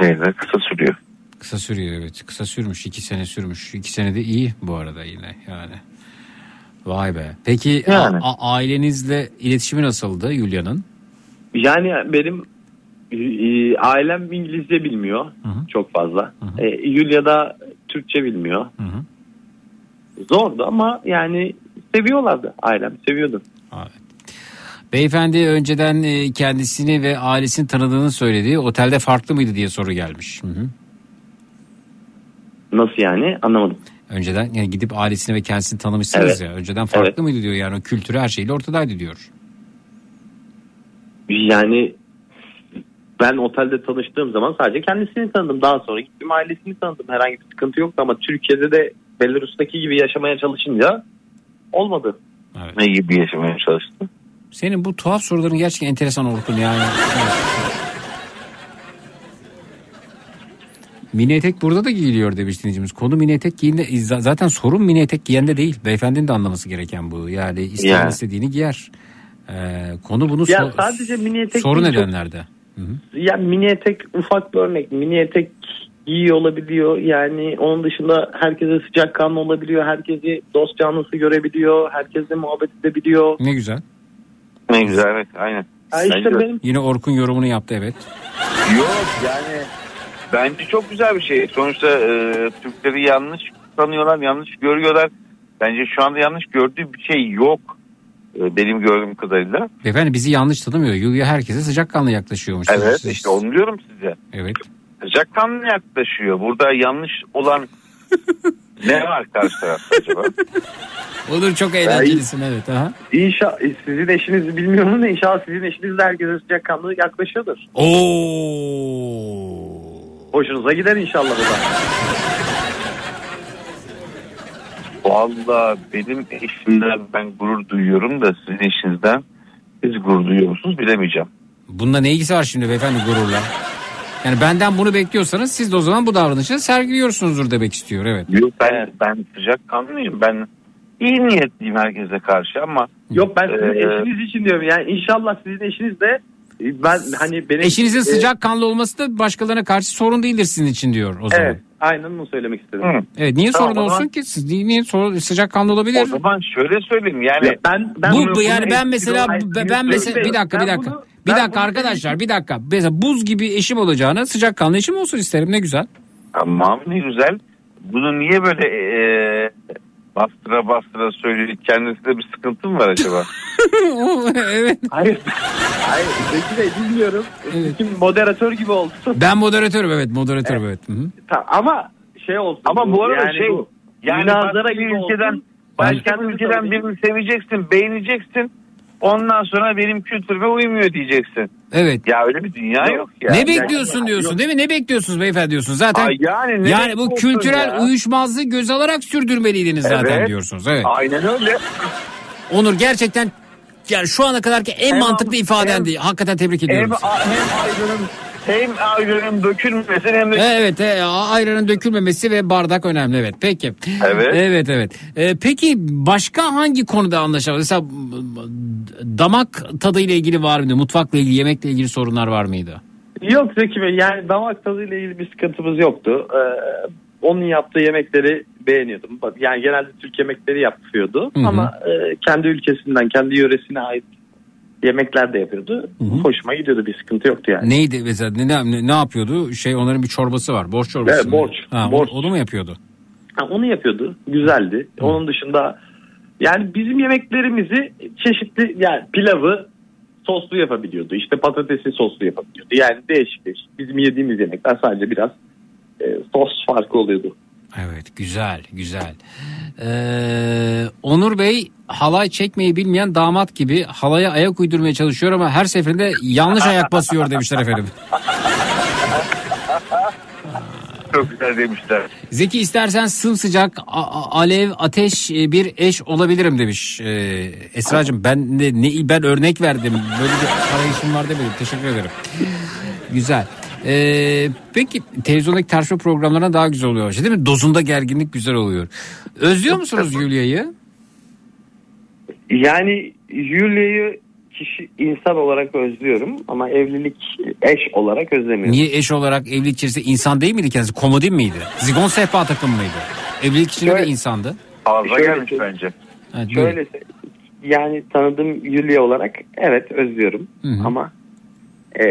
S20: Evet kısa sürüyor.
S4: Kısa sürüyor evet. Kısa sürmüş. iki sene sürmüş. İki sene de iyi bu arada yine yani. Vay be. Peki
S19: Yani.
S4: a- ailenizle iletişimi nasıldı Yulia'nın?
S19: Yani benim e, ailem İngilizce bilmiyor çok fazla. E, Yulia da Türkçe bilmiyor. Zordu ama yani seviyorlardı ailem seviyordu.
S4: Beyefendi önceden e, kendisini ve ailesini tanıdığını söyledi. Otelde farklı mıydı diye soru gelmiş. Hı hı.
S19: Nasıl yani anlamadım.
S4: Önceden yani gidip ailesini ve kendisini tanımışsınız
S19: Evet.
S4: ya. Önceden farklı
S19: Evet.
S4: mıydı diyor yani o kültürü her şeyle ortadaydı diyor.
S19: Yani ben otelde tanıştığım zaman sadece kendisini tanıdım. Daha sonra gittim ailesini tanıdım. Herhangi bir sıkıntı yoktu ama Türkiye'de de Belarus'taki gibi yaşamaya çalışınca olmadı.
S20: Ne gibi yaşamaya çalıştın?
S4: Senin bu tuhaf soruların gerçekten enteresan Orkun yani. Mini etek burada da giyiliyor demiş dinleyicimiz. Konu mini etek giyinde zaten sorun mini etek giyende değil. Beyefendinin de anlaması gereken bu. Yani isteyen
S19: Yani.
S4: istediğini giyer. Ee, konu bunu
S19: Ya
S4: so-
S19: sadece mini etek
S4: soru
S19: değil, çok-
S4: nedenlerde.
S19: Ya mini etek ufak bir örnek. Mini etek giyiyor olabiliyor. Yani onun dışında herkese sıcakkanlı olabiliyor. Herkesi dost canlısı görebiliyor. Herkesle muhabbet edebiliyor.
S4: Ne güzel.
S20: Ne güzel evet aynen.
S19: Ha işte
S20: Bence-
S19: benim
S4: Yine Orkun yorumunu yaptı evet.
S20: Yok yani bence çok güzel bir şey. Sonuçta e, Türkleri yanlış tanıyorlar, yanlış görüyorlar. Bence şu anda yanlış gördüğü bir şey yok. E, benim gördüğüm kadarıyla.
S4: Beyefendi bizi yanlış tanımıyor. Yulia herkese sıcakkanlı yaklaşıyormuş.
S20: Evet
S4: Siz-
S20: işte onu diyorum size.
S4: Evet.
S20: Sıcakkanlı yaklaşıyor. Burada yanlış olan ne var karşı tarafta acaba? <laughs>
S4: Olur çok eğlencelisin evet. Aha.
S19: İnşallah sizin eşinizi bilmiyorum ama inşallah sizin eşiniz de herkese sıcakkanlı yaklaşıyordur.
S4: Oo.
S19: Hoşunuza gider inşallah bu da.
S20: Valla benim eşimden ben gurur duyuyorum da sizin eşinizden siz gurur duyuyor musunuz bilemeyeceğim.
S4: Bunda ne ilgisi var şimdi beyefendi gururla? Yani benden bunu bekliyorsanız siz de o zaman bu davranışı sergiliyorsunuzdur demek istiyor evet.
S20: Yok ben, ben sıcakkanlıyım. Ben iyi niyetliyim herkese karşı ama
S19: Yok ben sizin
S20: Ee,
S19: eşiniz için diyorum. Yani inşallah sizin eşiniz de ben hani benim
S4: Eşinizin
S19: e,
S4: sıcakkanlı olması da başkalarına karşı sorun değildir sizin için diyor o zaman.
S19: Evet, aynen onu söylemek istedim.
S4: Evet niye
S20: Tamam,
S4: sorun
S20: zaman-
S4: olsun ki? Siz niye, sorun, sıcakkanlı olabilir?
S20: o zaman şöyle söyleyeyim yani.
S19: ben,
S4: bu, bu yani ben mesela ben, ben mesela bir dakika bir dakika. Bir
S19: ben
S4: dakika
S19: bunu-
S4: arkadaşlar bir dakika. Mesela buz gibi eşim olacağına sıcakkanlı eşim olsun isterim ne güzel.
S20: Tamam ne güzel. Bunu niye böyle e, bastıra bastıra söylüyor? Kendisinde bir sıkıntı mı var acaba? <laughs>
S4: evet.
S19: Hayır. Hayır Zeki Bey bilmiyorum. Kim moderatör gibi oldu.
S4: Ben moderatörüm evet moderatörüm evet. Hı hı.
S19: Ta- Ama şey olsun.
S20: Ama bu arada şey
S19: bu
S20: yani başka bir ülkeden
S19: olsun.
S20: başka bir ülkeden birini seveceksin, beğeneceksin. Ondan sonra benim kültürüme uymuyor diyeceksin.
S4: Evet.
S20: Ya öyle bir dünya yok ya.
S4: ne
S20: Yani-
S4: bekliyorsun diyorsun değil mi? Ne bekliyorsunuz beyefendi diyorsun. Zaten
S20: Ay yani ne
S4: yani bu kültürel
S20: ya?
S4: uyuşmazlığı göz alarak sürdürmeliydiniz zaten
S20: Evet.
S4: diyorsunuz. Evet.
S20: Aynen öyle.
S4: Onur gerçekten yani şu ana kadarki en
S20: Hem-
S4: mantıklı ifadendi. Hakikaten tebrik ediyorum.
S20: Hem, hem hem ayranın dökülmesin hem de
S4: Evet, e, ayranın dökülmemesi ve bardak önemli evet. Peki.
S20: Evet.
S4: Evet, evet. E, peki başka hangi konuda anlaşamadınız? Mesela damak tadıyla ilgili var mıydı? Mutfakla ilgili, yemekle ilgili sorunlar var mıydı?
S19: Yok Zeki Bey yani damak tadıyla ilgili bir sıkıntımız yoktu. Ee, onun yaptığı yemekleri beğeniyordum. Yani genelde Türk yemekleri yapıyordu
S4: Hı hı.
S19: ama e, kendi ülkesinden, kendi yöresine ait yemekler de yapıyordu. Hoşuma gidiyordu bir sıkıntı yoktu yani.
S4: Neydi mesela ne, ne, ne yapıyordu? Şey onların bir çorbası var. Borç çorbası.
S19: Evet, borç,
S4: Ha,
S19: borç.
S4: O, onu mu yapıyordu?
S19: Ha, onu yapıyordu. Güzeldi. Onun dışında yani bizim yemeklerimizi çeşitli yani pilavı soslu yapabiliyordu. İşte patatesi soslu yapabiliyordu. Yani değişik değişik. Bizim yediğimiz yemekler sadece biraz e, sos farkı oluyordu.
S4: Evet güzel güzel. Ee, Onur Bey halay çekmeyi bilmeyen damat gibi halaya ayak uydurmaya çalışıyor ama her seferinde yanlış ayak basıyor demişler efendim. <laughs>
S20: çok güzel demişler.
S4: Zeki istersen sımsıcak alev ateş e, bir eş olabilirim demiş. Ee, Esra'cığım ben ne ben örnek verdim. Böyle bir arayışım var demedim. Teşekkür ederim. Güzel. Ee, peki televizyondaki tartışma programlarına daha güzel oluyor. İşte değil mi? Dozunda gerginlik güzel oluyor. Özlüyor musunuz Julia'yı?
S19: Yani Julia'yı kişi insan olarak özlüyorum ama evlilik eş olarak özlemiyorum.
S4: Niye eş olarak evlilik içerisinde insan değil miydi kendisi? Komodin miydi? Zigon sehpa takım mıydı? Evlilik içinde de insandı.
S20: Fazla
S19: Şöyle
S20: gelmiş bence.
S4: Evet, buyurun.
S19: Şöyle yani tanıdığım Julia olarak evet özlüyorum
S4: Hı hı.
S19: ama e,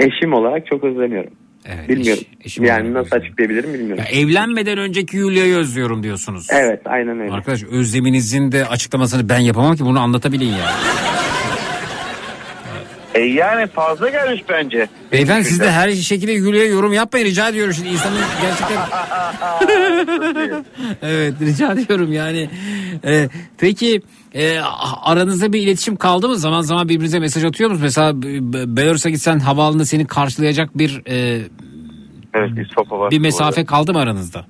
S19: eşim olarak çok özlemiyorum.
S4: Evet,
S19: Bilmiyorum.
S4: eş- eşim
S19: yani nasıl
S4: özlüyorum.
S19: açıklayabilirim bilmiyorum.
S4: Ya evlenmeden önceki Julia'yı özlüyorum diyorsunuz.
S19: Evet aynen öyle.
S4: Arkadaş özleminizin de açıklamasını ben yapamam ki bunu anlatabilin ya. <laughs>
S20: E yani fazla gelmiş bence.
S4: Beyefendi siz de her şekilde Julia'ya yorum yapmayın rica ediyorum. Şimdi insanın gerçekten... <laughs> <laughs> evet rica ediyorum yani. Ee, peki e, aranızda bir iletişim kaldı mı? Zaman zaman birbirinize mesaj atıyor musunuz? Mesela Belarus'a gitsen havaalanında seni karşılayacak bir e,
S20: Evet bir sopa var.
S4: bir mesafe kaldı mı aranızda?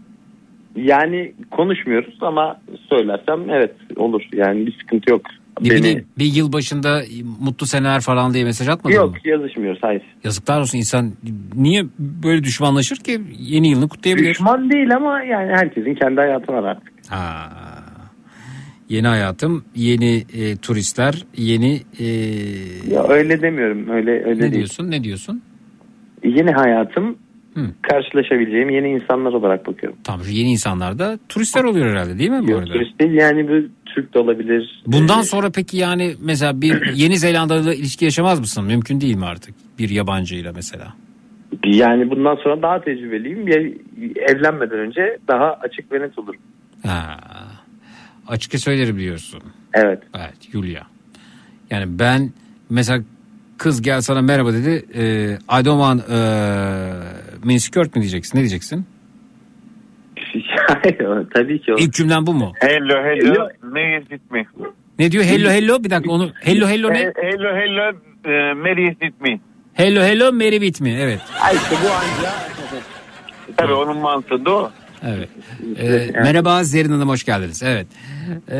S19: Yani konuşmuyoruz ama söylersem evet olur. Yani bir sıkıntı yok.
S4: Bir,
S19: Beni...
S4: bir, bir yıl başında mutlu seneler falan diye mesaj atmadın mı?
S19: Yok yazışmıyoruz hayır.
S4: Yazıklar olsun insan niye böyle düşmanlaşır ki yeni yılını kutlayabilir?
S19: Düşman değil ama yani herkesin kendi hayatı var artık.
S4: Ha. Yeni hayatım, yeni e, turistler, yeni e,
S19: Ya öyle demiyorum. Öyle öyle
S4: ne
S19: değil.
S4: diyorsun? Ne diyorsun?
S19: Yeni hayatım
S4: Hı.
S19: karşılaşabileceğim yeni insanlar olarak bakıyorum.
S4: Tamam şu yeni insanlar da turistler oluyor herhalde değil mi bu
S19: Yok
S4: arada?
S19: turist değil yani bu Türk de olabilir.
S4: Bundan
S19: Ee,
S4: sonra peki yani mesela bir <clears throat> Yeni Zelanda'da ilişki yaşamaz mısın? Mümkün değil mi artık? Bir yabancıyla mesela.
S19: Yani bundan sonra daha tecrübeliyim. Evlenmeden önce daha açık ve net olurum.
S4: Ha. Açıkça söylerim diyorsun.
S19: Evet.
S4: Evet Julia. Yani ben mesela kız gel sana merhaba dedi. E, I don't want e, miniskirt mi diyeceksin? Ne diyeceksin? <laughs>
S19: Tabii ki o.
S4: İlk cümlen bu mu?
S20: Hello hello. Marry with me.
S4: Ne diyor? Hello hello bir dakika onu hello hello ne?
S20: He- Hello hello. e, with me.
S4: Hello hello Mary with me evet.
S19: Ay işte bu anca.
S20: Tabii onun mantığı da o.
S4: Evet. <laughs> Ee, merhaba Zerrin Hanım hoş geldiniz. Evet. Ee,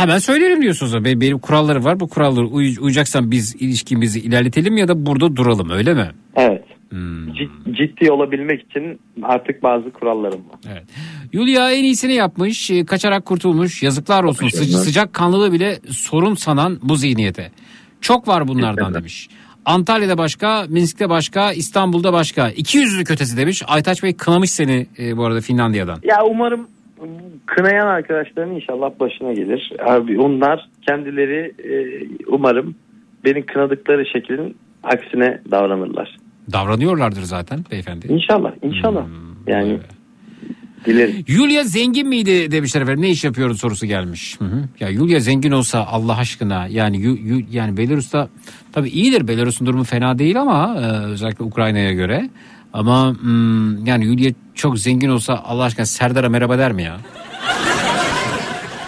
S4: hemen söylerim diyorsunuz. Benim, benim kuralları var. Bu kuralları uy- uyacaksan biz ilişkimizi ilerletelim ya da burada duralım öyle mi?
S19: Evet.
S4: Hmm.
S19: Cid- ciddi olabilmek için artık bazı kurallarım var.
S4: Evet. Yulia en iyisini yapmış. e, Kaçarak kurtulmuş. Yazıklar olsun. Sıca- sıcak kanlılığı bile sorun sanan bu zihniyete. Çok var bunlardan demiş. Antalya'da başka, Minsk'te başka, İstanbul'da başka. İki yüzlü kötesi demiş. Aytaç Bey kınamış seni e, bu arada Finlandiya'dan.
S19: Ya umarım kınayan arkadaşların inşallah başına gelir. Abi onlar kendileri e, umarım beni kınadıkları şeklin aksine davranırlar.
S4: Davranıyorlardır zaten beyefendi.
S19: İnşallah, inşallah. yani dilerim.
S4: Yulia zengin miydi demişler efendim. Ne iş yapıyordu sorusu gelmiş. Hı hı. Ya Yulia zengin olsa Allah aşkına yani yu, yu- yani Belarus'ta tabii iyidir. Belarus'un durumu fena değil ama e, özellikle Ukrayna'ya göre. Ama hmm, yani Yulia çok zengin olsa Allah aşkına Serdar'a merhaba der mi ya?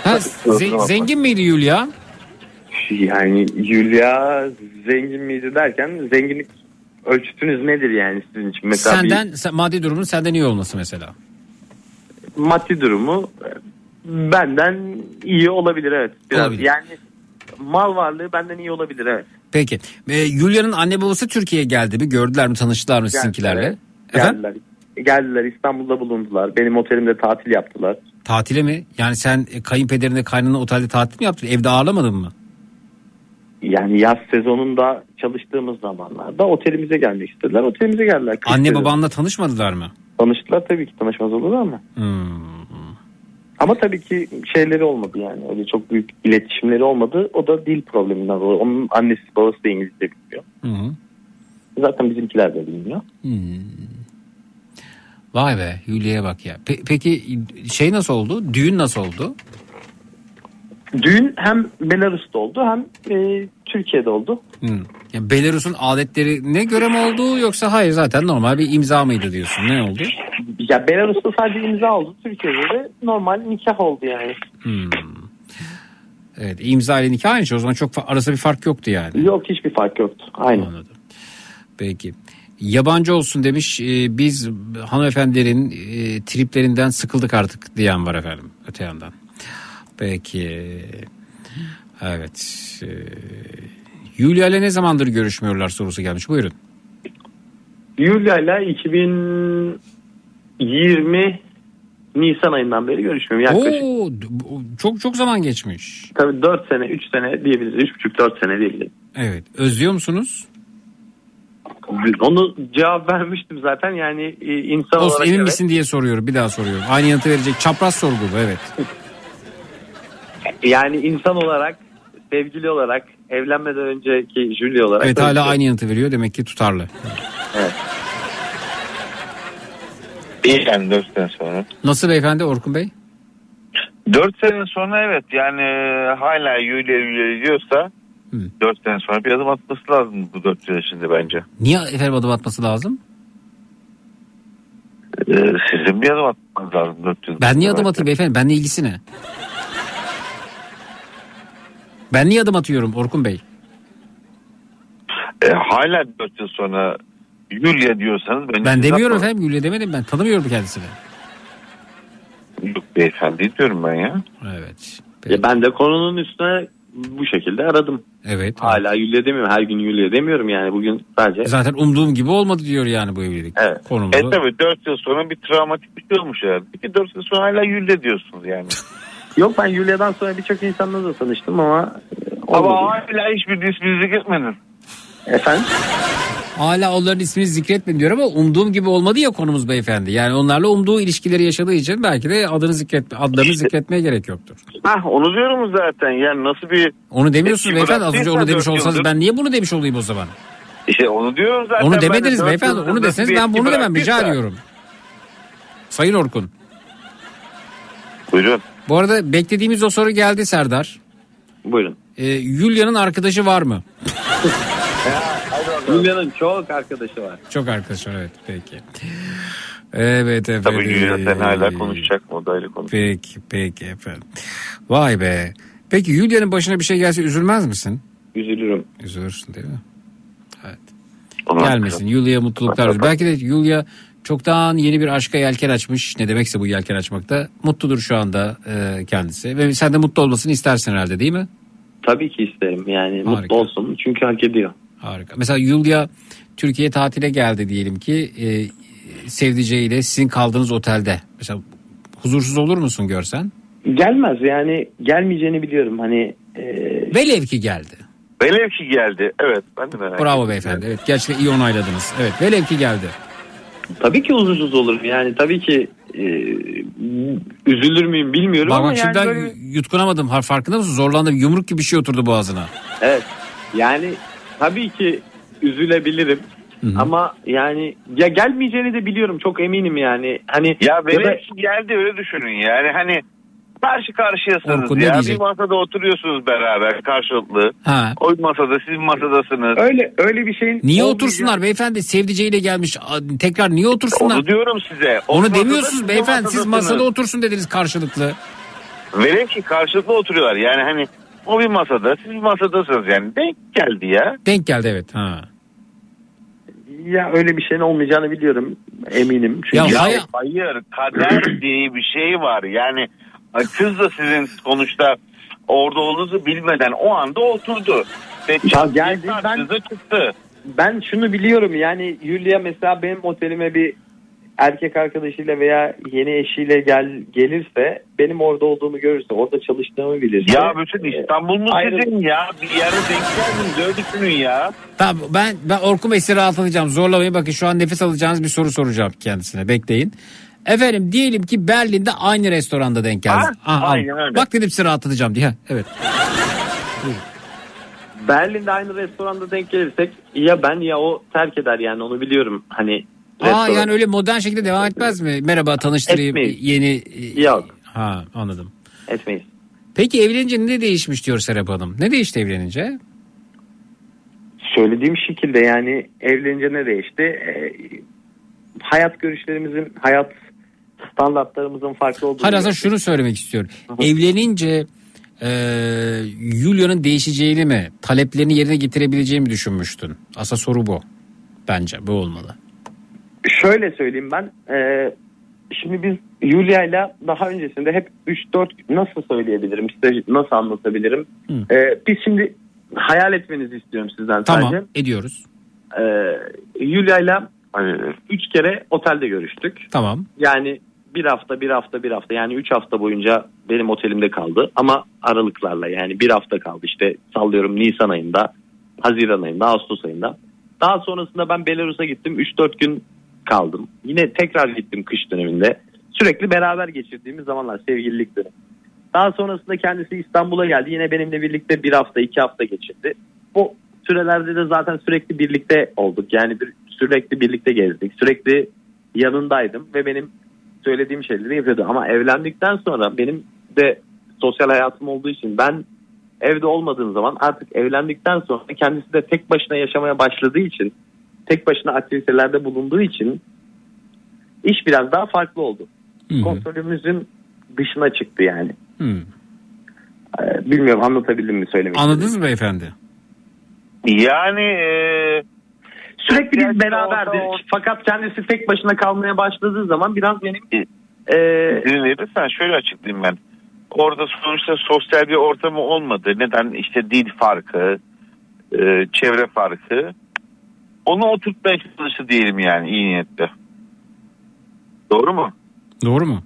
S4: Ha, ze- zengin miydi Yulia?
S19: Yani Julia zengin miydi derken zenginlik ölçütünüz nedir yani sizin için? Mesela
S4: Senden sen- maddi durumun senden iyi olması mesela.
S19: Maddi durumu e, benden iyi olabilir evet. Biraz
S4: Olabilir.
S19: yani mal varlığı benden iyi olabilir evet.
S4: Peki. E, Julia'nın anne babası Türkiye'ye geldi mi? Gördüler mi? Tanıştılar mı sizinkilerle? Efendim?
S19: Geldiler. Geldiler İstanbul'da bulundular. Benim otelimde tatil yaptılar.
S4: Tatile mi? Yani sen e, kayınpederine kaynana otelde tatil mi yaptın? Evde ağırlamadın mı?
S19: Yani yaz sezonunda çalıştığımız zamanlarda otelimize gelmek istediler. Otelimize geldiler.
S4: Anne babanla tanışmadılar mı?
S19: Tanıştılar tabii ki tanışmaz olur ama.
S4: Hmm.
S19: Ama tabii ki şeyleri olmadı yani. Öyle çok büyük iletişimleri olmadı. O da dil probleminden dolayı. Onun annesi babası da İngilizce bilmiyor.
S4: Hı.
S19: Zaten bizimkiler de bilmiyor.
S4: Hmm. Vay be Julia'ya bak ya. Pe- peki şey nasıl oldu? Düğün nasıl oldu?
S19: Düğün hem Belarus'ta oldu hem e, Türkiye'de oldu.
S4: Hmm. Ya Belarus'un adetlerine göre mi oldu yoksa hayır zaten normal bir imza mıydı diyorsun? Ne oldu?
S19: Ya Belarus'ta sadece imza oldu. Türkiye'de de normal nikah oldu yani.
S4: Hmm. Evet imza ile nikah aynı şey o zaman çok arasında bir fark yoktu yani.
S19: Yok hiçbir fark yoktu. Aynen.
S4: Anladım. Peki. Yabancı olsun demiş. Ee, biz hanımefendilerin e, triplerinden sıkıldık artık diyen var efendim öte yandan. Peki. Evet. Ee, Yulia ile ne zamandır görüşmüyorlar sorusu gelmiş. Buyurun.
S19: Yulia ile 2020 Nisan ayından beri görüşmüyorum. Yaklaşık
S4: Oo, çok çok zaman geçmiş.
S19: tabii 4 sene 3 sene diyebiliriz. 3,5-4 sene diyebiliriz.
S4: Evet. Özlüyor musunuz?
S19: Onu cevap vermiştim zaten yani e, insan
S4: Olsun
S19: olarak
S4: emin
S19: evet.
S4: misin diye soruyorum. Bir daha soruyorum. Aynı yanıtı verecek. Çapraz sorgu bu evet. <laughs>
S19: Yani insan olarak sevgili olarak evlenmeden önceki Julia olarak.
S4: Evet hala aynı yanıtı veriyor. Demek ki tutarlı.
S19: Evet.
S20: İyi yani 4 sene sonra.
S4: Nasıl beyefendi Orkun Bey?
S20: 4 sene sonra evet yani e, hala Yulia Yulia diyorsa 4 sene sonra bir adım atması lazım bu 4 yaşında bence.
S4: Niye efendim adım atması lazım?
S20: Ee, sizin bir adım atmanız lazım 4 yıl.
S4: Ben niye adım atayım beyefendi? Benle ilgisi ne? Ben niye adım atıyorum Orkun Bey?
S20: Ee, hala 4 yıl sonra Yulia diyorsanız
S4: Ben
S20: siz
S4: demiyorum
S20: atma-
S4: efendim Gül'e demedim ben. Tanımıyorum kendisini.
S20: Yok beyefendi diyorum ben ya.
S4: Evet.
S19: Ya ben de konunun üstüne bu şekilde aradım.
S4: Evet.
S19: Hala Yulia demiyorum. Her gün Yulia demiyorum yani. Bugün sadece.
S4: Zaten umduğum gibi olmadı diyor yani bu evlilik.
S19: Evet.
S4: Konumuzu.
S20: E tabi 4 yıl sonra bir travmatik bir şey olmuş herhalde. Peki 4 yıl sonra hala Yulia diyorsunuz yani. <laughs>
S19: Yok ben Yulia'dan sonra birçok insanla da tanıştım ama e,
S20: Ama hala hiçbir ismini zikretmedin.
S19: Efendim?
S4: Hala onların ismini zikretmedim diyor ama umduğum gibi olmadı ya konumuz beyefendi. Yani onlarla umduğu ilişkileri yaşadığı için belki de adını zikret, adlarını zikretmeye gerek yoktur.
S20: Hah onu diyorum zaten yani nasıl bir...
S4: Onu demiyorsunuz beyefendi. Az önce onu demiş olsanız
S20: yıldır-
S4: ben niye bunu demiş olayım o zaman?
S20: İşte onu diyorum zaten.
S4: Onu
S20: de
S4: demediniz
S20: dört
S4: beyefendi. Onu deseniz ben bunu demem rica ediyorum. Sayın Orkun.
S20: Buyurun.
S4: Bu arada beklediğimiz o soru geldi Serdar.
S19: Buyurun.
S4: Ee, Yulia'nın arkadaşı var mı?
S19: Yulia'nın çok arkadaşı var.
S4: Çok arkadaşı var evet peki. Evet efendim.
S20: Tabii Yulia sen hala konuşacak mı? O da ayrı konu.
S4: Peki peki efendim. Vay be. Peki Yulia'nın başına bir şey gelse üzülmez misin?
S19: Üzülürüm.
S4: Üzülürsün değil mi? Evet.
S20: Onu
S4: Gelmesin. Yulia'ya mutluluklar. Belki de Yulia çoktan yeni bir aşka yelken açmış. Ne demekse bu yelken açmakta. Mutludur şu anda e, kendisi. Ve sen de mutlu olmasını istersin herhalde değil mi?
S19: Tabii ki isterim yani mutlu olsun çünkü hak ediyor.
S4: Harika. Mesela Yulia Türkiye'ye tatile geldi diyelim ki e, sevdiceğiyle sizin kaldığınız otelde. Mesela huzursuz olur musun görsen?
S19: Gelmez yani gelmeyeceğini biliyorum hani. e,
S4: Velev ki geldi.
S20: Velev ki geldi. Evet ben de merak
S4: Bravo
S20: ettim.
S4: beyefendi. Evet gerçekten iyi onayladınız. Evet velev ki geldi.
S19: Tabii ki huzursuz olurum yani tabii ki e, üzülür müyüm bilmiyorum
S4: Bak
S19: ama
S4: bak
S19: yani
S4: şimdiden
S19: böyle-
S4: yutkunamadım. Ha, farkında mısın? Zorlandım. Yumruk gibi bir şey oturdu boğazına.
S19: Evet yani tabii ki üzülebilirim. Ama yani ya gelmeyeceğini de biliyorum çok eminim yani. Hani
S20: Ya
S19: da-
S20: velev ki geldi öyle düşünün yani hani karşı karşıyasınız
S4: Orkun
S20: ya. Bir masada oturuyorsunuz beraber karşılıklı.
S4: Ha.
S20: O masada siz masadasınız.
S19: öyle öyle bir şeyin
S4: Niye
S19: olmayacak-
S4: otursunlar beyefendi? Sevdiceğiyle gelmiş. Tekrar niye otursunlar?
S20: Onu diyorum size. O
S4: Onu demiyorsunuz beyefendi. Siz masada otursun dediniz karşılıklı.
S20: Velev ki karşılıklı oturuyorlar. Yani hani o bir masada siz bir masadasınız yani. Denk geldi ya.
S4: Denk geldi evet. Ha.
S19: Ya öyle bir şeyin olmayacağını biliyorum eminim. Çünkü
S4: Ya
S20: Ya
S4: hay-
S20: hayır kader diye bir şey var. Yani kız da sizin sonuçta orada olduğunuzu bilmeden o anda oturdu. Ve çat diye karşınıza çıktı.
S19: Ben şunu biliyorum yani Yulia mesela benim otelime bir erkek arkadaşıyla veya yeni eşiyle gel gelirse benim orada olduğumu görürse orada çalıştığımı bilirse.
S20: Ya bütün İstanbul mu
S19: ayrı-
S20: sizin ya? Bir yere denk öyle düşünün ya.
S4: Tamam ben ben Orkun Bey sizi rahatlatacağım. Zorlamayın bakın şu an nefes alacağınız bir soru soracağım kendisine. Bekleyin. Efendim diyelim ki Berlin'de aynı restoranda denk geldiniz.
S19: Ha,
S4: Aha,
S19: aynen öyle.
S4: Bak dedim sizi rahatlatacağım diye. Evet.
S19: Berlin'de aynı restoranda denk gelirsek ya ben ya o terk eder yani onu biliyorum. Hani
S4: Aa
S19: restoran-
S4: yani öyle modern şekilde devam etmez mi? Merhaba tanıştırayım
S19: Etmeyiz.
S4: yeni.
S19: Yok.
S4: Ha anladım.
S19: Etmeyiz.
S4: Peki evlenince ne değişmiş diyor Serap Hanım? Ne değişti evlenince?
S19: Söylediğim şekilde yani evlenince ne değişti? Ee, hayat görüşlerimizin, hayat standartlarımızın farklı olduğunu.
S4: Hayır aslında şunu söylemek istiyorum. Evlenince e, Julia'nın değişeceğini mi, taleplerini yerine getirebileceğini mi düşünmüştün? Aslında soru bu. Bence bu olmalı.
S19: Şöyle söyleyeyim ben. Ee, şimdi biz Yulia ile daha öncesinde hep 3-4 nasıl söyleyebilirim size nasıl anlatabilirim? Ee, biz şimdi hayal etmenizi istiyorum sizden
S4: Tamam
S19: sadece.
S4: ediyoruz.
S19: Ee, Yulia ile 3 kere otelde görüştük.
S4: Tamam.
S19: Yani bir hafta bir hafta bir hafta yani 3 hafta boyunca benim otelimde kaldı ama aralıklarla yani bir hafta kaldı işte sallıyorum Nisan ayında Haziran ayında Ağustos ayında. Daha sonrasında ben Belarus'a gittim 3-4 gün kaldım. Yine tekrar gittim kış döneminde. Sürekli beraber geçirdiğimiz zamanlar sevgililik dönemi. Daha sonrasında kendisi İstanbul'a geldi. Yine benimle birlikte bir hafta iki hafta geçirdi. Bu sürelerde de zaten sürekli birlikte olduk. Yani bir, sürekli birlikte gezdik. Sürekli yanındaydım ve benim söylediğim şeyleri yapıyordu. Ama evlendikten sonra benim de sosyal hayatım olduğu için ben evde olmadığım zaman artık evlendikten sonra kendisi de tek başına yaşamaya başladığı için tek başına aktivitelerde bulunduğu için iş biraz daha farklı oldu. Kontrolümüzün dışına çıktı yani.
S4: Hmm.
S19: Ee, Bilmiyorum anlatabildim mi söylemek
S4: Anladınız mı beyefendi?
S20: Yani e,
S19: Sürekli biz beraberdik. Fakat kendisi tek başına kalmaya başladığı zaman biraz benim e,
S20: izin verirsen şöyle açıklayayım ben. Orada sonuçta sosyal bir ortamı olmadı. Neden? İşte dil farkı, e, çevre farkı. Onu oturtmaya çalıştı diyelim yani iyi niyetle. Doğru mu?
S4: Doğru mu?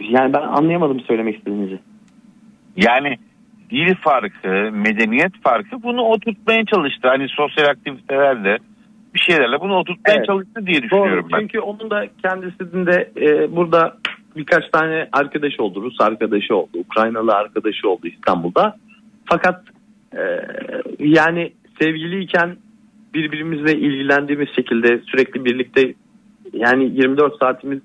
S19: yani ben anlayamadım söylemek istediğinizi.
S20: Yani dil farkı, medeniyet farkı bunu oturtmaya çalıştı. Hani sosyal aktivitelerle bir şeylerle bunu oturtmaya
S19: Evet.
S20: çalıştı diye
S19: Doğru.
S20: düşünüyorum ben.
S19: Çünkü onun da kendisinin de e, burada birkaç tane arkadaş oldu. Rus arkadaşı oldu. Ukraynalı arkadaşı oldu İstanbul'da. Fakat e, yani sevgiliyken birbirimizle ilgilendiğimiz şekilde sürekli birlikte yani 24 saatimiz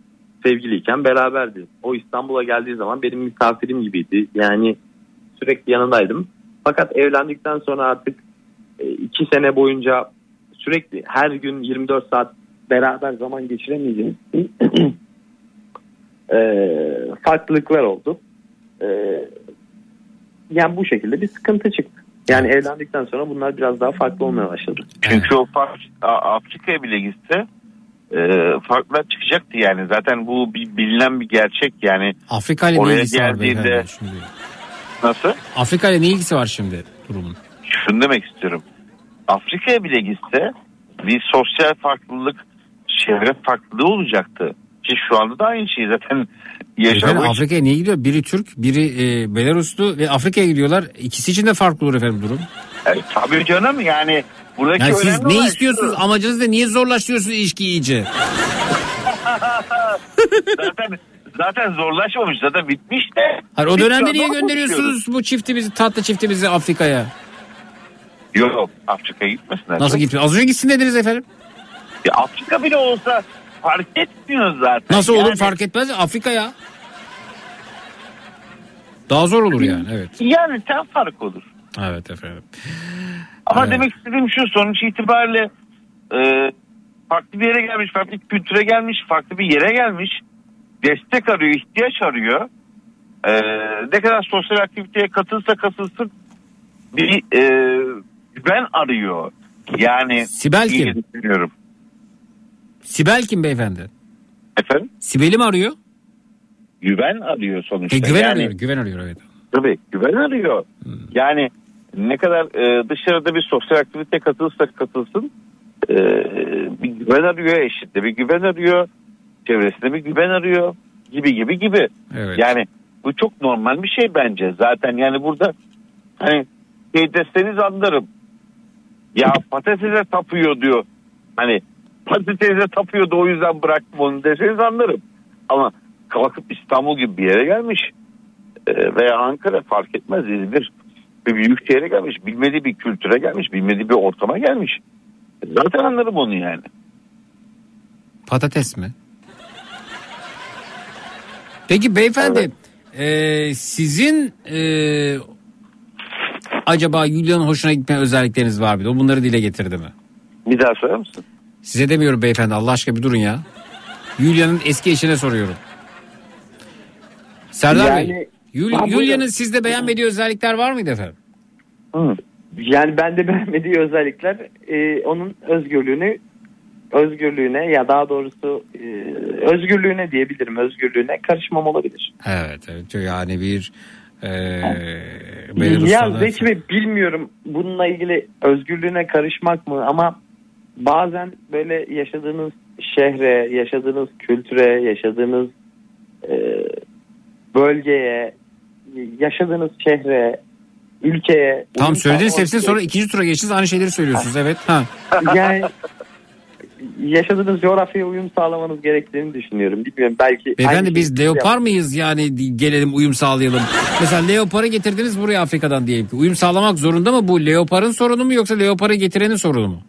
S19: sevgiliyken beraberdi. O İstanbul'a geldiği zaman benim misafirim gibiydi. Yani sürekli yanındaydım. Fakat evlendikten sonra artık e, iki sene boyunca sürekli her gün 24 saat beraber zaman geçiremeyeceğimiz <clears throat> e, farklılıklar oldu. E, yani bu şekilde bir sıkıntı çıktı. Yani evlendikten sonra bunlar biraz daha farklı olmaya başladı.
S20: Çünkü o Afrika'ya bile gitse e, farklar çıkacaktı yani. Zaten bu bir bilinen bir gerçek yani.
S4: Afrika ile ne ilgisi var
S20: geldiğinde
S4: şimdi?
S20: nasıl?
S4: Afrika ile ne ilgisi var şimdi durumun?
S20: Şunu demek istiyorum. Afrika'ya bile gitse bir sosyal farklılık, çevre farklılığı olacaktı. Ki şu anda da aynı şey zaten yaşamış.
S4: Afrika'ya niye gidiyor? Biri Türk, biri e, Belaruslu ve Afrika'ya gidiyorlar. İkisi için de farklı olur efendim durum.
S20: E, tabii canım yani buradaki
S4: Yani siz ne istiyorsunuz? Amacınız ne? Niye zorlaştırıyorsunuz ilişkiyi iyice? <laughs>
S20: zaten zaten zorlaşmamış zaten bitmiş de.
S4: Hayır, o dönemde niye gönderiyorsunuz bu çiftimizi, tatlı çiftimizi Afrika'ya?
S20: Yok Afrika'ya gitmesinler.
S4: Nasıl gitmiyor? Az önce gitsin dediniz efendim.
S20: Ya Afrika bile olsa fark etmiyor zaten.
S4: Nasıl olur
S20: Yani-
S4: fark etmez. Afrika'ya. Daha zor olur yani evet.
S20: Yani ten fark olur.
S4: Evet efendim.
S20: Ama
S4: Evet.
S20: demek istediğim şu sonuç itibariyle e, farklı bir yere gelmiş, farklı bir kültüre gelmiş, farklı bir yere gelmiş. Destek arıyor, ihtiyaç arıyor. E, ne kadar sosyal aktiviteye katılsa katılsın bir e, güven arıyor. Yani
S4: Sibel kim?
S20: düşünüyorum.
S4: Sibel kim beyefendi?
S20: Efendim?
S4: Sibel'i mi arıyor?
S20: Güven arıyor sonuçta.
S4: E, güven
S20: yani,
S4: arıyor. Güven arıyor evet.
S20: Tabii güven arıyor. Yani ne kadar e, dışarıda bir sosyal aktivite katılırsa katılsın e, bir güven arıyor eşinde bir güven arıyor çevresinde bir güven arıyor gibi gibi gibi.
S4: Evet.
S20: Yani bu çok normal bir şey bence. Zaten yani burada hani şey deseniz anlarım. Ya patatese tapıyor diyor. Hani patatese tapıyordu o yüzden bıraktım onu deseniz anlarım. Ama kalkıp İstanbul gibi bir yere gelmiş e, veya Ankara fark etmez İzmir bir büyük şehre gelmiş. Bilmediği bir kültüre gelmiş. Bilmediği bir ortama gelmiş. Zaten anlarım onu yani.
S4: Patates mi? Peki beyefendi e, sizin e, acaba Yulia'nın hoşuna gitmeyen özellikleriniz var mıydı? O bunları dile getirdi mi?
S20: Bir daha söyler misin?
S4: Size demiyorum beyefendi Allah aşkına bir durun ya. Yulia'nın eski eşine soruyorum. Serdar
S19: Yani-
S4: Bey, Yul-. Yulia'nın sizde beğenmediği özellikler var mıydı efendim?
S19: Yani bende <laughs> beğenmediği özellikler e, onun özgürlüğünü özgürlüğüne ya daha doğrusu e, özgürlüğüne diyebilirim özgürlüğüne karışmam olabilir.
S4: Evet, evet yani bir e,
S19: ya Zeki Bey bilmiyorum bununla ilgili özgürlüğüne karışmak mı ama bazen böyle yaşadığınız şehre, yaşadığınız kültüre, yaşadığınız e, bölgeye, yaşadığınız şehre, ülkeye
S4: Tam
S19: sağlamak
S4: hepsini sonra ikinci tura geçtiniz aynı şeyleri söylüyorsunuz evet. Ha.
S19: yani yaşadığınız coğrafyaya uyum sağlamanız gerektiğini düşünüyorum. Bilmiyorum belki.
S4: Beyefendi biz
S19: siz
S4: leopar
S19: yap-
S4: mıyız yani gelelim uyum sağlayalım. Mesela leoparı getirdiniz buraya Afrika'dan diyelim ki. Uyum sağlamak zorunda mı bu leoparın sorunu mu yoksa leoparı getirenin sorunu mu?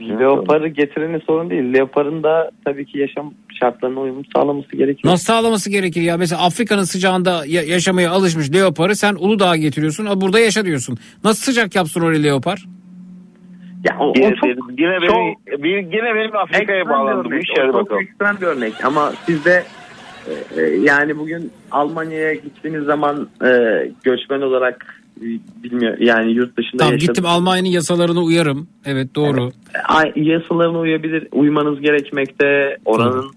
S19: Leoparı getirenin sorun değil. Leoparın da tabii ki yaşam şartlarına uyum sağlaması gerekiyor.
S4: Nasıl sağlaması gerekir ya? Mesela Afrika'nın sıcağında ya- yaşamaya alışmış leoparı sen Uludağ'a getiriyorsun. "Aa, Burada yaşa diyorsun. Nasıl sıcak yapsın oraya leopar?
S19: Ya o, o
S20: Yine,
S19: çok,
S20: yine benim, bir, yine benim Afrika'ya
S19: ekstrem bir. O
S20: Hadi
S19: çok
S20: bakalım.
S19: ekstrem bir örnek ama sizde e, e, yani bugün Almanya'ya gittiğiniz zaman e, göçmen olarak e, bilmiyor yani yurt dışında
S4: Tamam
S19: yaşadığınız-
S4: gittim Almanya'nın yasalarına uyarım. Evet doğru.
S19: Ay- yasalarına uyabilir, uymanız gerekmekte, oranın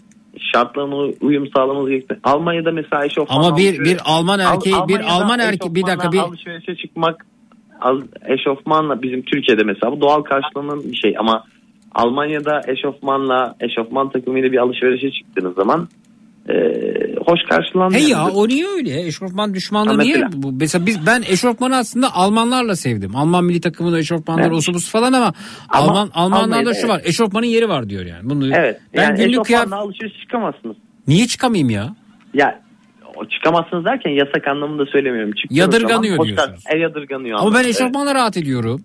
S19: şartlarına uyum sağlamanız gerekmekte. Almanya'da mesela eşofman
S4: Ama bir bir Alman
S19: Al-
S4: erkeği bir
S19: Almanya'da
S4: Alman erkeği bir dakika bir
S19: alışverişe çıkmak al- eşofmanla bizim Türkiye'de mesela bu doğal karşılanan bir şey ama Almanya'da eşofmanla eşofman takımıyla bir alışverişe çıktığınız zaman e, hoş karşılanmıyor.
S4: Hey ya o niye öyle? Eşofman düşmanlığı
S19: Ha,
S4: niye? Bu, mesela biz ben eşofmanı aslında Almanlarla sevdim. Alman milli takımında eşofmanları
S19: Evet.
S4: osu busu falan ama,
S19: Ama
S4: Alman Almanlarda şu var. Eşofmanın yeri var diyor yani. Bunu
S19: Evet.
S4: ben
S19: yani
S4: günlük kıyafet
S19: alışveriş çıkamazsınız.
S4: niye çıkamayayım ya?
S19: Ya çıkamazsınız derken yasak anlamında söylemiyorum. Çıktığınız
S4: Yadırganıyor
S19: zaman
S4: diyorsunuz.
S19: kar- E, yadırganıyor.
S4: Ama ben
S19: anlamında.
S4: eşofmanla rahat ediyorum.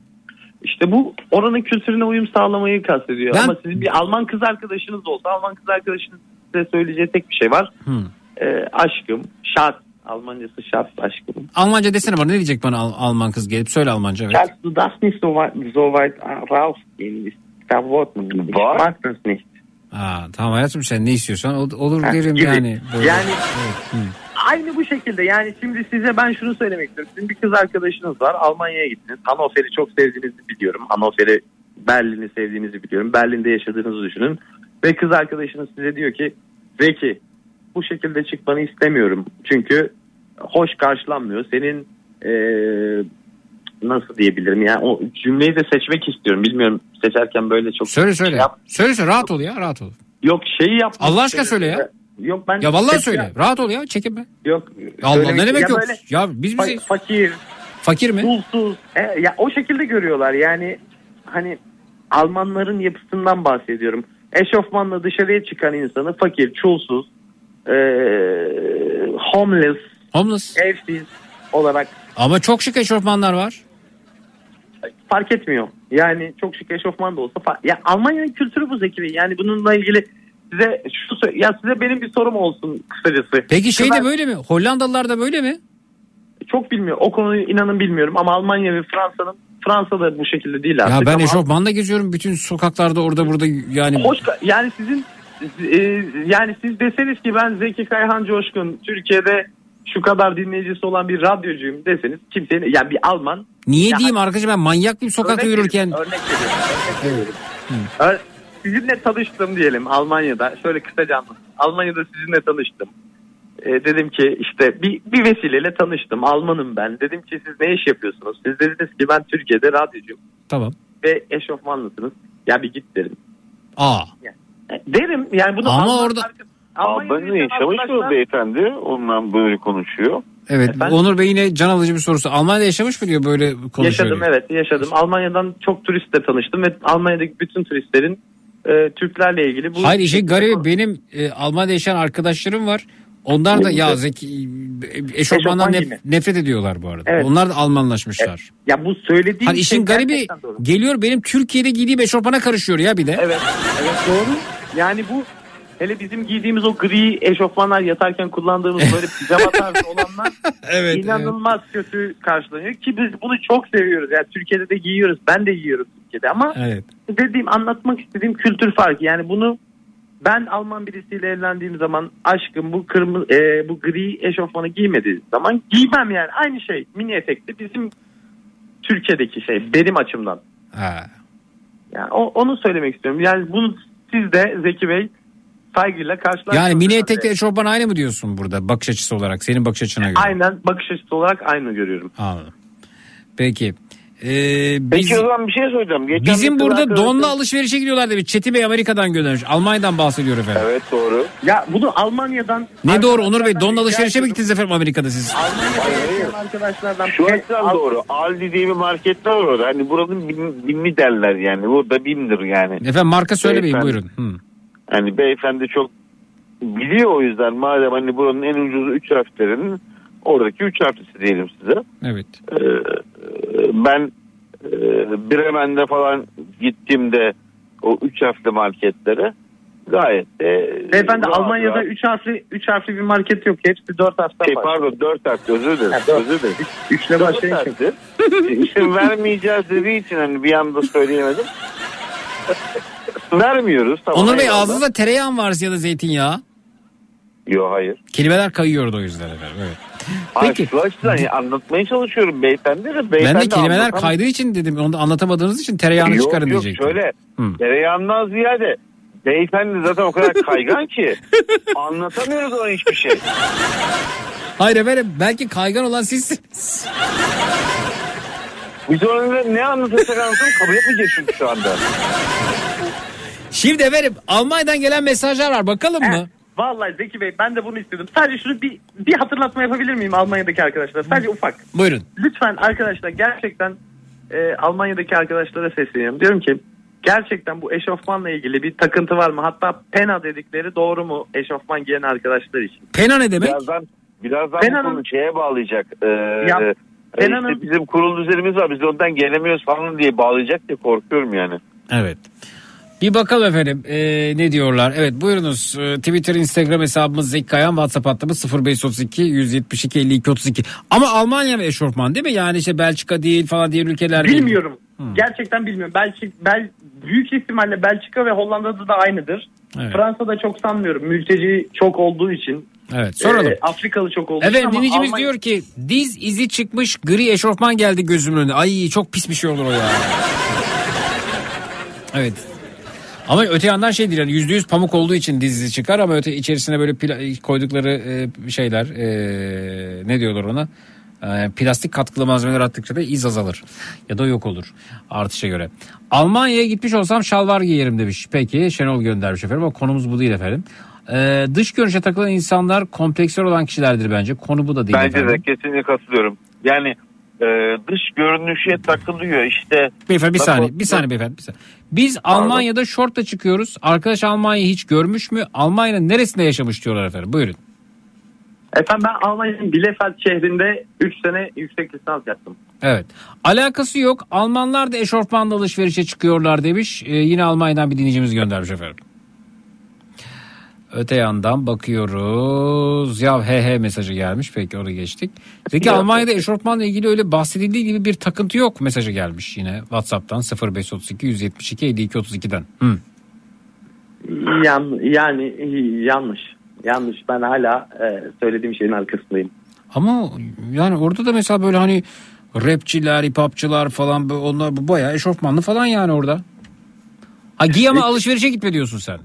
S19: İşte bu oranın kültürüne uyum sağlamayı kastediyor.
S4: Ben-
S19: Ama sizin bir Alman kız arkadaşınız olsa Alman kız arkadaşınız size söyleyeceği tek bir şey var.
S4: Hı.
S19: Ee, aşkım, şart. Almancası şart aşkım.
S4: Almanca desene bana ne diyecek bana Al- Alman kız gelip söyle Almanca evet.
S19: Schatz, du darfst nicht so weit, so weit rausgehen. Ich verboten. Ich
S20: Was?
S19: mag das nicht.
S4: Ha, tamam hayatım sen ne istiyorsan ol- olur
S19: Ha,
S4: derim
S19: gibi.
S4: yani. Böyle.
S19: Yani-
S4: Evet, hı.
S19: Aynı bu şekilde yani şimdi size ben şunu söylemek istiyorum. Sizin bir kız arkadaşınız var. Almanya'ya gittiniz. Hannover'i çok sevdiğinizi biliyorum. Hannover'i Berlin'i sevdiğinizi biliyorum. Berlin'de yaşadığınızı düşünün. Ve kız arkadaşınız size diyor ki Zeki bu şekilde çıkmanı istemiyorum. Çünkü hoş karşılanmıyor. Senin eee, nasıl diyebilirim ya o cümleyi de seçmek istiyorum. Bilmiyorum seçerken böyle çok
S4: Söyle söyle.
S19: Yap-
S4: Söyle söyle rahat ol ya rahat ol.
S19: Yok şeyi yap.
S4: Allah aşkına söyle ya.
S19: Yok ben
S4: Ya vallahi
S19: Seç-
S4: söyle. Rahat ol ya çekinme.
S19: Yok.
S4: Allah ne demek
S19: ya
S4: yok? Ya biz bizi
S19: fakir,
S4: fakir mi?
S19: pulsuz. E, ya o şekilde görüyorlar. Yani hani Almanların yapısından bahsediyorum. Eşofmanla dışarıya çıkan insanı fakir, çulsuz, e, homeless,
S4: Homeless.
S19: evsiz olarak
S4: Ama çok şık eşofmanlar var.
S19: Fark etmiyor. Yani çok şık eşofman da olsa ya Almanya'nın kültürü bu Zeki Bey. Yani bununla ilgili size şu ya size benim bir sorum olsun kısacası.
S4: Peki şey de böyle mi? Hollandalılar da böyle mi?
S19: çok bilmiyor. O konuyu inanın bilmiyorum ama Almanya ve Fransa'nın Fransa'da bu şekilde değil artık.
S4: Ya ben
S19: ama
S4: eşofmanla geziyorum bütün sokaklarda orada burada yani.
S19: hoş yani sizin e, yani siz deseniz ki ben Zeki Kayhan Coşkun Türkiye'de şu kadar dinleyicisi olan bir radyocuyum deseniz kimsenin yani bir Alman
S4: Niye
S19: Ya-
S4: diyeyim arkadaşım ben manyak mıyım sokakta
S19: Örnek
S4: yürürken?
S19: Örnek veriyorum. Örnek veriyorum. Ö- Sizinle tanıştım diyelim Almanya'da. Şöyle kısaca anlatayım. Almanya'da sizinle tanıştım. E, dedim ki işte bir, bir vesileyle tanıştım. Almanım ben. Dedim ki siz ne iş yapıyorsunuz? Siz dediniz ki ben Türkiye'de radyocuyum
S4: Tamam.
S19: ve eşofmanlısınız. Ya bir git derim.
S4: Aa.
S19: E, Derim yani bunu
S4: Ama
S19: Alman
S4: orada-
S19: arka- Almanya'da
S20: yaşamış mı beyefendi? Ondan böyle konuşuyor.
S4: Evet
S19: Efendim?
S4: Onur Bey yine can alıcı bir sorusu. Almanya'da yaşamış mı diyor böyle konuşuyor.
S19: Yaşadım evet yaşadım. Almanya'dan çok turistle tanıştım ve Almanya'daki bütün turistlerin e, Türklerle ilgili bu
S4: Hayır işin garibi benim e, Almanya'da yaşayan arkadaşlarım var. Onlar da ya. Zeki e, eşofmandan
S19: Eşofman
S4: nef- nefret ediyorlar bu arada.
S19: Evet.
S4: Onlar da Almanlaşmışlar.
S19: ya bu söylediğim
S4: Hani işin
S19: şey
S4: garibi geliyor benim Türkiye'de giydiğim eşofmana karışıyor ya bir de.
S19: Evet, evet doğru. Yani bu hele bizim giydiğimiz o gri eşofmanlar yatarken kullandığımız böyle <laughs> pijama tarzı olanlar
S4: Evet,
S19: inanılmaz kötü karşılanıyor ki biz bunu çok seviyoruz. Yani Türkiye'de de giyiyoruz. Ben de giyiyorum Türkiye'de ama
S4: Evet.
S19: dediğim anlatmak istediğim kültür farkı. Yani bunu ben Alman birisiyle evlendiğim zaman aşkım bu kırmızı e, bu gri eşofmanı giymediği zaman giymem yani aynı şey mini etekli bizim Türkiye'deki şey benim açımdan.
S4: Ha.
S19: Yani o, onu söylemek istiyorum. Yani bunu siz de Zeki Bey saygıyla karşılarsınız.
S4: Yani mini
S19: herhalde.
S4: etekli eşofman aynı mı diyorsun burada bakış açısı olarak senin bakış açına göre?
S19: Aynen bakış açısı olarak aynı görüyorum.
S4: Anladım. Peki. Ee, biz,
S20: Peki o zaman bir şey söyleyeceğim. Geçen
S4: bizim burada
S20: arkadaşım-
S4: donla alışverişe gidiyorlar demiş. Çetin Bey Amerika'dan göndermiş. Almanya'dan bahsediyor efendim.
S20: Evet doğru.
S19: Ya bunu Almanya'dan
S4: Ne doğru Onur Bey donla alışverişe mi gittiniz efendim Amerika'da siz?
S19: Almanya'da yaşayan arkadaşlardan
S20: Şu açıdan
S19: Al-
S20: doğru. Aldi diye bir marketler var orada. Hani buranın bin, binli derler yani. Burada bindir yani.
S4: Efendim marka söylemeyin
S20: Beyefendi.
S4: buyurun. Hı.
S20: Hani beyefendi çok biliyor o yüzden madem hani buranın en ucuz 3 harflerinin oradaki 3 harflisi diyelim size.
S4: Evet.
S20: Ee, ben e, Bremen'de falan gittiğimde o 3 harfli marketlere gayet de
S19: Beyefendi
S20: rahat
S19: Almanya'da
S20: rahat-
S19: 3 harfli 3 harfli bir market yok. Hepsi 4 harften
S20: şey,
S19: var.
S20: pardon 4 harfli özür dilerim.
S19: Ha, dört.
S20: özür dilerim.
S19: Üçle
S20: Dört
S19: başlayın.
S20: İsim vermeyeceğiz dediği için hani bir anda söyleyemedim. Vermiyoruz. Tamam,
S4: Onur Bey
S20: eyvallah.
S4: ağzınızda tereyağı mı var ya da zeytinyağı?
S20: Yok hayır.
S4: Kelimeler kayıyordu o yüzden efendim. Evet. Peki.
S20: şu açıdan yani anlatmaya çalışıyorum beyefendi de
S4: Ben
S20: beyefendi
S4: de kelimeler
S20: anlatam-
S4: kaydığı için dedim. Onu da anlatamadığınız için tereyağını
S20: yok,
S4: çıkarın
S20: yok,
S4: diyecektim.
S20: şöyle
S4: Hı.
S20: tereyağından ziyade beyefendi zaten o kadar kaygan ki <laughs> anlatamıyoruz ona hiçbir şey.
S4: Hayır efendim belki kaygan olan sizsiniz.
S20: Biz ona ne anlatırsak anlatalım kabul etmeyecek çünkü şu anda. <laughs>
S4: Şimdi efendim Almanya'dan gelen mesajlar var bakalım mı?
S19: Vallahi Zeki Bey ben de bunu istiyordum. Sadece şunu bir, bir hatırlatma yapabilir miyim Almanya'daki arkadaşlar? Sadece ufak.
S4: Buyurun.
S19: Lütfen arkadaşlar gerçekten e, Almanya'daki arkadaşlara sesleniyorum. Diyorum ki gerçekten bu eşofmanla ilgili bir takıntı var mı? Hatta pena dedikleri doğru mu eşofman giyen arkadaşlar için?
S4: Pena ne demek?
S20: Birazdan birazdan
S19: Pena'nın-
S20: bu konu şeye bağlayacak. Ee,
S19: Ya,
S20: e,
S19: Pena'nın-
S20: işte bizim kurul düzenimiz var biz ondan gelemiyoruz falan diye bağlayacak diye korkuyorum yani.
S4: Evet. Bir bakalım efendim ee, ne diyorlar. Evet buyurunuz Ee, Twitter, Instagram hesabımız Zeki Kayan, WhatsApp hattımız 0532 172 52 32. Ama Almanya ve eşofman değil mi? Yani işte Belçika değil falan diğer ülkeler değil.
S19: Bilmiyorum. Gerçekten bilmiyorum. Belki bel, büyük ihtimalle Belçika ve Hollanda'da da aynıdır.
S4: Evet.
S19: Fransa'da çok sanmıyorum. Mülteci çok olduğu için.
S4: Evet soralım.
S19: e, Afrikalı çok olduğu
S4: Evet
S19: için ama
S4: dinleyicimiz
S19: Almanya-
S4: diyor ki diz izi çıkmış gri eşofman geldi gözümün önüne. Ay çok pis bir şey olur o ya. <laughs> evet. Ama öte yandan şey değil yani yüzde yüz pamuk olduğu için diz izi çıkar ama öte içerisine böyle pla- koydukları e, şeyler e, ne diyorlar ona? E, plastik katkılı malzemeler attıkça da iz azalır ya da yok olur artışa göre. Almanya'ya gitmiş olsam şalvar giyerim demiş. Peki Şenol göndermiş efendim ama konumuz bu değil efendim. E, dış görünüşe takılan insanlar kompleksler olan kişilerdir bence. Konu bu da değil
S20: Bence
S4: efendim.
S20: de kesinlikle katılıyorum. Yani e, dış görünüşe takılıyor işte.
S4: Beyefendi bir saniye, bir saniye beyefendi. Bir saniye. Biz Almanya'da şortla çıkıyoruz. Arkadaş Almanya'yı hiç görmüş mü? Almanya'nın neresinde yaşamış diyorlar efendim. Buyurun.
S19: Efendim ben Almanya'nın Bielefeld şehrinde 3 sene yüksek lisans yaptım.
S4: Evet. Alakası yok. Almanlar da eşofmanla alışverişe çıkıyorlar demiş. Ee, yine Almanya'dan bir dinleyicimiz göndermiş efendim. Öte yandan bakıyoruz. Ya he he mesajı gelmiş. Peki onu geçtik. Peki
S19: Ya.
S4: Almanya'da eşofmanla ilgili öyle bahsedildiği gibi bir takıntı yok mesajı gelmiş yine WhatsApp'tan 0532 172 52 32'den. Hı.
S19: Yan, yani yanlış. Yanlış. Ben hala e, söylediğim şeyin arkasındayım.
S4: Ama yani orada da mesela böyle hani rapçiler, hip hopçılar falan onlar bu bayağı eşofmanlı falan yani orada. Ha giy ama alışverişe gitme diyorsun sen.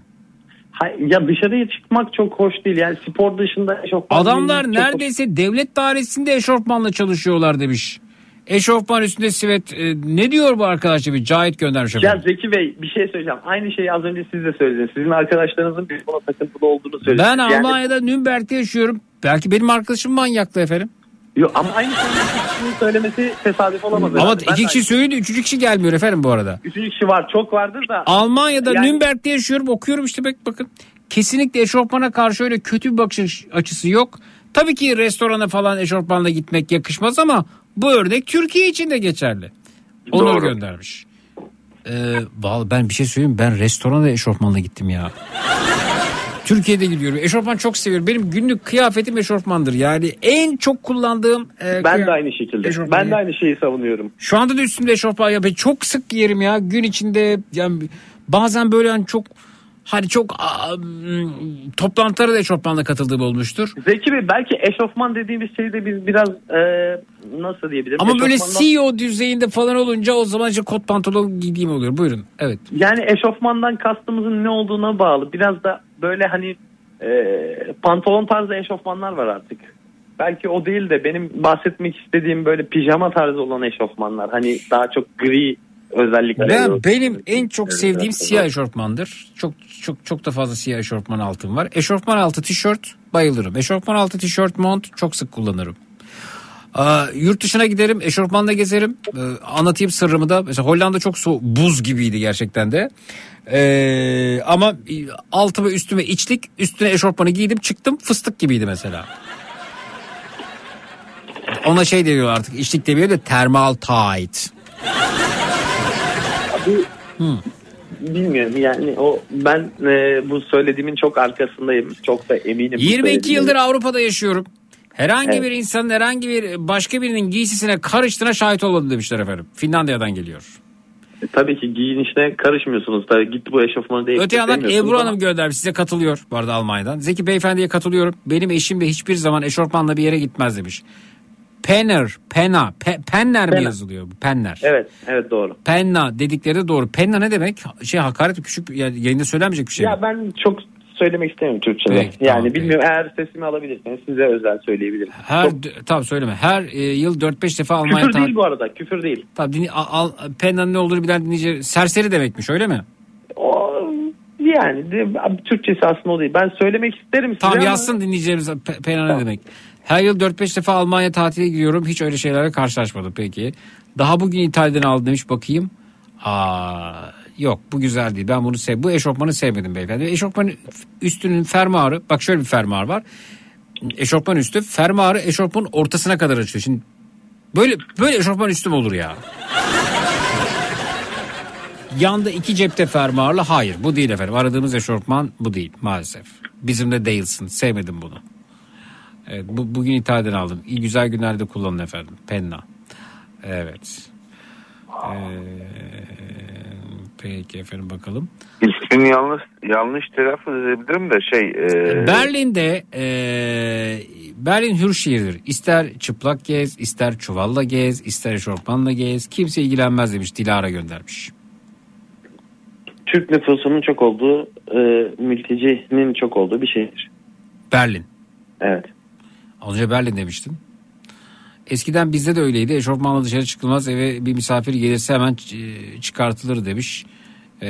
S19: Ya dışarıya çıkmak çok hoş değil. Yani spor dışında eşofman
S4: Adamlar
S19: çok hoş-
S4: neredeyse devlet dairesinde eşofmanla çalışıyorlar demiş. Eşofman üstünde sivet. E, ne diyor bu arkadaş bir Cahit göndermiş
S19: Ya
S4: efendim.
S19: Zeki Bey bir şey söyleyeceğim. Aynı şeyi az önce siz de söylediniz. Sizin arkadaşlarınızın bir buna takıntılı olduğunu söylediniz.
S4: Ben
S19: Yani-
S4: Almanya'da Nürnberg'de yaşıyorum. Belki benim arkadaşım manyaktı efendim.
S19: Yok ama aynı şeyi söylemesi tesadüf olamaz.
S4: Ama
S19: herhalde. Ben
S4: iki
S19: de
S4: kişi
S19: aynı-
S4: söyledi üçüncü kişi gelmiyor efendim bu arada.
S19: Üçüncü kişi var. Çok vardır da.
S4: Almanya'da
S19: Yani-
S4: Nürnberg'de yaşıyorum okuyorum işte bak bakın. Kesinlikle eşofmana karşı öyle kötü bir bakış açısı yok. Tabii ki restorana falan eşofmanla gitmek yakışmaz ama bu örnek Türkiye için de geçerli. Onur
S20: Doğru.
S4: göndermiş. Ee, vallahi ben bir şey söyleyeyim ben restorana eşofmanla gittim ya. Türkiye'de gidiyorum. Eşofman çok seviyorum. Benim günlük kıyafetim eşofmandır. Yani en çok kullandığım e,
S19: Ben de aynı şekilde.
S4: Eşofman
S19: Ben de aynı şeyi savunuyorum.
S4: Şu anda da üstümde eşofman ya. Ben çok sık giyerim ya. Gün içinde yani bazen böyle hani çok hani çok toplantılara da eşofmanla katıldığım olmuştur.
S19: Zeki Bey belki eşofman dediğimiz şeyde biz biraz e, nasıl diyebilirim?
S4: Ama böyle
S19: Eşofmandan-
S4: CEO düzeyinde falan olunca o zaman işte kot pantolon giydiğim oluyor. Buyurun. Evet.
S19: Yani eşofmandan kastımızın ne olduğuna bağlı. Biraz da böyle hani e, pantolon tarzı eşofmanlar var artık. Belki o değil de benim bahsetmek istediğim böyle pijama tarzı olan eşofmanlar. Hani daha çok gri özellikle.
S4: Ben benim en çok sevdiğim siyah eşofmandır. Çok çok çok da fazla siyah eşofman altım var. Eşofman altı tişört bayılırım. Eşofman altı tişört mont çok sık kullanırım. Aa, yurt dışına giderim eşofmanla gezerim. Ee, anlatayım sırrımı da. Mesela Hollanda çok soğuk buz gibiydi gerçekten de. Ee, ama altıma üstüme içlik üstüne eşofmanı giydim çıktım fıstık gibiydi mesela. Ona şey diyor artık içlik demiyor da thermal tight.
S19: Bilmiyorum yani o ben e, bu söylediğimin çok arkasındayım. Çok da eminim. bu
S4: 22
S19: söylediğimin.
S4: yıldır Avrupa'da yaşıyorum. Herhangi
S19: Evet.
S4: bir insanın herhangi bir başka birinin giysisine karıştığına şahit olmadım demişler efendim. Finlandiya'dan geliyor.
S19: E, Tabii ki giyinişine karışmıyorsunuz. Tabii git bu eşofmanı değiştir.
S4: Öte yandan Ebru Hanım göndermiş size katılıyor bu arada Almanya'dan. Zeki Beyefendi'ye katılıyorum. Benim eşim de hiçbir zaman eşofmanla bir yere gitmez demiş. Penner, Pena, Pe- Penner mi yazılıyor? Penner.
S19: Evet, evet doğru.
S4: Penna dedikleri de doğru. Penna ne demek? Şey hakaret küçük yani yayında söylenmeyecek bir şey. mi?
S19: Ya ben çok söylemek istemiyorum Türkçe'de.
S4: Peki,
S19: yani
S4: tamam,
S19: bilmiyorum eğer sesimi alabilirseniz size özel söyleyebilirim.
S4: Her tamam söyleme. Her e, yıl 4-5 defa Almanya
S19: Küfür değil bu arada küfür değil.
S4: Tabii dinle, al, al, Penna'nın ne olduğunu bilen dinleyici serseri demekmiş öyle mi?
S19: O yani de, Türkçesi aslında o değil. Ben söylemek isterim size
S4: Tamam
S19: ama-
S4: yazsın dinleyicilerimiz Pe- Penna ne demek. Her yıl 4-5 defa Almanya tatile gidiyorum. Hiç öyle şeylerle karşılaşmadım peki. Daha bugün İtalya'dan aldım demiş bakayım. Aa, yok bu güzel değil. Ben bunu sev bu eşofmanı sevmedim beyefendi. Eşofmanın üstünün fermuarı bak şöyle bir fermuar var. Eşofman üstü fermuarı eşofmanın ortasına kadar açıyor. Şimdi böyle böyle eşofman üstü mü olur ya? Yanda iki cepte fermuarlı hayır bu değil efendim. Aradığımız eşofman bu değil maalesef. Bizim de değilsin sevmedim bunu. Evet, bu, bugün İtalya'dan aldım. İyi güzel günlerde kullanın efendim. Penna. Evet. Ee, peki efendim bakalım.
S20: İsmini yanlış yanlış telaffuz edebilirim de şey. e,
S4: Berlin'de e, Berlin hür şehirdir. İster çıplak gez, ister çuvalla gez, ister eşofmanla gez. Kimse ilgilenmez demiş. Dilara göndermiş.
S19: Türk nüfusunun çok olduğu, e, mültecinin çok olduğu bir şehir.
S4: Berlin.
S19: Evet.
S4: Az önce Berlin demiştin. Eskiden bizde de öyleydi. Eşofmanla dışarı çıkılmaz. Eve bir misafir gelirse hemen ç- çıkartılır demiş. Ee,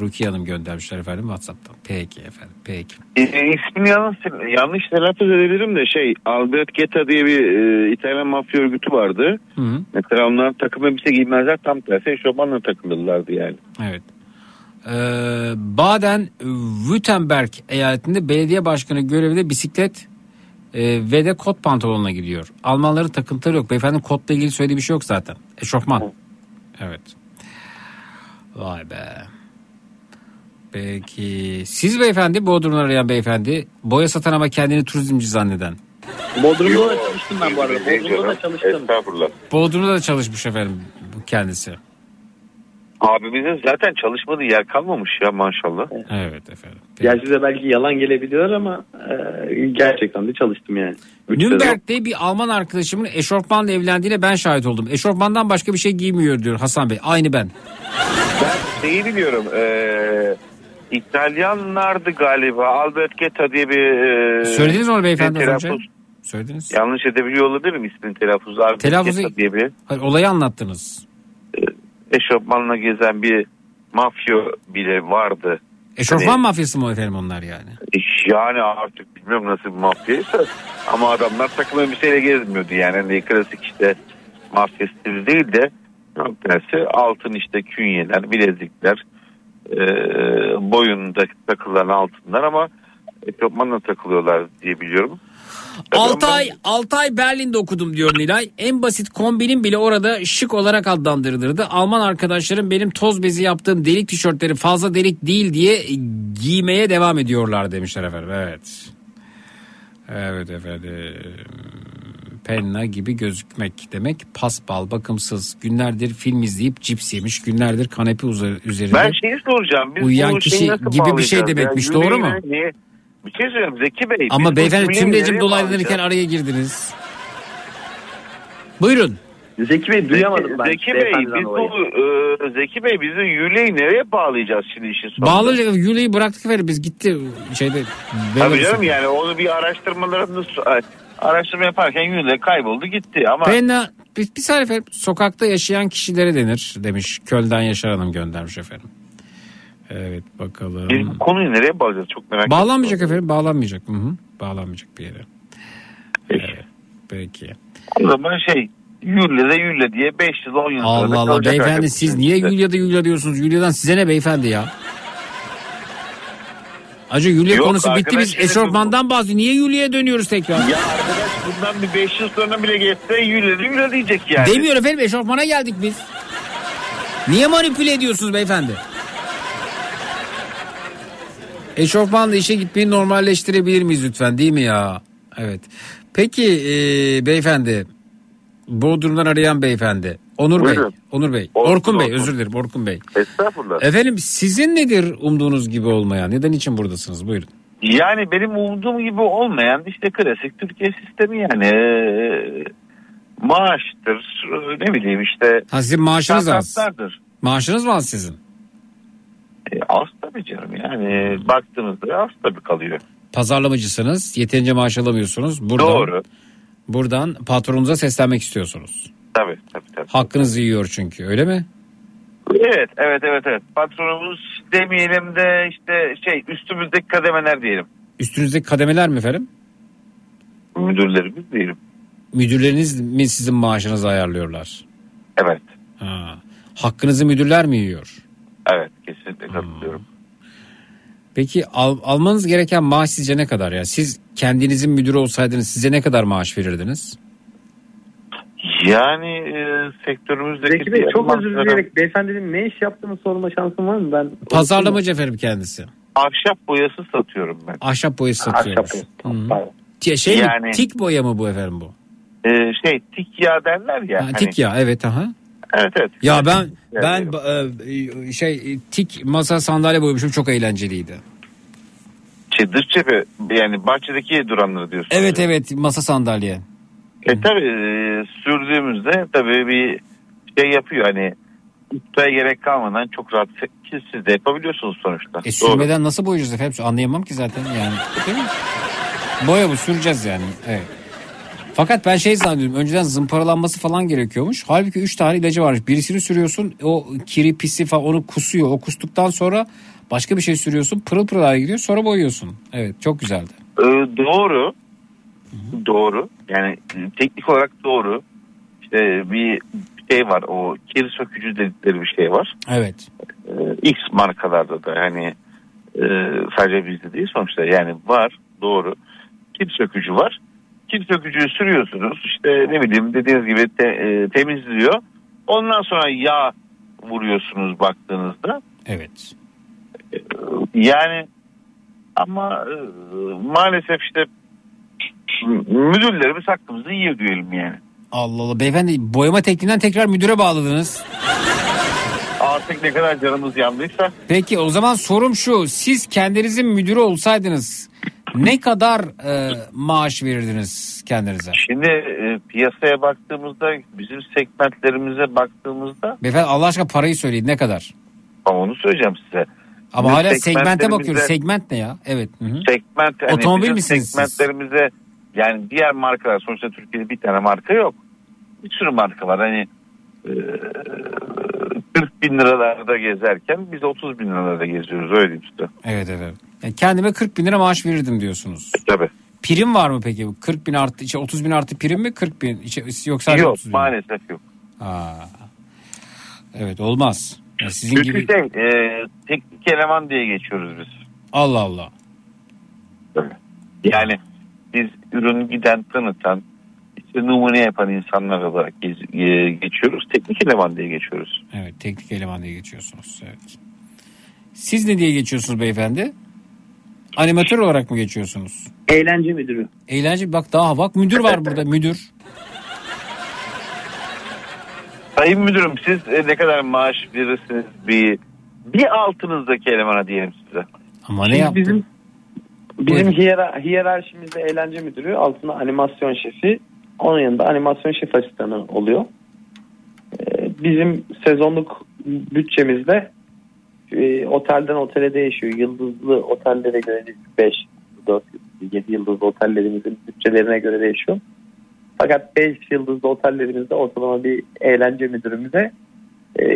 S4: Rukiye Hanım göndermişler efendim WhatsApp'tan. Peki efendim peki.
S20: E, ismini yanlış, yanlış telaffuz edebilirim de şey Albert Geta diye bir e, İtalyan mafya örgütü vardı.
S4: Hı -hı.
S20: Mesela onlar takım elbise giymezler tam tersi eşofmanla takılırlardı yani.
S4: Evet. Ee, Baden-Württemberg eyaletinde belediye başkanı görevinde bisiklet e, ve de kot pantolonla gidiyor. Almanların takıntıları yok. Beyefendi kotla ilgili söylediği bir şey yok zaten. Eşofman. Evet. Vay be. Peki siz beyefendi Bodrum'dan arayan beyefendi boya satan ama kendini turizmci zanneden.
S19: Bodrum'da da çalıştım ben bu arada. Bodrum'da da çalıştım.
S20: Estağfurullah.
S4: Bodrum'da da çalışmış efendim bu kendisi.
S20: Abimizin zaten çalışmadığı yer kalmamış ya maşallah.
S4: Evet efendim.
S19: Ya size belki yalan gelebiliyor ama e, gerçekten de çalıştım yani. Üç sezon.
S4: Nürnberg'de bir Alman arkadaşımın eşofmanla evlendiğine ben şahit oldum. Eşofmandan başka bir şey giymiyor diyor Hasan Bey. Aynı ben.
S20: Ben şeyi biliyorum. E, İtalyanlardı galiba. Albert Geta diye bir... e,
S4: Söylediniz mi onu beyefendi az önce? Söylediniz.
S20: Yanlış edebiliyor olabilirim ismini
S4: Telaffuzu-
S20: Geta diye bir
S4: Hayır, olayı anlattınız.
S20: Eşofmanla gezen bir mafya bile vardı.
S4: Eşofman
S20: Hani-
S4: mafyası mı efendim onlar yani?
S20: Yani artık bilmiyorum nasıl bir mafyaysa ama adamlar takım elbiseyle gezmiyordu yani. Hani klasik işte mafya stili değil de tersi altın işte künyeler, bilezikler, e, boyunda takılan altınlar ama ekipmanla takılıyorlar diye biliyorum.
S4: 6 ay, 6 ay Berlin'de okudum diyor Nilay. En basit kombinin bile orada şık olarak adlandırılırdı. Alman arkadaşlarım benim toz bezi yaptığım delik tişörtleri fazla delik değil diye giymeye devam ediyorlar demişler efendim. Evet. Evet efendim. Penna gibi gözükmek demek paspal, bakımsız. Günlerdir film izleyip cips yemiş. Günlerdir kanepe üzerinde.
S20: Ben şeyi soracağım. Biz
S4: Uyuyan kişi gibi bir şey demekmiş,
S20: ya?
S4: doğru mu?
S20: Niye- Bir şey söyleyeyim Zeki Bey.
S4: Ama beyefendi
S20: nereye
S4: dolaylanırken
S20: bağlayacağız?
S4: araya girdiniz. Buyurun.
S19: Zeki Bey duyamadım ben.
S20: Zeki Bey biz bu e, Zeki Bey bizi yüleği nereye bağlayacağız şimdi işin sonunda?
S4: Bağlayacak Yule'yi bıraktık efendim biz gitti şeyde.
S20: Tabii canım yani onu bir araştırmalarını araştırma yaparken Yule kayboldu gitti ama
S4: Penna bir, bir saniye efendim sokakta yaşayan kişilere denir demiş. Kölden Yaşar Hanım göndermiş efendim. Evet bakalım.
S20: biz bu konuyu nereye bağlayacağız çok merak ediyorum.
S4: Bağlanmayacak efendim bağlanmayacak. Hı hı. Bağlanmayacak bir yere. Evet, peki.
S20: O zaman şey Yule de Yule diye 5 yıl 10 yıl
S4: Allah Allah beyefendi siz niye Yulya'da Yulya diyorsunuz? Yulya'dan size ne beyefendi ya? Acı Yulya
S20: Yok,
S4: konusu bitti biz eşofmandan bahsediyoruz. Niye Yulya'ya dönüyoruz tekrar?
S20: Ya arkadaş bundan bir 5 yıl sonra bile geçse Yule de Yule diyecek yani.
S4: Demiyor efendim eşofmana geldik biz. Niye manipüle ediyorsunuz beyefendi? Eşofmanla işe gitmeyi normalleştirebilir miyiz lütfen değil mi ya? Evet. Peki e, beyefendi Bodrum'dan arayan beyefendi. Onur Bey.
S20: Buyurun.
S4: Onur Bey.
S20: Orkun,
S4: Orkun Bey
S20: Orkun.
S4: özür dilerim Orkun Bey.
S20: Estağfurullah.
S4: Efendim sizin nedir umduğunuz gibi olmayan? Neden için buradasınız? Buyurun.
S20: Yani benim umduğum gibi olmayan işte klasik Türkiye sistemi yani Ee, maaştır ne bileyim işte
S4: Ha sizin maaşınız az. Maaşınız mı az sizin?
S20: E, az tabii canım yani baktığınızda az tabii kalıyor.
S4: Pazarlamacısınız. Yeterince maaş alamıyorsunuz. Buradan,
S20: Doğru.
S4: Buradan patronunuza seslenmek istiyorsunuz.
S20: Tabii tabii tabii.
S4: Hakkınızı yiyor çünkü öyle mi?
S20: Evet evet evet evet patronumuz demeyelim de işte şey üstümüzdeki kademeler diyelim.
S4: Üstünüzdeki kademeler mi efendim?
S20: Müdürlerimiz diyelim.
S4: Müdürleriniz mi sizin maaşınızı ayarlıyorlar?
S20: Evet
S4: Ha. Hakkınızı müdürler mi yiyor?
S20: Evet kesinlikle katılıyorum.
S4: Peki al- almanız gereken maaş sizce ne kadar ya? Siz kendinizin müdürü olsaydınız size ne kadar maaş verirdiniz?
S20: Yani e, sektörümüzdeki
S19: Zeki Bey çok özür dileyerek beyefendinin ne iş yaptığını sorma şansım var mı? Ben
S4: Pazarlamacı efendim kendisi.
S20: Ahşap boyası satıyorum ben.
S4: Ahşap boyası satıyormuş.
S20: Ahşap boyası. Pardon.
S4: Ti- Şey mi?
S20: Yani-
S4: Tik boya mı bu efendim bu?
S20: Ee, şey tik yağ derler ya.
S4: Ha,
S20: hani-
S4: tik ya evet aha.
S20: Evet evet.
S4: Ya ben
S20: Yani-
S4: ben e, şey tik masa sandalye boyamışım çok eğlenceliydi.
S20: Şey, dış cephe yani bahçedeki duranları diyorsun.
S4: Evet evet masa sandalye.
S20: E tabi sürdüğümüzde tabii bir şey yapıyor hani ustaya gerek kalmadan çok rahat ki siz de yapabiliyorsunuz sonuçta.
S4: E
S20: Doğru.
S4: sürmeden nasıl boyayacağız efendim? Anlayamam ki zaten yani. Değil mi? Boya bu süreceğiz yani. Evet. Fakat ben şey zannediyorum önceden zımparalanması falan gerekiyormuş. Halbuki 3 tane ilacı varmış. Birisini sürüyorsun o kiri pisi falan onu kusuyor. O kustuktan sonra başka bir şey sürüyorsun pırıl pırıl hale gidiyor sonra boyuyorsun. Evet çok güzeldi.
S20: Ee, doğru. Doğru. Yani e, teknik olarak doğru. İşte bir şey var o kir sökücü dedikleri bir şey var.
S4: Evet.
S20: Ee, X markalarda da hani e, sadece bizde değil sonuçta yani var doğru. Kir sökücü var. Kir sökücüyü sürüyorsunuz işte ne bileyim dediğiniz gibi te- e, temizliyor. Ondan sonra yağ vuruyorsunuz baktığınızda.
S4: Evet.
S20: Yani ama e, maalesef işte müdürlerimiz hakkımızı yiyor diyelim yani.
S4: Allah Allah beyefendi boyama tekniğinden tekrar müdüre bağladınız.
S20: Artık ne kadar canımız yandıysa
S4: Peki o zaman sorum şu. Siz kendinizin müdürü olsaydınız ne kadar e, maaş verirdiniz kendinize?
S20: şimdi e, piyasaya baktığımızda bizim segmentlerimize baktığımızda
S4: Beyefendi Allah aşkına parayı söyleyin ne kadar?
S20: ama onu söyleyeceğim size.
S4: Ama
S20: Bizim
S4: hala segmente bakıyoruz. Segment ne ya? Evet. Hı hı.
S20: segment hani
S4: Otomobil misiniz siz?
S20: segmentlerimize yani diğer markalar sonuçta Türkiye'de bir tane marka yok. Bir sürü marka var. Hani e, 40 bin liralarda gezerken biz 30 bin liralarda geziyoruz öyle diyeyim size.
S4: Evet evet. Yani kendime 40 bin lira maaş verirdim diyorsunuz.
S20: Tabii.
S4: Prim var mı peki? 40 bin artı, işte 30 bin artı prim mi? 40 bin işte, yok sadece
S20: yok
S4: 30 bin.
S20: maalesef yok.
S4: Aa, evet olmaz. Yani sizin
S20: Çünkü
S4: gibi
S20: şey e, teknik eleman diye geçiyoruz biz.
S4: Allah Allah.
S20: Yani biz ürün giden tanıtan işte numune yapan insanlar olarak gez- e, geçiyoruz. Teknik eleman diye geçiyoruz.
S4: Evet teknik eleman diye geçiyorsunuz. Evet. Siz ne diye geçiyorsunuz beyefendi? Animatör olarak mı geçiyorsunuz?
S19: Eğlence müdürü.
S4: Eğlence bak daha bak müdür var burada müdür.
S20: Sayın müdürüm siz e, ne kadar maaş verirsiniz bir bir altınızdaki elemana diyelim size.
S4: Ama
S19: Şimdi Bizim, bizim hiyera, hiyerarşimizde eğlence müdürü, altında animasyon şefi, onun yanında animasyon şef asistanı oluyor. Ee, bizim sezonluk bütçemizde e, otelden otele değişiyor. Yıldızlı otellere göre 5, 4, 7 yıldızlı otellerimizin bütçelerine göre değişiyor. Fakat 5 yıldızlı otellerimizde ortalama bir eğlence müdürümüze e,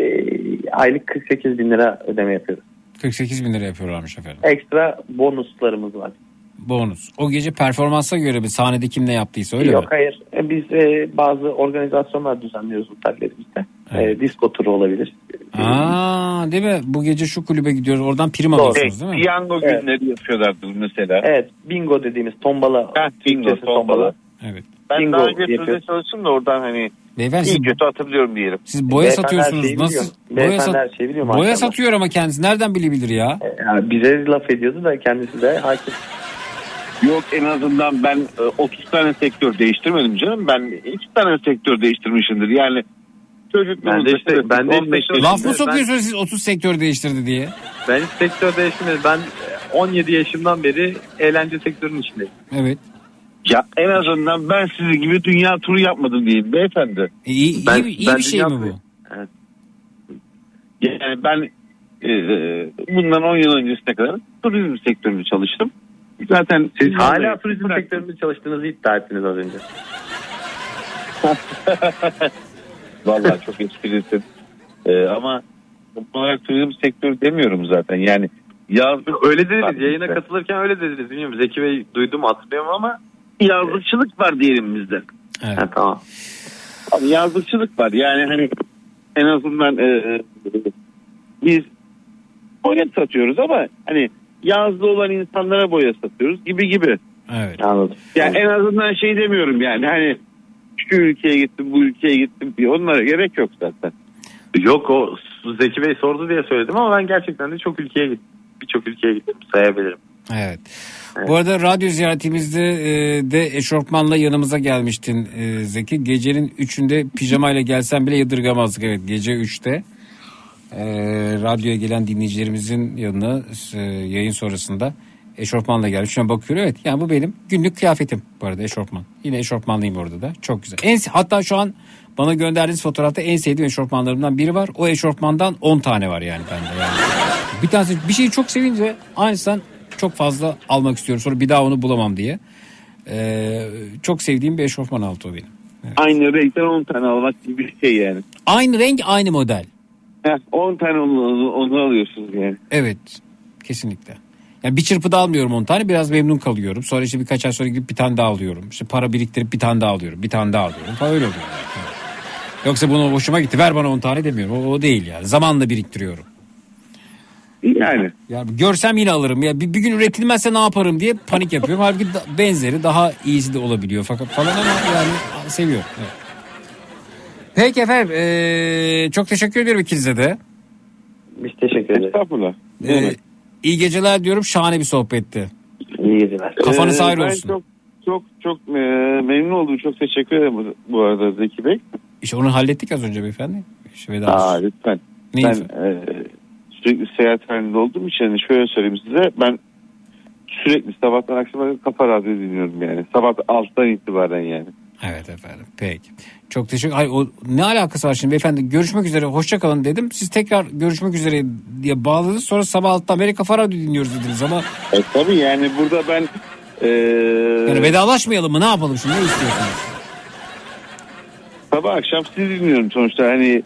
S19: aylık 48 bin lira ödeme yapıyoruz.
S4: 48 bin lira yapıyorlarmış efendim.
S19: Ekstra bonuslarımız var.
S4: Bonus. O gece performansa göre bir sahnede kim ne yaptıysa öyle
S19: Yok
S4: mi?
S19: hayır. E, Biz e, bazı organizasyonlar düzenliyoruz otellerimizde. E, disco turu olabilir.
S4: Aa, değil mi? Bu gece şu kulübe gidiyoruz. Oradan prim alıyorsunuz değil mi?
S20: Piyango
S19: Evet.
S20: günleri yapıyorlardı mesela.
S19: Evet bingo dediğimiz tombala.
S20: bingo,
S19: Türkçesi
S20: tombala.
S4: Evet.
S20: Ben
S19: Bingo
S20: daha önce sözde çalıştım da oradan hani
S4: Beyefendi
S20: iyi kötü hatırlıyorum diyelim.
S4: siz boya
S19: Beyefendi
S4: satıyorsunuz.
S19: şeyi
S4: Nasıl?
S19: biliyor.
S4: Boya,
S19: Beyefendi
S4: sat-
S19: her şeyi biliyor
S4: boya satıyor ama kendisi. Nereden bilebilir ya?
S19: Ya bize laf ediyordu da kendisi de hakim.
S20: Yok en azından ben e, 30 tane sektör değiştirmedim canım. Ben 2 tane sektör değiştirmişimdir. Yani çocukluğumuzda
S19: Ben de işte- ben de
S20: 15
S19: işte-
S4: Laf mı
S19: ben-
S4: sokuyorsunuz siz 30 sektör değiştirdi diye?
S19: Ben hiç sektör değiştirmedim. Ben e, 17 yaşımdan beri eğlence sektörünün içindeyim.
S4: Evet.
S20: Ya en azından ben sizin gibi dünya turu yapmadım diyeyim beyefendi.
S4: E, iyi,
S19: Ben-
S4: iyi, iyi
S19: ben
S4: bir şey mi bu?
S20: Yani ben e, bundan 10 yıl öncesine kadar turizm sektöründe çalıştım. Zaten
S19: Siz hala turizm sektöründe çalıştığınızı iddia ettiniz az önce. <laughs>
S20: Vallahi çok esprilisin. Ee, ama olarak turizm sektörü demiyorum zaten. Yani yazlık
S19: Öyle dediniz. Yayına katılırken öyle dediniz. Bilmiyorum Zeki Bey duydum hatırlıyorum ama.
S20: yazlıkçılık var diyelim bizde.
S4: Evet.
S19: Ha, tamam.
S20: Abi yazlıkçılık var. Yani hani en azından e, e, biz boya satıyoruz ama hani yazlı olan insanlara boya satıyoruz gibi gibi.
S4: Evet.
S19: Anladım.
S20: Yani en azından şey demiyorum yani hani şu ülkeye gittim bu ülkeye gittim diye onlara gerek yok zaten.
S19: Yok o Zeki Bey sordu diye söyledim ama ben gerçekten de çok ülkeye gittim. Birçok ülkeye gittim sayabilirim.
S4: Evet. Bu arada radyo ziyaretimizde e, de eşofmanla yanımıza gelmiştin e, Zeki. Gecenin 3'ünde pijamayla gelsen bile yadırgamazdık. Evet gece 3'te e, radyoya gelen dinleyicilerimizin yanına e, yayın sonrasında eşofmanla geldi. Şu an bakıyorum evet yani bu benim günlük kıyafetim bu arada eşofman. Yine eşofmanlıyım orada da çok güzel. En, hatta şu an bana gönderdiğiniz fotoğrafta en sevdiğim eşofmanlarımdan biri var. O eşofmandan 10 tane var yani bende. Yani. Bir tanesi bir şeyi çok sevince aynısından çok fazla almak istiyorum. Sonra bir daha onu bulamam diye. Ee, çok sevdiğim bir eşofman altı o benim.
S20: Aynı renkten 10 tane almak gibi bir şey yani.
S4: Aynı renk aynı model.
S20: Heh, 10 tane onu, onu alıyorsunuz yani.
S4: Evet kesinlikle. Yani bir çırpıda almıyorum 10 tane biraz memnun kalıyorum. Sonra işte birkaç ay sonra gidip bir tane daha alıyorum. İşte para biriktirip bir tane daha alıyorum. Bir tane daha alıyorum falan öyle oluyor. Yoksa bunu hoşuma gitti ver bana 10 tane demiyorum. O, o değil yani zamanla biriktiriyorum.
S20: Yani.
S4: Yani görsem yine alırım. Ya bir, bir gün üretilmezse ne yaparım diye panik yapıyorum. Halbuki da- benzeri daha iyisi de olabiliyor fakat falan ama yani seviyorum. Evet. Peki efendim eee, çok teşekkür ediyorum ikinize de.
S19: Biz teşekkür ederiz.
S20: Estağfurullah.
S4: Eee, iyi geceler diyorum şahane bir sohbetti.
S19: İyi geceler.
S4: Kafanız
S20: Ee,
S4: ayrı olsun.
S20: Çok çok çok e, memnun oldum. Çok teşekkür ederim bu, bu arada Zeki Bey.
S4: İşte onu hallettik az önce beyefendi. İşte veda
S20: Aa, lütfen.
S4: Neyi
S20: ben e, sürekli seyahat halinde olduğum için hani şöyle söyleyeyim size. Ben sürekli sabahtan akşama kafa radyo dinliyorum yani. Sabah 6'dan itibaren yani.
S4: Evet efendim peki. Çok teşekkür Ay, o ne alakası var şimdi beyefendi görüşmek üzere hoşça kalın dedim. Siz tekrar görüşmek üzere diye bağladınız sonra sabah altta Amerika Faradu dinliyoruz dediniz ama
S20: E, tabii yani burada ben e,
S4: yani vedalaşmayalım mı ne yapalım şimdi ne istiyorsunuz?
S20: sabah akşam sizi dinliyorum sonuçta hani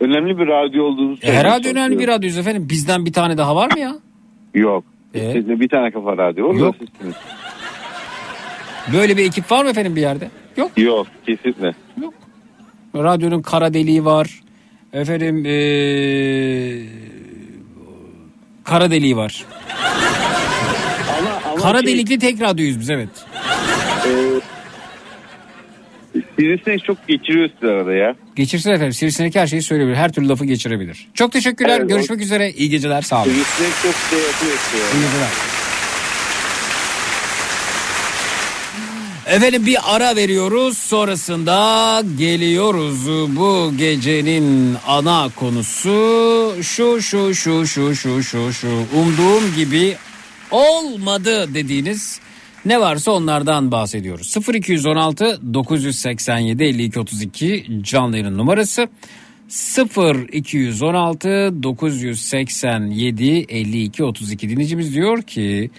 S20: önemli bir radyo olduğunu
S4: E, herhalde önemli bir radyoyuz efendim bizden bir tane daha var mı ya?
S20: Yok.
S4: E?
S20: Sizde bir tane kafa radyo var.
S4: Yok.
S20: sizsiniz.
S4: Böyle bir ekip var mı efendim bir yerde? Yok.
S20: Yok kesinlikle.
S4: Radyonun kara deliği var. Efendim ee, kara deliği var.
S20: Ama, ama
S4: Kara
S20: şey,
S4: delikli tek radyoyuz biz evet.
S20: e, Sivrisinek çok geçiriyor sizi arada ya.
S4: Geçirsin efendim. Sivrisinek her şeyi söyleyebilir. Her türlü lafı geçirebilir. Çok teşekkürler.
S20: Evet, o-
S4: Görüşmek üzere. İyi geceler. Sağ olun.
S20: Sivrisinek çok şey yapıyor.
S4: İyi geceler. Efendim bir ara veriyoruz. Sonrasında geliyoruz. Bu gecenin ana konusu şu şu şu şu şu şu şu. Umduğum gibi olmadı dediğiniz ne varsa onlardan bahsediyoruz. 0216 987 52 32 canlı numarası. 0216 987 52 32 dinleyicimiz diyor ki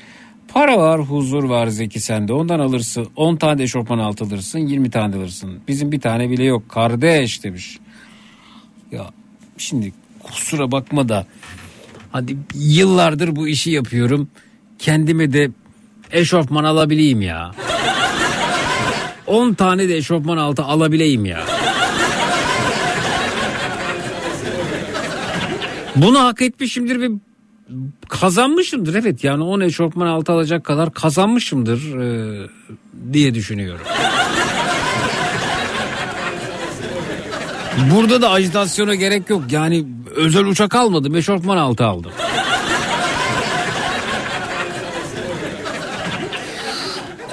S4: para var huzur var Zeki sende ondan alırsın 10 tane eşofman altı alırsın 20 tane alırsın bizim bir tane bile yok kardeş demiş. Ya şimdi kusura bakma da hadi yıllardır bu işi yapıyorum kendime de eşofman alabileyim ya. 10 tane de eşofman altı alabileyim ya. Bunu hak etmişimdir ve kazanmışımdır evet yani 10 eşofman altı alacak kadar kazanmışımdır e, diye düşünüyorum. Burada da ajitasyona gerek yok yani özel uçak almadım eşofman altı aldım.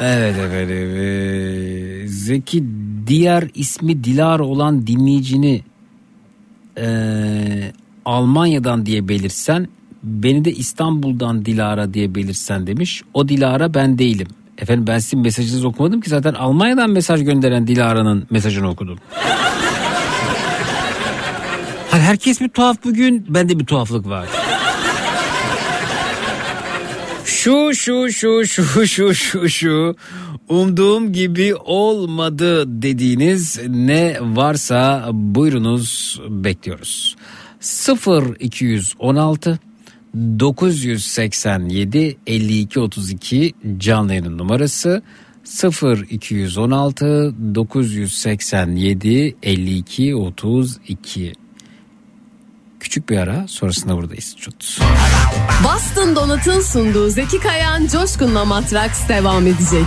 S4: Evet efendim. Ee, Zeki diğer ismi Dilara olan dinleyicini ee, Almanya'dan diye belirsen beni de İstanbul'dan Dilara diye belirsen demiş. O Dilara ben değilim. Efendim ben sizin mesajınızı okumadım ki zaten Almanya'dan mesaj gönderen Dilara'nın mesajını okudum. <laughs> Hani herkes bir tuhaf bugün bende bir tuhaflık var. Şu şu şu şu şu şu şu umduğum gibi olmadı dediğiniz ne varsa buyurunuz bekliyoruz. 0 216 987 52 32 canlı yayının numarası 0 216 987 52 32 Küçük bir ara sonrasında buradayız. Çut.
S10: Boston Donat'ın sunduğu Zeki Kayan Coşkun'la Matraks devam edecek.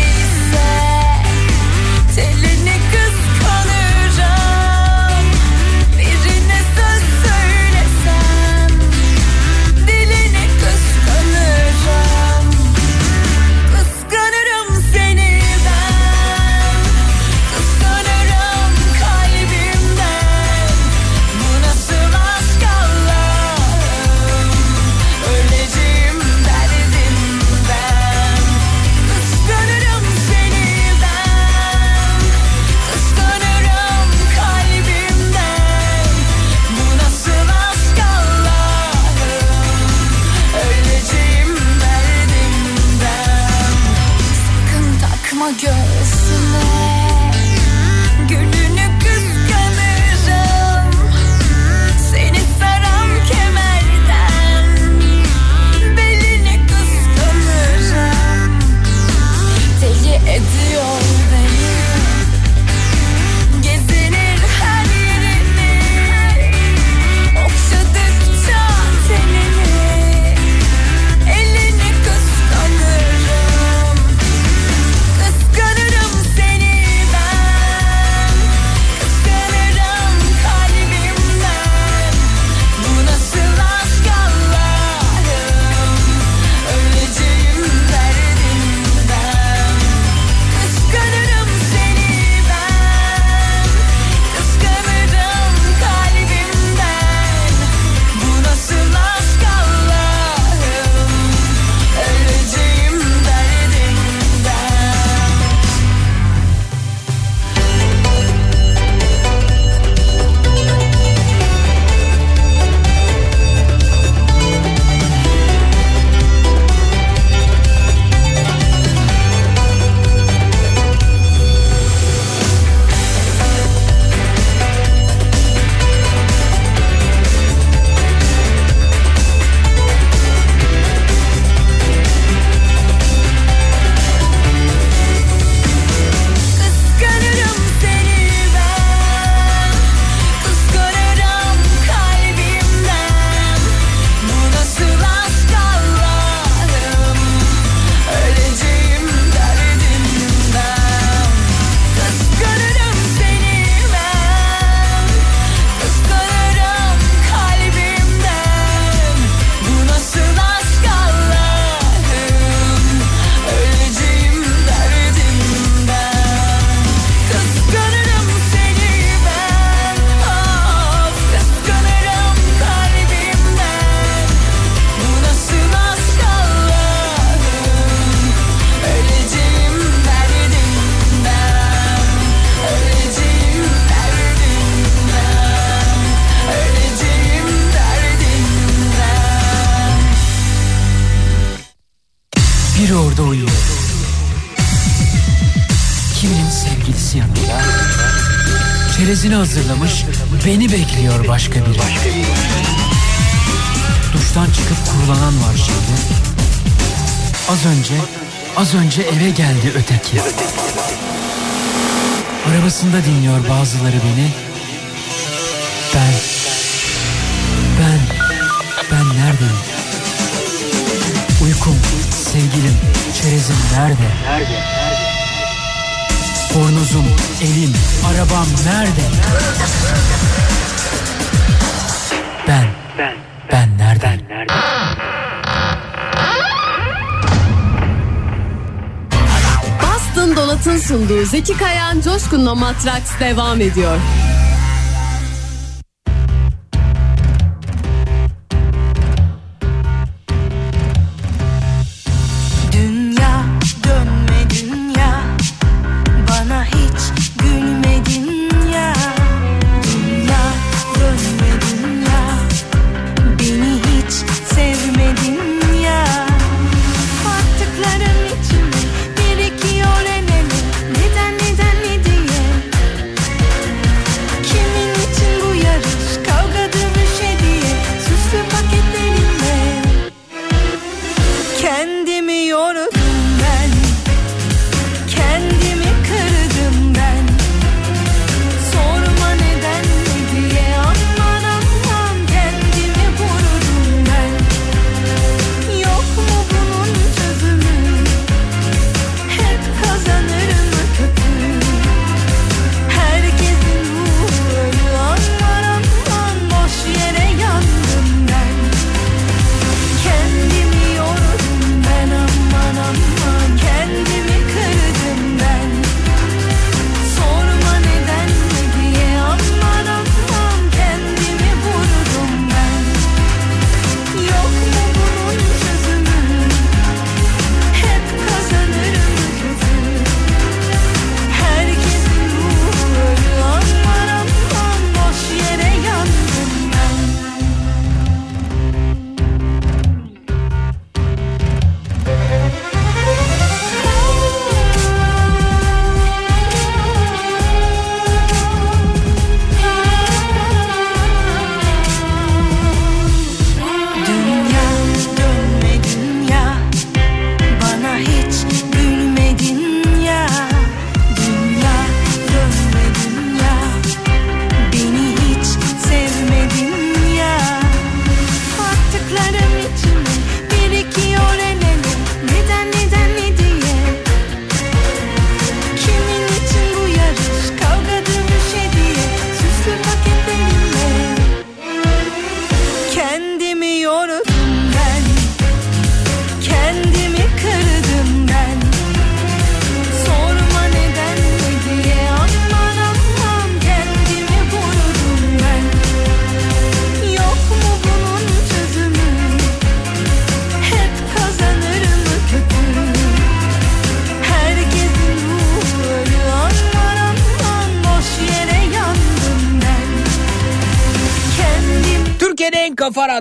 S10: Coşkun'la Matraks devam ediyor.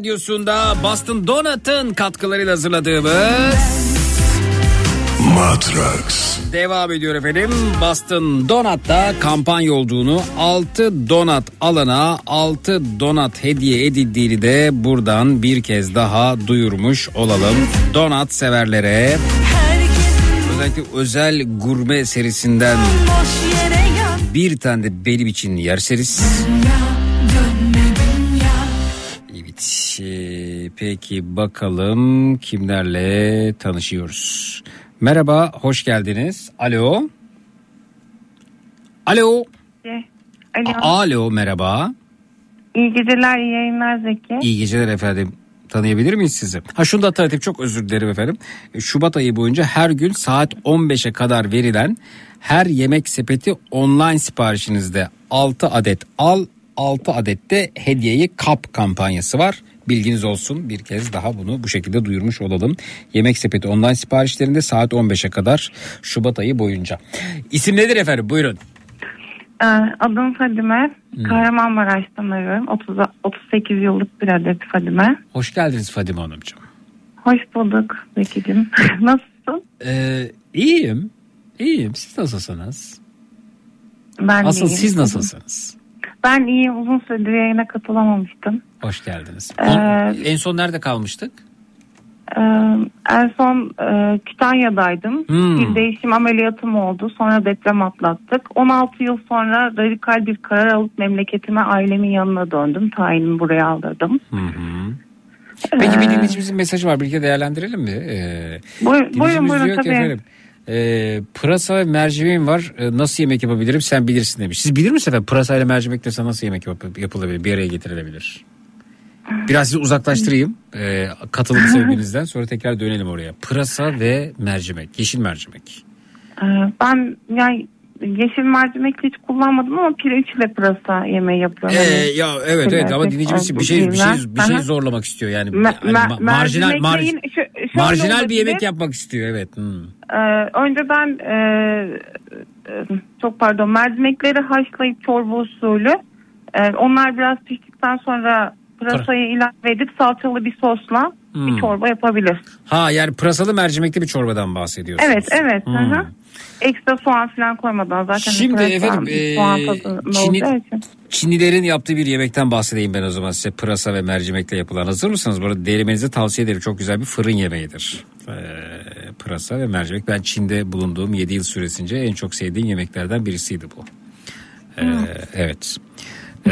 S4: Radyosunda Boston Donut'ın katkılarıyla hazırladığımız
S18: Matrax.
S4: devam ediyor efendim. Boston Donut'ta kampanya olduğunu 6 donut alana 6 donut hediye edildiğini de buradan bir kez daha duyurmuş olalım. Donut severlere özellikle özel gurme serisinden bir tane de benim için yerseniz
S21: Dönme
S4: bakalım kimlerle tanışıyoruz. Merhaba, hoş geldiniz. Alo. Alo.
S22: Alo.
S4: A- Alo, merhaba.
S22: İyi geceler, iyi yayınlar Zeki.
S4: İyi geceler efendim. Tanıyabilir miyiz sizi? Ha şunu da hatırlatayım çok özür dilerim efendim. Şubat ayı boyunca her gün saat 15'e kadar verilen her yemek sepeti online siparişinizde 6 adet al 6 adet de hediyeyi kap kampanyası var. Bilginiz olsun bir kez daha bunu bu şekilde duyurmuş olalım. Yemek sepeti online siparişlerinde saat 15'e kadar Şubat ayı boyunca. İsim nedir efendim buyurun.
S22: Ee, adım Fadime. Kahramanmaraş'tan arıyorum. 30, 38 yıllık bir adet Fadime.
S4: Hoş geldiniz Fadime Hanımcığım.
S22: Hoş bulduk Zeki'cim. <laughs> Nasılsın?
S4: Ee, iyiyim. İyiyim. Siz nasılsınız?
S22: Ben
S4: Asıl
S22: iyiyim.
S4: siz nasılsınız?
S22: Ben iyiyim. Uzun süredir yayına katılamamıştım.
S4: Hoş geldiniz.
S22: Ee,
S4: en son nerede kalmıştık?
S22: Ee, en son e, Kütahya'daydım.
S4: Hmm.
S22: Bir değişim ameliyatım oldu. Sonra deprem atlattık. 16 yıl sonra radikal bir karar alıp memleketime ailemin yanına döndüm. Tayinimi buraya aldırdım.
S4: Hı hı. Peki bir dinleyicimizin mesajı var. Birlikte değerlendirelim mi? Ee,
S22: Buyur- buyurun, buyurun, tabii.
S4: efendim, e, pırasa ve mercimeğim var. E, nasıl yemek yapabilirim sen bilirsin demiş. Siz bilir misiniz efendim pırasa ile mercimek dese nasıl yemek yap- yapılabilir? Bir araya getirilebilir. Biraz sizi uzaklaştırayım e, katılım sebebenizden sonra tekrar dönelim oraya. Pırasa ve mercimek, yeşil mercimek.
S22: Ben yani yeşil mercimekli hiç kullanmadım ama pirinçle pırasa yemeği yapıyorum.
S4: Ee,
S22: Hani
S4: ya evet evet ama dinleyicimiz bir şey bir şey bir şey zorlamak istiyor yani.
S22: Me-
S4: Hani ma- marjinal mar-
S22: şö- şöyle
S4: marjinal bir
S22: olabilir.
S4: yemek yapmak istiyor evet. Hmm.
S22: Ee, önceden e, e, çok pardon mercimekleri haşlayıp çorba usulü e, onlar biraz piştikten sonra pırasayı ilave edip salçalı bir sosla
S4: Hmm.
S22: bir çorba yapabilir.
S4: Ha yani pırasalı mercimekli bir çorbadan bahsediyorsunuz.
S22: Evet evet.
S4: Hmm.
S22: hı. Ekstra soğan falan koymadan zaten
S4: Şimdi efendim, e,
S22: için.
S4: Çinlilerin yaptığı bir yemekten bahsedeyim ben o zaman size. Pırasa ve mercimekle yapılan. Hazır mısınız? Bu arada denemenizi tavsiye ederim. Çok güzel bir fırın yemeğidir. Ee, pırasa ve mercimek. Ben Çin'de bulunduğum 7 yıl süresince en çok sevdiğim yemeklerden birisiydi bu. Ee, evet. <laughs> Ee,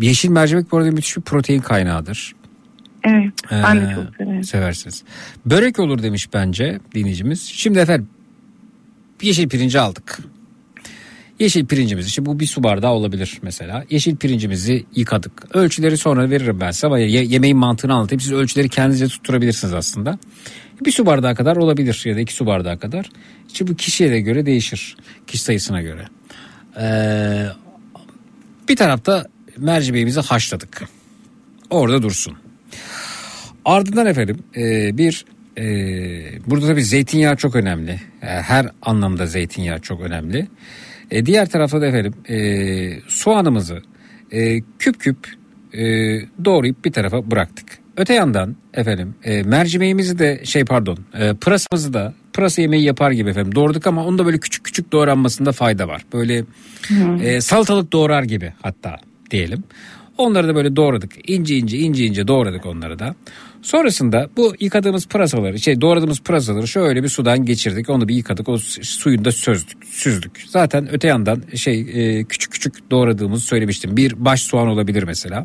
S4: yeşil mercimek bu arada müthiş bir protein kaynağıdır.
S22: Evet ben de
S4: Ee,
S22: çok severim.
S4: Seversiniz. Börek olur demiş bence dinleyicimiz. Şimdi efendim yeşil pirinci aldık. Yeşil pirincimiz işte bu bir su bardağı olabilir mesela. Yeşil pirincimizi yıkadık. Ölçüleri sonra veririm ben size ama ye- yemeğin mantığını anlatayım. Siz ölçüleri kendinizce tutturabilirsiniz aslında. Bir su bardağı kadar olabilir ya da iki su bardağı kadar. İşte bu kişiye de göre değişir. Kişi sayısına göre. Ee, bir tarafta mercimeğimizi haşladık. Orada dursun. Ardından efendim e, bir e, burada tabii zeytinyağı çok önemli. E, her anlamda zeytinyağı çok önemli. E, diğer tarafta da efendim e, soğanımızı e, küp küp e, doğrayıp bir tarafa bıraktık. Öte yandan efendim e, mercimeğimizi de şey pardon e, pırasamızı da pırasa yemeği yapar gibi efendim doğradık ama onu da böyle küçük küçük doğranmasında fayda var. Böyle e, salatalık doğrar gibi hatta diyelim. Onları da böyle doğradık. İnce ince ince ince doğradık onları da. Sonrasında bu yıkadığımız pırasaları, şey doğradığımız pırasaları şöyle bir sudan geçirdik. Onu bir yıkadık. O su- suyunu da sözdük, süzdük. Zaten öte yandan şey e, küçük küçük doğradığımızı söylemiştim. Bir baş soğan olabilir mesela.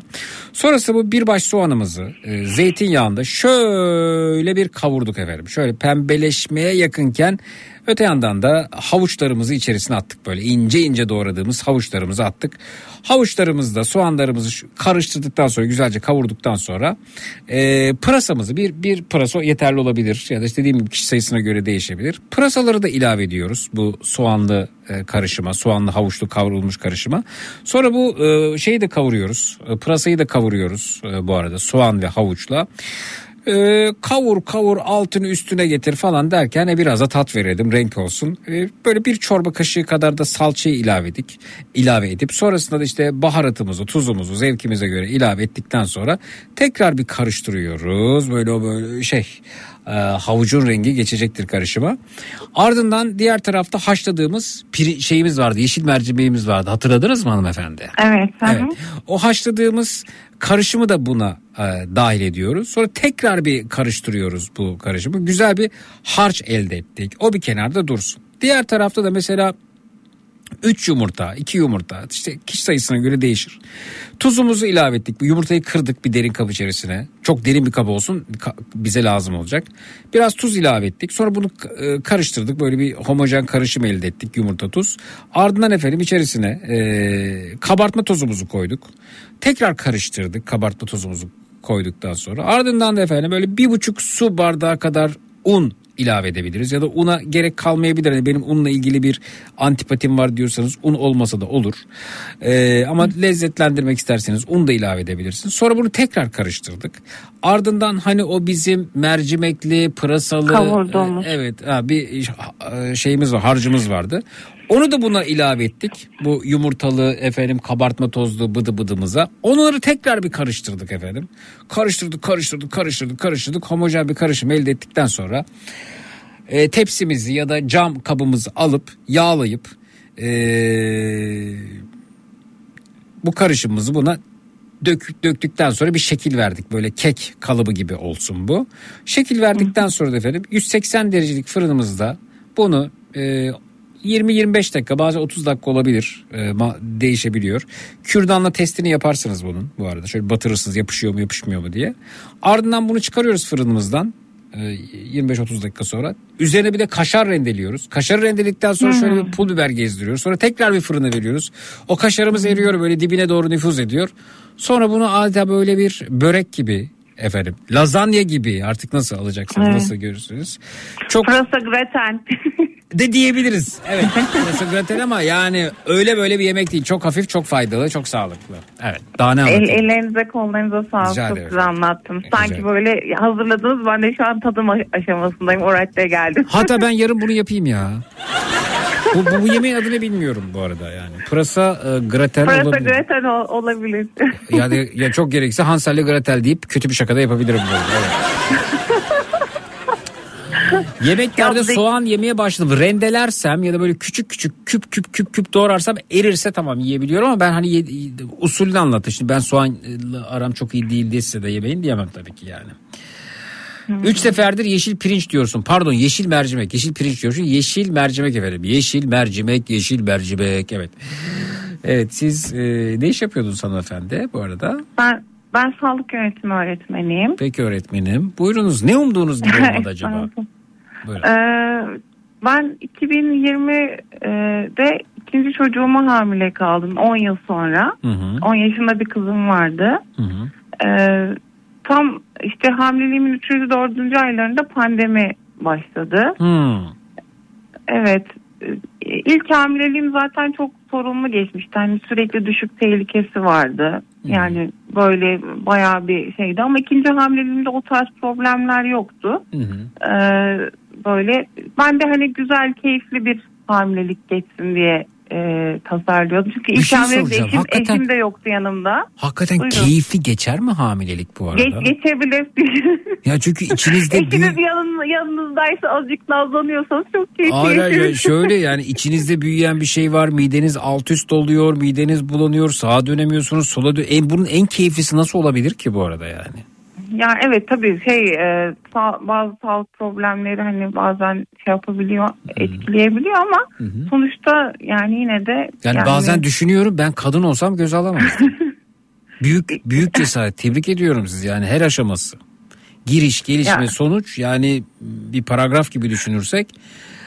S4: Sonrasında bu bir baş soğanımızı e, zeytinyağında şöyle bir kavurduk efendim. Şöyle pembeleşmeye yakınken öte yandan da havuçlarımızı içerisine attık böyle ince ince doğradığımız havuçlarımızı attık. Havuçlarımızı da soğanlarımızı karıştırdıktan sonra güzelce kavurduktan sonra e, pırasamızı bir, bir pırasa yeterli olabilir ya da işte dediğim gibi kişi sayısına göre değişebilir. Pırasaları da ilave ediyoruz bu soğanlı e, karışıma soğanlı havuçlu kavrulmuş karışıma. Sonra bu e, şeyi de kavuruyoruz e, pırasayı da kavuruyoruz bu arada soğan ve havuçla. Ee, kavur kavur altını üstüne getir falan derken e, biraz da tat verelim renk olsun. Ee, böyle bir çorba kaşığı kadar da salçayı ilave edik. ilave edip sonrasında da işte baharatımızı tuzumuzu zevkimize göre ilave ettikten sonra tekrar bir karıştırıyoruz. Böyle o böyle şey e, havucun rengi geçecektir karışıma. Ardından diğer tarafta haşladığımız piri, şeyimiz vardı yeşil mercimeğimiz vardı hatırladınız mı hanımefendi?
S22: Evet.
S4: Evet. O haşladığımız karışımı da buna e, dahil ediyoruz. Sonra tekrar bir karıştırıyoruz bu karışımı. Güzel bir harç elde ettik. O bir kenarda dursun. Diğer tarafta da mesela 3 yumurta, 2 yumurta işte kişi sayısına göre değişir. Tuzumuzu ilave ettik. Yumurtayı kırdık bir derin kap içerisine. Çok derin bir kap olsun bize lazım olacak. Biraz tuz ilave ettik. Sonra bunu e, karıştırdık. Böyle bir homojen karışım elde ettik yumurta tuz. Ardından efendim içerisine e, kabartma tozumuzu koyduk. Tekrar karıştırdık kabartma tozumuzu koyduktan sonra. Ardından da efendim böyle bir buçuk su bardağı kadar un ilave edebiliriz ya da una gerek kalmayabilir. Yani benim unla ilgili bir antipatim var diyorsanız un olmasa da olur. Ee, ama lezzetlendirmek isterseniz un da ilave edebilirsiniz. Sonra bunu tekrar karıştırdık. Ardından hani o bizim mercimekli, pırasalı
S22: Kavurduğumuz.
S4: e, evet ha, bir e, şeyimiz var, harcımız vardı. Onu da buna ilave ettik. Bu yumurtalı efendim kabartma tozlu bıdı bıdımıza. Onları tekrar bir karıştırdık efendim. Karıştırdık, karıştırdık, karıştırdık, karıştırdık. Homojen bir karışım elde ettikten sonra e, tepsimizi ya da cam kabımızı alıp yağlayıp e, Bu karışımımızı buna dök, döktükten sonra bir şekil verdik. Böyle kek kalıbı gibi olsun bu. Şekil verdikten sonra da efendim 180 derecelik fırınımızda bunu e, 20-25 dakika bazen 30 dakika olabilir E, değişebiliyor. Kürdanla testini yaparsınız bunun bu arada. Şöyle batırırsınız yapışıyor mu yapışmıyor mu diye. Ardından bunu çıkarıyoruz fırınımızdan. e, 25-30 dakika sonra. Üzerine bir de kaşar rendeliyoruz. Kaşarı rendeledikten sonra
S23: Hmm.
S4: şöyle bir pul biber gezdiriyoruz. Sonra tekrar bir fırına veriyoruz. O kaşarımız eriyor böyle dibine doğru nüfuz ediyor. Sonra bunu adeta böyle bir börek gibi efendim. Lazanya gibi artık nasıl alacaksınız
S22: Evet.
S4: nasıl görürsünüz. Çok
S22: Pırasa graten. <laughs>
S4: de diyebiliriz. Evet. Burası graten ama yani öyle böyle bir yemek değil. Çok hafif, çok faydalı, çok sağlıklı. Evet. Daha ne
S22: El,
S4: anlatayım?
S22: ellerinize kollarınıza sağlık.
S4: Rica
S22: Çok
S4: ederim.
S22: güzel anlattım. Sanki
S4: ederim.
S22: böyle hazırladınız. Ben de şu an tadım aşamasındayım. O raddeye geldim.
S4: Hatta <laughs> ben yarın bunu yapayım ya. bu, bu, bu yemeğin adını bilmiyorum bu arada yani. Pırasa e, graten
S22: Pırasa
S4: olabilir.
S22: graten ol- olabilir.
S4: Yani ya çok gerekirse Hansel'le Gretel deyip kötü bir şaka da yapabilirim böyle. Evet. <laughs> <laughs> Yemeklerde soğan yemeye başladım. Rendelersem ya da böyle küçük küçük küp küp küp küp doğrarsam erirse tamam yiyebiliyorum ama ben hani ye, usulünü anlattım. Şimdi ben soğanla aram çok iyi değil size de yemeyin diyemem tabii ki yani. Üç seferdir yeşil pirinç diyorsun. Pardon yeşil mercimek. Yeşil pirinç diyorsun. Yeşil mercimek efendim. Yeşil mercimek, yeşil mercimek. Evet. Evet siz e, ne iş yapıyordunuz hanımefendi bu arada?
S22: Ben ben sağlık yönetimi öğretmeniyim.
S4: Peki öğretmenim. Buyurunuz. Ne umduğunuz gibi olmadı <laughs> acaba? Buyurun.
S22: Ee, ben 2020'de ikinci çocuğuma hamile kaldım 10 yıl sonra.
S4: Hı hı.
S22: 10 yaşında bir kızım vardı.
S4: Hı hı.
S22: Ee, tam işte hamileliğimin 3. 4. aylarında pandemi başladı.
S4: Hmm.
S22: Evet. Ee, İlk hamileliğim zaten çok sorunlu geçmişti. Hani sürekli düşük tehlikesi vardı. Yani böyle bayağı bir şeydi ama ikinci hamileliğimde o tarz problemler yoktu. Ee, böyle ben de hani güzel keyifli bir hamilelik geçsin diye e, tasarlıyordum. Çünkü
S4: Bir
S22: ilk
S4: şey
S22: hamilelikte eşim,
S4: Hakikaten-
S22: eşim de yoktu yanımda.
S4: Hakikaten
S22: Buyurun.
S4: keyifli geçer mi hamilelik bu arada?
S22: Geç, geçebilir.
S4: Ya çünkü içinizde <laughs> büyük...
S22: Eşiniz yanın, yanınızdaysa azıcık nazlanıyorsanız çok keyifli.
S4: Hayır, hayır, şöyle yani içinizde büyüyen bir şey var. Mideniz alt üst oluyor, mideniz bulanıyor, sağa dönemiyorsunuz, sola dön. En, bunun en keyiflisi nasıl olabilir ki bu arada yani?
S22: Ya evet tabii şey e, sa- bazı sağlık problemleri hani bazen şey yapabiliyor etkileyebiliyor ama sonuçta yani yine de
S4: Yani, bazen düşünüyorum ben kadın olsam göz alamazdım. <laughs> büyük büyük cesaret. Tebrik ediyorum sizi yani her aşaması. Giriş, gelişme,
S22: Ya.
S4: sonuç yani bir paragraf gibi düşünürsek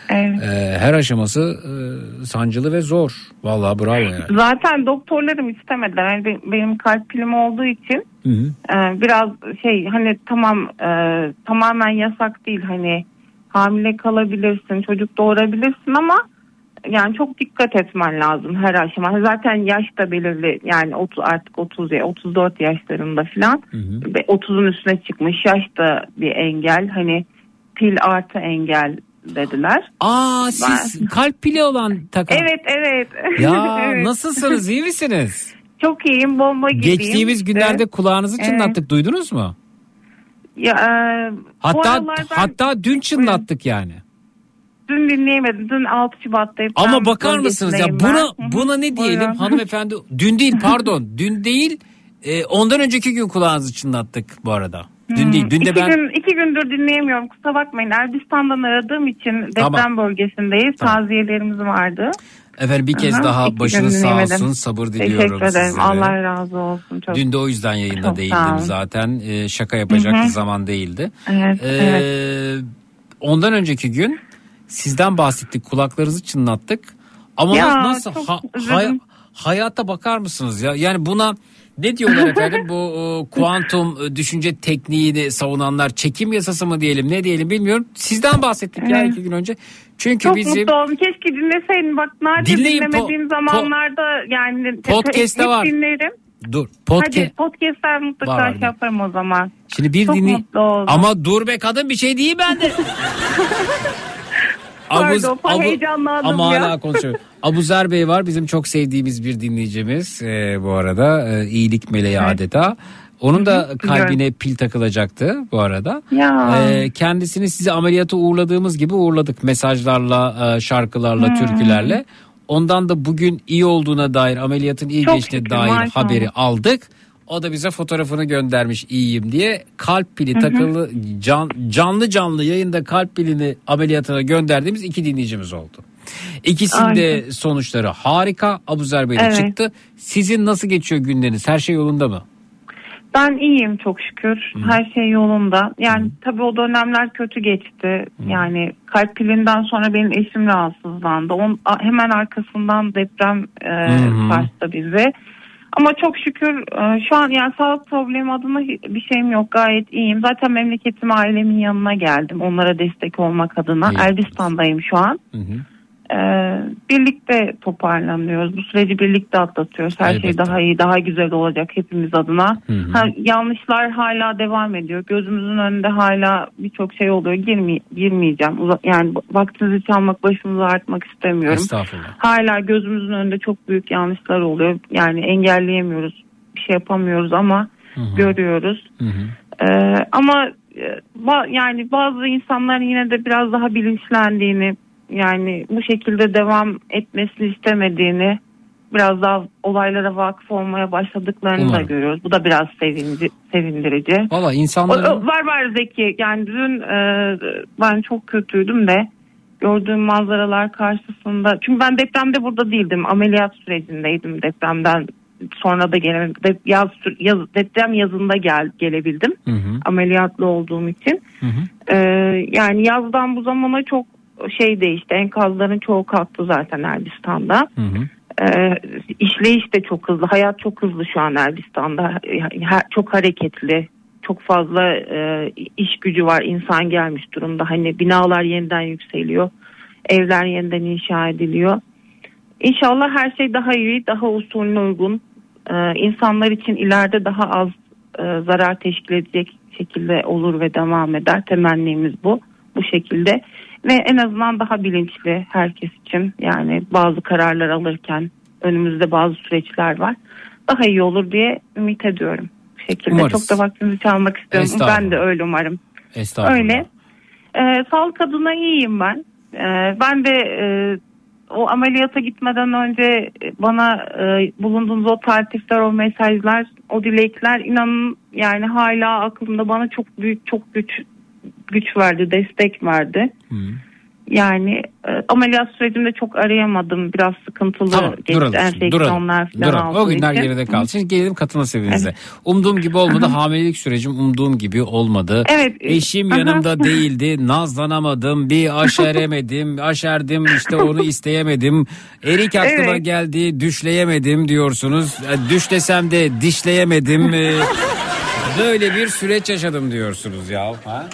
S22: Evet.
S4: e, her aşaması e, sancılı ve zor. Vallahi bravo yani.
S22: zaten doktorlarım istemediler yani be- benim kalp pilimi olduğu için
S4: Hı hı.
S22: e, biraz şey hani tamam e, tamamen yasak değil hani hamile kalabilirsin çocuk doğurabilirsin ama yani çok dikkat etmen lazım her aşama. Zaten yaş da belirli yani 30 artık 30 ya 34 yaşlarında falan. Ve 30'un üstüne çıkmış yaş da bir engel. Hani pil artı engel dediler.
S4: Aa siz kalp pili olan takım.
S22: Evet evet.
S4: Ya <laughs>
S22: Evet.
S4: nasılsınız iyi misiniz?
S22: Çok iyiyim bomba gibiyim.
S4: Geçtiğimiz günlerde
S22: Evet.
S4: kulağınızı
S22: Evet.
S4: çınlattık duydunuz mu?
S22: Ya, e,
S4: Hatta
S22: aralar ben
S4: hatta dün çınlattık yani.
S22: dün dinleyemedim. Dün 6 Şubat'tayım.
S4: Ama bakar mısınız ya buna
S22: ben.
S4: Buna ne diyelim
S22: Buyurun.
S4: hanımefendi? Dün değil pardon. <laughs> dün değil. e, ondan önceki gün kulağınızı çınlattık bu arada. Dün
S22: Hmm.
S4: değil. Dün de
S22: iki
S4: ben
S22: gün, iki gündür dinleyemiyorum. Kusura bakmayın. Erbistan'dan aradığım için deprem
S4: Tamam.
S22: bölgesindeyiz.
S4: Tamam.
S22: Taziyelerimiz vardı.
S4: efendim bir kez
S22: Aha,
S4: daha başınız sağ olsun. Sabır diliyorum
S22: Teşekkür ederim.
S4: sizlere.
S22: Allah razı olsun. Çok.
S4: Dün de o yüzden yayında
S22: Çok
S4: değildim zaten. E, şaka yapacak
S22: Hı hı.
S4: bir zaman değildi.
S22: Evet,
S4: E,
S22: evet.
S4: Ondan önceki gün sizden bahsettik. Kulaklarınızı çınlattık. Ama
S22: Ya,
S4: nasıl ha- hay- hayata bakar mısınız ya? Yani buna ne diyorlar <laughs> efendim bu e, kuantum e, düşünce tekniğini savunanlar çekim yasası mı diyelim ne diyelim bilmiyorum. Sizden bahsettik ya
S22: Evet.
S4: iki gün önce. Çünkü
S22: Çok
S4: bizim
S22: mutlu oldum. Keşke dinleseydin. Bak nadir
S4: Dinleyin,
S22: dinlemediğim
S4: po-
S22: zamanlarda yani
S4: Podcast'te var.
S22: dinlerim.
S4: dur
S22: Hadi
S4: podcast
S22: podcast'ler mutlaka
S4: Var,
S22: şey yaparım o zaman.
S4: Şimdi bir
S22: Çok
S4: dinley-
S22: mutlu oldum.
S4: Ama dur be kadın bir şey değil bende. <laughs>
S22: Pardon, pa- heyecanlandım
S4: ama
S22: ya.
S4: hala konuşuyor. <laughs> Abuzer Bey var bizim çok sevdiğimiz bir dinleyicimiz ee, bu arada ee, iyilik meleği
S22: Evet.
S4: adeta. Onun da kalbine pil takılacaktı bu arada.
S22: Ya.
S4: Ee, kendisini sizi ameliyata uğurladığımız gibi uğurladık mesajlarla, e, şarkılarla,
S22: Hmm.
S4: türkülerle. Ondan da bugün iyi olduğuna dair ameliyatın iyi
S22: Çok
S4: geçtiğine dair
S22: maşallah.
S4: haberi aldık. O da bize fotoğrafını göndermiş iyiyim diye. Kalp pili
S22: Hı hı.
S4: takılı can, canlı canlı yayında kalp pilini ameliyatına gönderdiğimiz iki dinleyicimiz oldu. İkisinin de
S22: Aynen.
S4: sonuçları harika. Abuzer Bey'de
S22: Evet.
S4: çıktı. Sizin nasıl geçiyor günleriniz? Her şey yolunda mı?
S22: Ben iyiyim çok şükür. Her şey yolunda. Yani tabii o dönemler kötü geçti. Yani kalp pilinden sonra benim eşim rahatsızlandı. A- hemen arkasından deprem e,
S23: hı.
S22: sarstı bizi. Ama çok şükür e, şu an yani sağlık problemi adına bir şeyim yok. Gayet iyiyim. Zaten memleketim ailemin yanına geldim. Onlara destek olmak adına. Elbistan'dayım şu an. E, birlikte toparlanıyoruz. Bu süreci birlikte atlatıyoruz. Her şey
S23: Elbette.
S22: daha iyi, daha güzel olacak hepimiz adına.
S23: Hı hı.
S22: Ha, yanlışlar hala devam ediyor. Gözümüzün önünde hala birçok şey oluyor. Girmi, girmeyeceğim. Uza- yani vaktinizi çalmak, başınızı artmak istemiyorum.
S4: Estağfurullah.
S22: Hala gözümüzün önünde çok büyük yanlışlar oluyor. Yani engelleyemiyoruz. Bir şey yapamıyoruz ama görüyoruz. Ee, ama e, yani bazı insanlar yine de biraz daha bilinçlendiğini yani bu şekilde devam etmesini istemediğini biraz daha olaylara vakıf olmaya başladıklarını da
S4: Umarım.
S22: görüyoruz. Bu da biraz sevindi, sevindirici.
S4: Valla
S22: o- var var Zeki. Yani dün e, ben çok kötüydüm de gördüğüm manzaralar karşısında. Çünkü ben depremde burada değildim. Ameliyat sürecindeydim depremden sonra da gene de, yaz, yaz, deprem yazında gel, gelebildim. Ameliyatlı olduğum için. Ee, yani yazdan bu zamana çok şey değişti. Enkazların çoğu kalktı zaten Elbistan'da. Ee, işleyiş de çok hızlı. Hayat çok hızlı şu an Elbistan'da. Ha- Çok hareketli. Çok fazla e, iş gücü var. İnsan gelmiş durumda. Hani binalar yeniden yükseliyor. Evler yeniden inşa ediliyor. İnşallah her şey daha iyi, daha usulüne uygun. Ee, insanlar için ileride daha az e, zarar teşkil edecek şekilde olur ve devam eder. Temennimiz bu. Bu şekilde. Ve en azından daha bilinçli herkes için. Yani bazı kararlar alırken önümüzde bazı süreçler var. Daha iyi olur diye ümit ediyorum. Bu şekilde.
S4: Umarız.
S22: Çok da vaktinizi çalmak istiyorum. Ben de öyle umarım.
S4: Estağfurullah.
S22: Öyle. Ee, sağlık adına iyiyim ben. Ee, ben de e, o ameliyata gitmeden önce bana e, bulunduğunuz o tarifler, o mesajlar, o dilekler inanın yani hala aklımda bana çok büyük, çok güç güç verdi, destek verdi. Yani e, ameliyat sürecinde çok arayamadım. Biraz sıkıntılı
S4: Tamam
S22: geçti.
S4: duralım.
S22: Enfeksiyonlar
S4: Duralım.
S22: falan
S4: duralım. O günler
S22: için.
S4: geride kaldı. Şimdi gelelim katılma seviyenize.
S22: Evet.
S4: Umduğum gibi olmadı. Hamilelik sürecim umduğum gibi olmadı.
S22: Evet.
S4: Eşim yanımda değildi. Nazlanamadım. Bir aşeremedim. <laughs> Aşerdim işte onu isteyemedim. Erik aklıma
S22: Evet.
S4: geldi. Düşleyemedim diyorsunuz. E, Düşlesem de dişleyemedim. E, <laughs> Böyle bir süreç yaşadım diyorsunuz ya. Ha?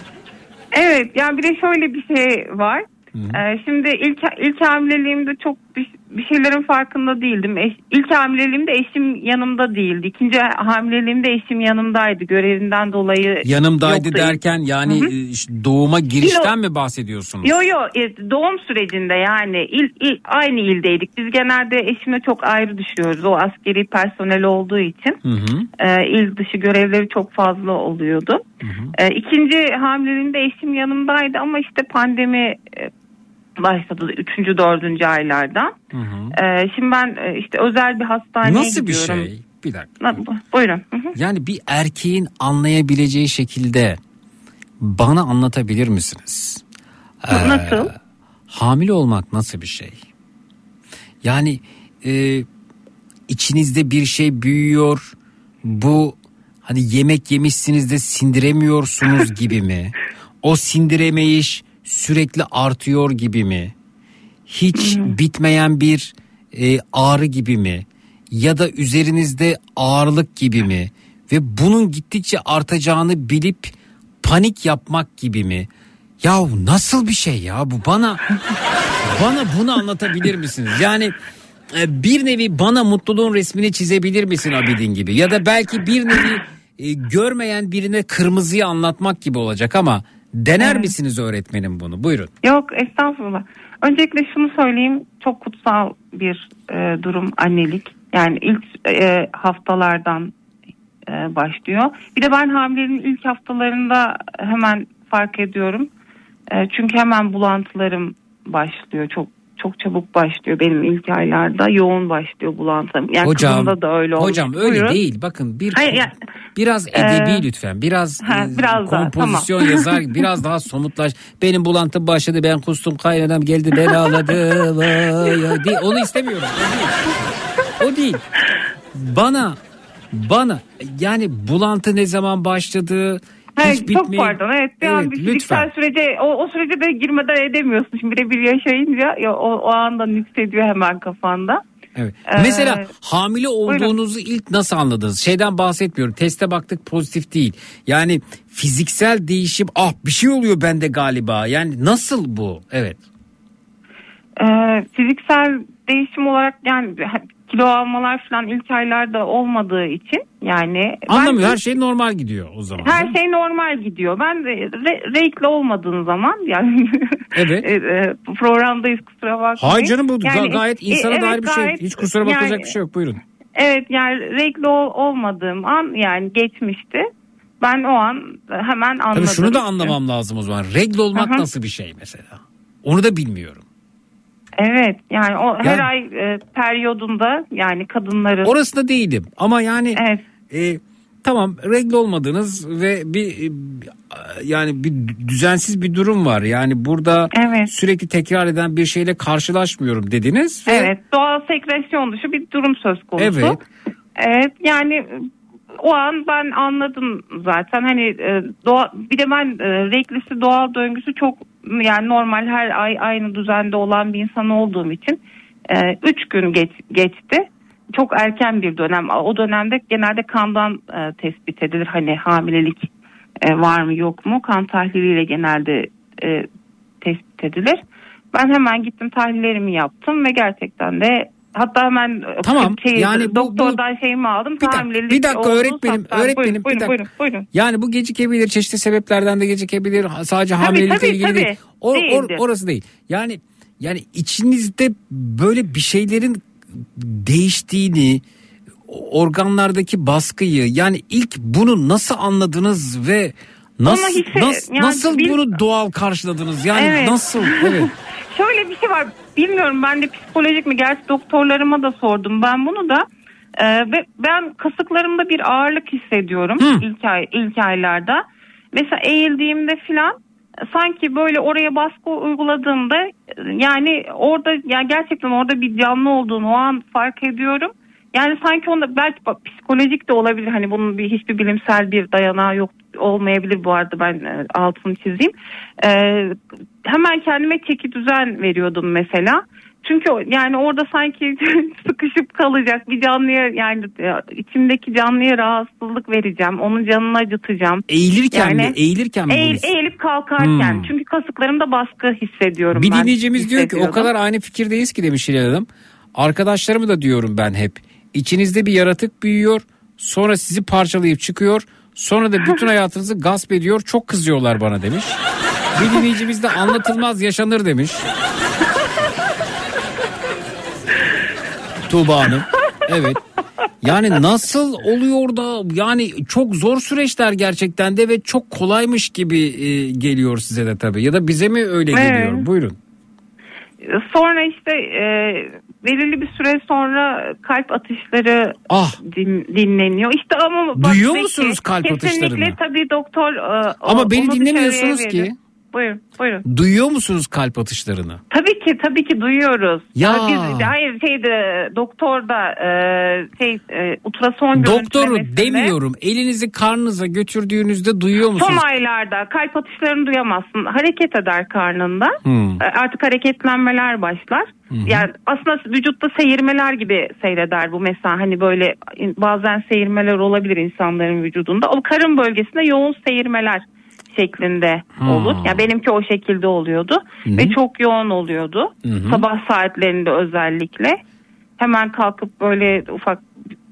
S22: Evet yani bir de şöyle bir şey var. Ee, şimdi ilk ilk hamileliğimde çok bir, bir şeylerin farkında değildim. Eş, ilk hamileliğimde eşim yanımda değildi. İkinci hamileliğimde eşim yanımdaydı. Görevinden dolayı
S4: Yanımdaydı
S22: yoktu.
S4: derken yani
S22: Hı hı.
S4: e, doğuma girişten mi bahsediyorsunuz?
S22: Yo yo e, doğum sürecinde yani il, il, aynı ildeydik. Biz genelde eşimle çok ayrı düşüyoruz. O askeri personel olduğu için
S4: Hı hı.
S22: e, il dışı görevleri çok fazla oluyordu. E, ikinci hamileliğimde eşim yanımdaydı ama işte pandemi e, başladı üçüncü dördüncü aylarda. E, şimdi ben e, işte özel bir hastaneye
S4: Nasıl bir
S22: gidiyorum.
S4: şey? Bir dakika.
S22: Na- bu- Buyurun. Hı hı.
S4: Yani bir erkeğin anlayabileceği şekilde bana anlatabilir misiniz? Ee,
S22: Nasıl?
S4: Hamile olmak nasıl bir şey? Yani e, içinizde bir şey büyüyor. Bu hani yemek yemişsiniz de sindiremiyorsunuz <laughs> gibi mi? O sindiremeyiş sürekli artıyor gibi mi? Hiç bitmeyen bir e, ağrı gibi mi? Ya da üzerinizde ağırlık gibi mi? Ve bunun gittikçe artacağını bilip panik yapmak gibi mi? Yahu nasıl bir şey ya bu bana bana bunu anlatabilir misiniz? Yani e, bir nevi bana mutluluğun resmini çizebilir misin Abidin gibi? Ya da belki bir nevi e, görmeyen birine kırmızıyı anlatmak gibi olacak ama dener
S22: Evet.
S4: misiniz öğretmenim bunu? Buyurun.
S22: Yok estağfurullah. Öncelikle şunu söyleyeyim çok kutsal bir e, durum annelik. Yani ilk e, haftalardan e, başlıyor. Bir de ben hamileliğin ilk haftalarında hemen fark ediyorum. E, çünkü hemen bulantılarım başlıyor. Çok çok çabuk başlıyor benim ilk aylarda. Yoğun başlıyor bulantım. Yani
S4: hocam
S22: da öyle olmuş.
S4: hocam öyle
S22: Buyurun.
S4: değil. Bakın bir
S22: Hayır, ya-
S4: biraz edebi
S22: Ee,
S4: lütfen. Biraz,
S22: ha,
S4: e,
S22: biraz daha,
S4: kompozisyon
S22: tamam.
S4: yazar. <laughs> Biraz daha somutlaş. Benim bulantım başladı. Ben kustum. Kaynanam geldi. Ben ağladım. <laughs> Değil, Onu istemiyorum. O değil. O değil. Bana bana yani bulantı ne zaman başladı?
S22: Hayır,
S4: hiç
S22: çok
S4: bitmeye-
S22: pardon. Evet, bir an bir fiziksel sürece o, o sürece de girmeden edemiyorsun. Şimdi birebir yaşayınca ya, o, o anda nüksediyor hemen kafanda.
S4: Evet.
S22: Ee,
S4: Mesela hamile olduğunuzu ilk nasıl anladınız? Şeyden bahsetmiyorum. Teste baktık pozitif değil. Yani fiziksel değişim ah bir şey oluyor bende galiba. Yani nasıl bu? Evet.
S22: Ee, fiziksel değişim olarak yani kilo almalar falan ilk aylarda olmadığı için yani ben-
S4: Anlamıyor her şey normal gidiyor o zaman.
S22: Her şey normal gidiyor. Ben re- renkli olmadığın zaman yani <laughs>
S4: Evet.
S22: e, e, programdayız kusura bakmayın.
S4: Hayır canım bu
S22: Yani,
S4: gayet
S22: e,
S4: insana
S22: evet,
S4: dair bir şey.
S22: gayet-
S4: Hiç kusura bakılacak
S22: yani-
S4: bir şey yok. Buyurun.
S22: Evet yani renkli ol- olmadığım an yani geçmişti. Ben o an hemen anladım.
S4: Tabii şunu da anlamam lazım o zaman. Regl olmak
S22: Aha.
S4: nasıl bir şey mesela? Onu da bilmiyorum.
S22: Evet yani o her
S4: Yani-
S22: ay e, periyodunda yani kadınların
S4: Orasında değilim ama yani e, tamam regl olmadınız ve bir e, yani bir düzensiz bir durum var. Yani burada sürekli tekrar eden bir şeyle karşılaşmıyorum dediniz. Ve
S22: Evet doğal sekresyon dışı bir durum söz konusu.
S4: Evet.
S22: Evet yani o an ben anladım zaten hani e, doğa, bir de ben e, reglisi doğal döngüsü çok yani normal her ay aynı düzende olan bir insan olduğum için 3 gün geç, geçti. Çok erken bir dönem. O dönemde genelde kandan e, tespit edilir. Hani hamilelik e, var mı yok mu? Kan tahliliyle genelde e, tespit edilir. Ben hemen gittim tahlillerimi yaptım ve gerçekten de hatta hemen e,
S4: Tamam,
S22: şey,
S4: yani bu-
S22: doktordan şeyimi aldım.
S4: Bir dakika, bir dakika öğretmenim,
S22: saptandı.
S4: öğretmenim
S22: Buyurun,
S4: bir dakika.
S22: buyurun, buyurun.
S4: Yani bu gecikebilir, çeşitli sebeplerden de gecikebilir. Sadece
S22: Tabii,
S4: hamilelikle
S22: tabii,
S4: ilgili
S22: tabii.
S4: değil. O, or- orası değil. Yani yani içinizde böyle bir şeylerin değiştiğini, organlardaki baskıyı yani ilk bunu nasıl anladınız ve nasıl
S22: Onu hisse-
S4: nas-
S22: yani
S4: nasıl
S22: bil-
S4: bunu doğal karşıladınız? Yani
S22: Evet.
S4: nasıl? <laughs> Evet.
S22: Şöyle bir şey var. Bilmiyorum ben de psikolojik mi? Gerçi doktorlarıma da sordum ben bunu da. Ee, ve ben kasıklarımda bir ağırlık hissediyorum ilk ay ilk aylarda. Mesela eğildiğimde filan sanki böyle oraya baskı uyguladığımda yani orada yani gerçekten orada bir canlı olduğunu o an fark ediyorum. Yani sanki onda belki bak, psikolojik de olabilir. Hani bunun bir hiçbir bilimsel bir dayanağı yok olmayabilir bu arada ben e, altını çizeyim. Ee, hemen kendime çeki düzen veriyordum mesela. Çünkü yani orada sanki <laughs> sıkışıp kalacak bir canlıya yani e, içimdeki canlıya rahatsızlık vereceğim. Onun canını acıtacağım.
S4: Eğilirken mi? Eğilirken mi
S22: Eğil- eğilip kalkarken.
S4: Hmm.
S22: Çünkü kasıklarımda baskı hissediyorum
S4: Bir dinleyicimiz diyor ki o kadar aynı fikirdeyiz ki demiş Hilal Hanım. Arkadaşlarımı da diyorum ben hep. İçinizde bir yaratık büyüyor. Sonra sizi parçalayıp çıkıyor. Sonra da bütün hayatınızı gasp ediyor. Çok kızıyorlar bana demiş. Bir dinleyicimiz de anlatılmaz yaşanır demiş. Tuğba Hanım. Evet. Yani nasıl oluyor da yani çok zor süreçler gerçekten de ve çok kolaymış gibi e, geliyor size de tabii. Ya da bize mi öyle
S22: Evet.
S4: geliyor? Buyurun.
S22: Sonra işte e, belirli bir süre sonra kalp atışları din- dinleniyor. İşte ama
S4: Ah. Duyuyor musunuz kalp
S22: kesinlikle
S4: atışlarını?
S22: tabii doktor e,
S4: Ama
S22: o-
S4: beni dinlemiyorsunuz ki.
S22: Buyurun, buyurun.
S4: Duyuyor musunuz kalp atışlarını?
S22: Tabii ki tabii ki duyuyoruz.
S4: Ya.
S22: Ama Biz, hayır şeyde doktor da e, şey e, ultrason
S4: Doktoru demiyorum. Elinizi karnınıza götürdüğünüzde duyuyor musunuz?
S22: Son aylarda kalp atışlarını duyamazsın. Hareket eder karnında.
S4: Hmm.
S22: E, Artık hareketlenmeler başlar. Yani aslında vücutta seyirmeler gibi seyreder bu mesela hani böyle bazen seyirmeler olabilir insanların vücudunda. O karın bölgesinde yoğun seyirmeler şeklinde
S23: Hmm.
S22: olur. Yani benimki o şekilde oluyordu
S23: Hı.
S22: ve çok yoğun oluyordu.
S23: Hı.
S22: Sabah saatlerinde özellikle. Hemen kalkıp böyle ufak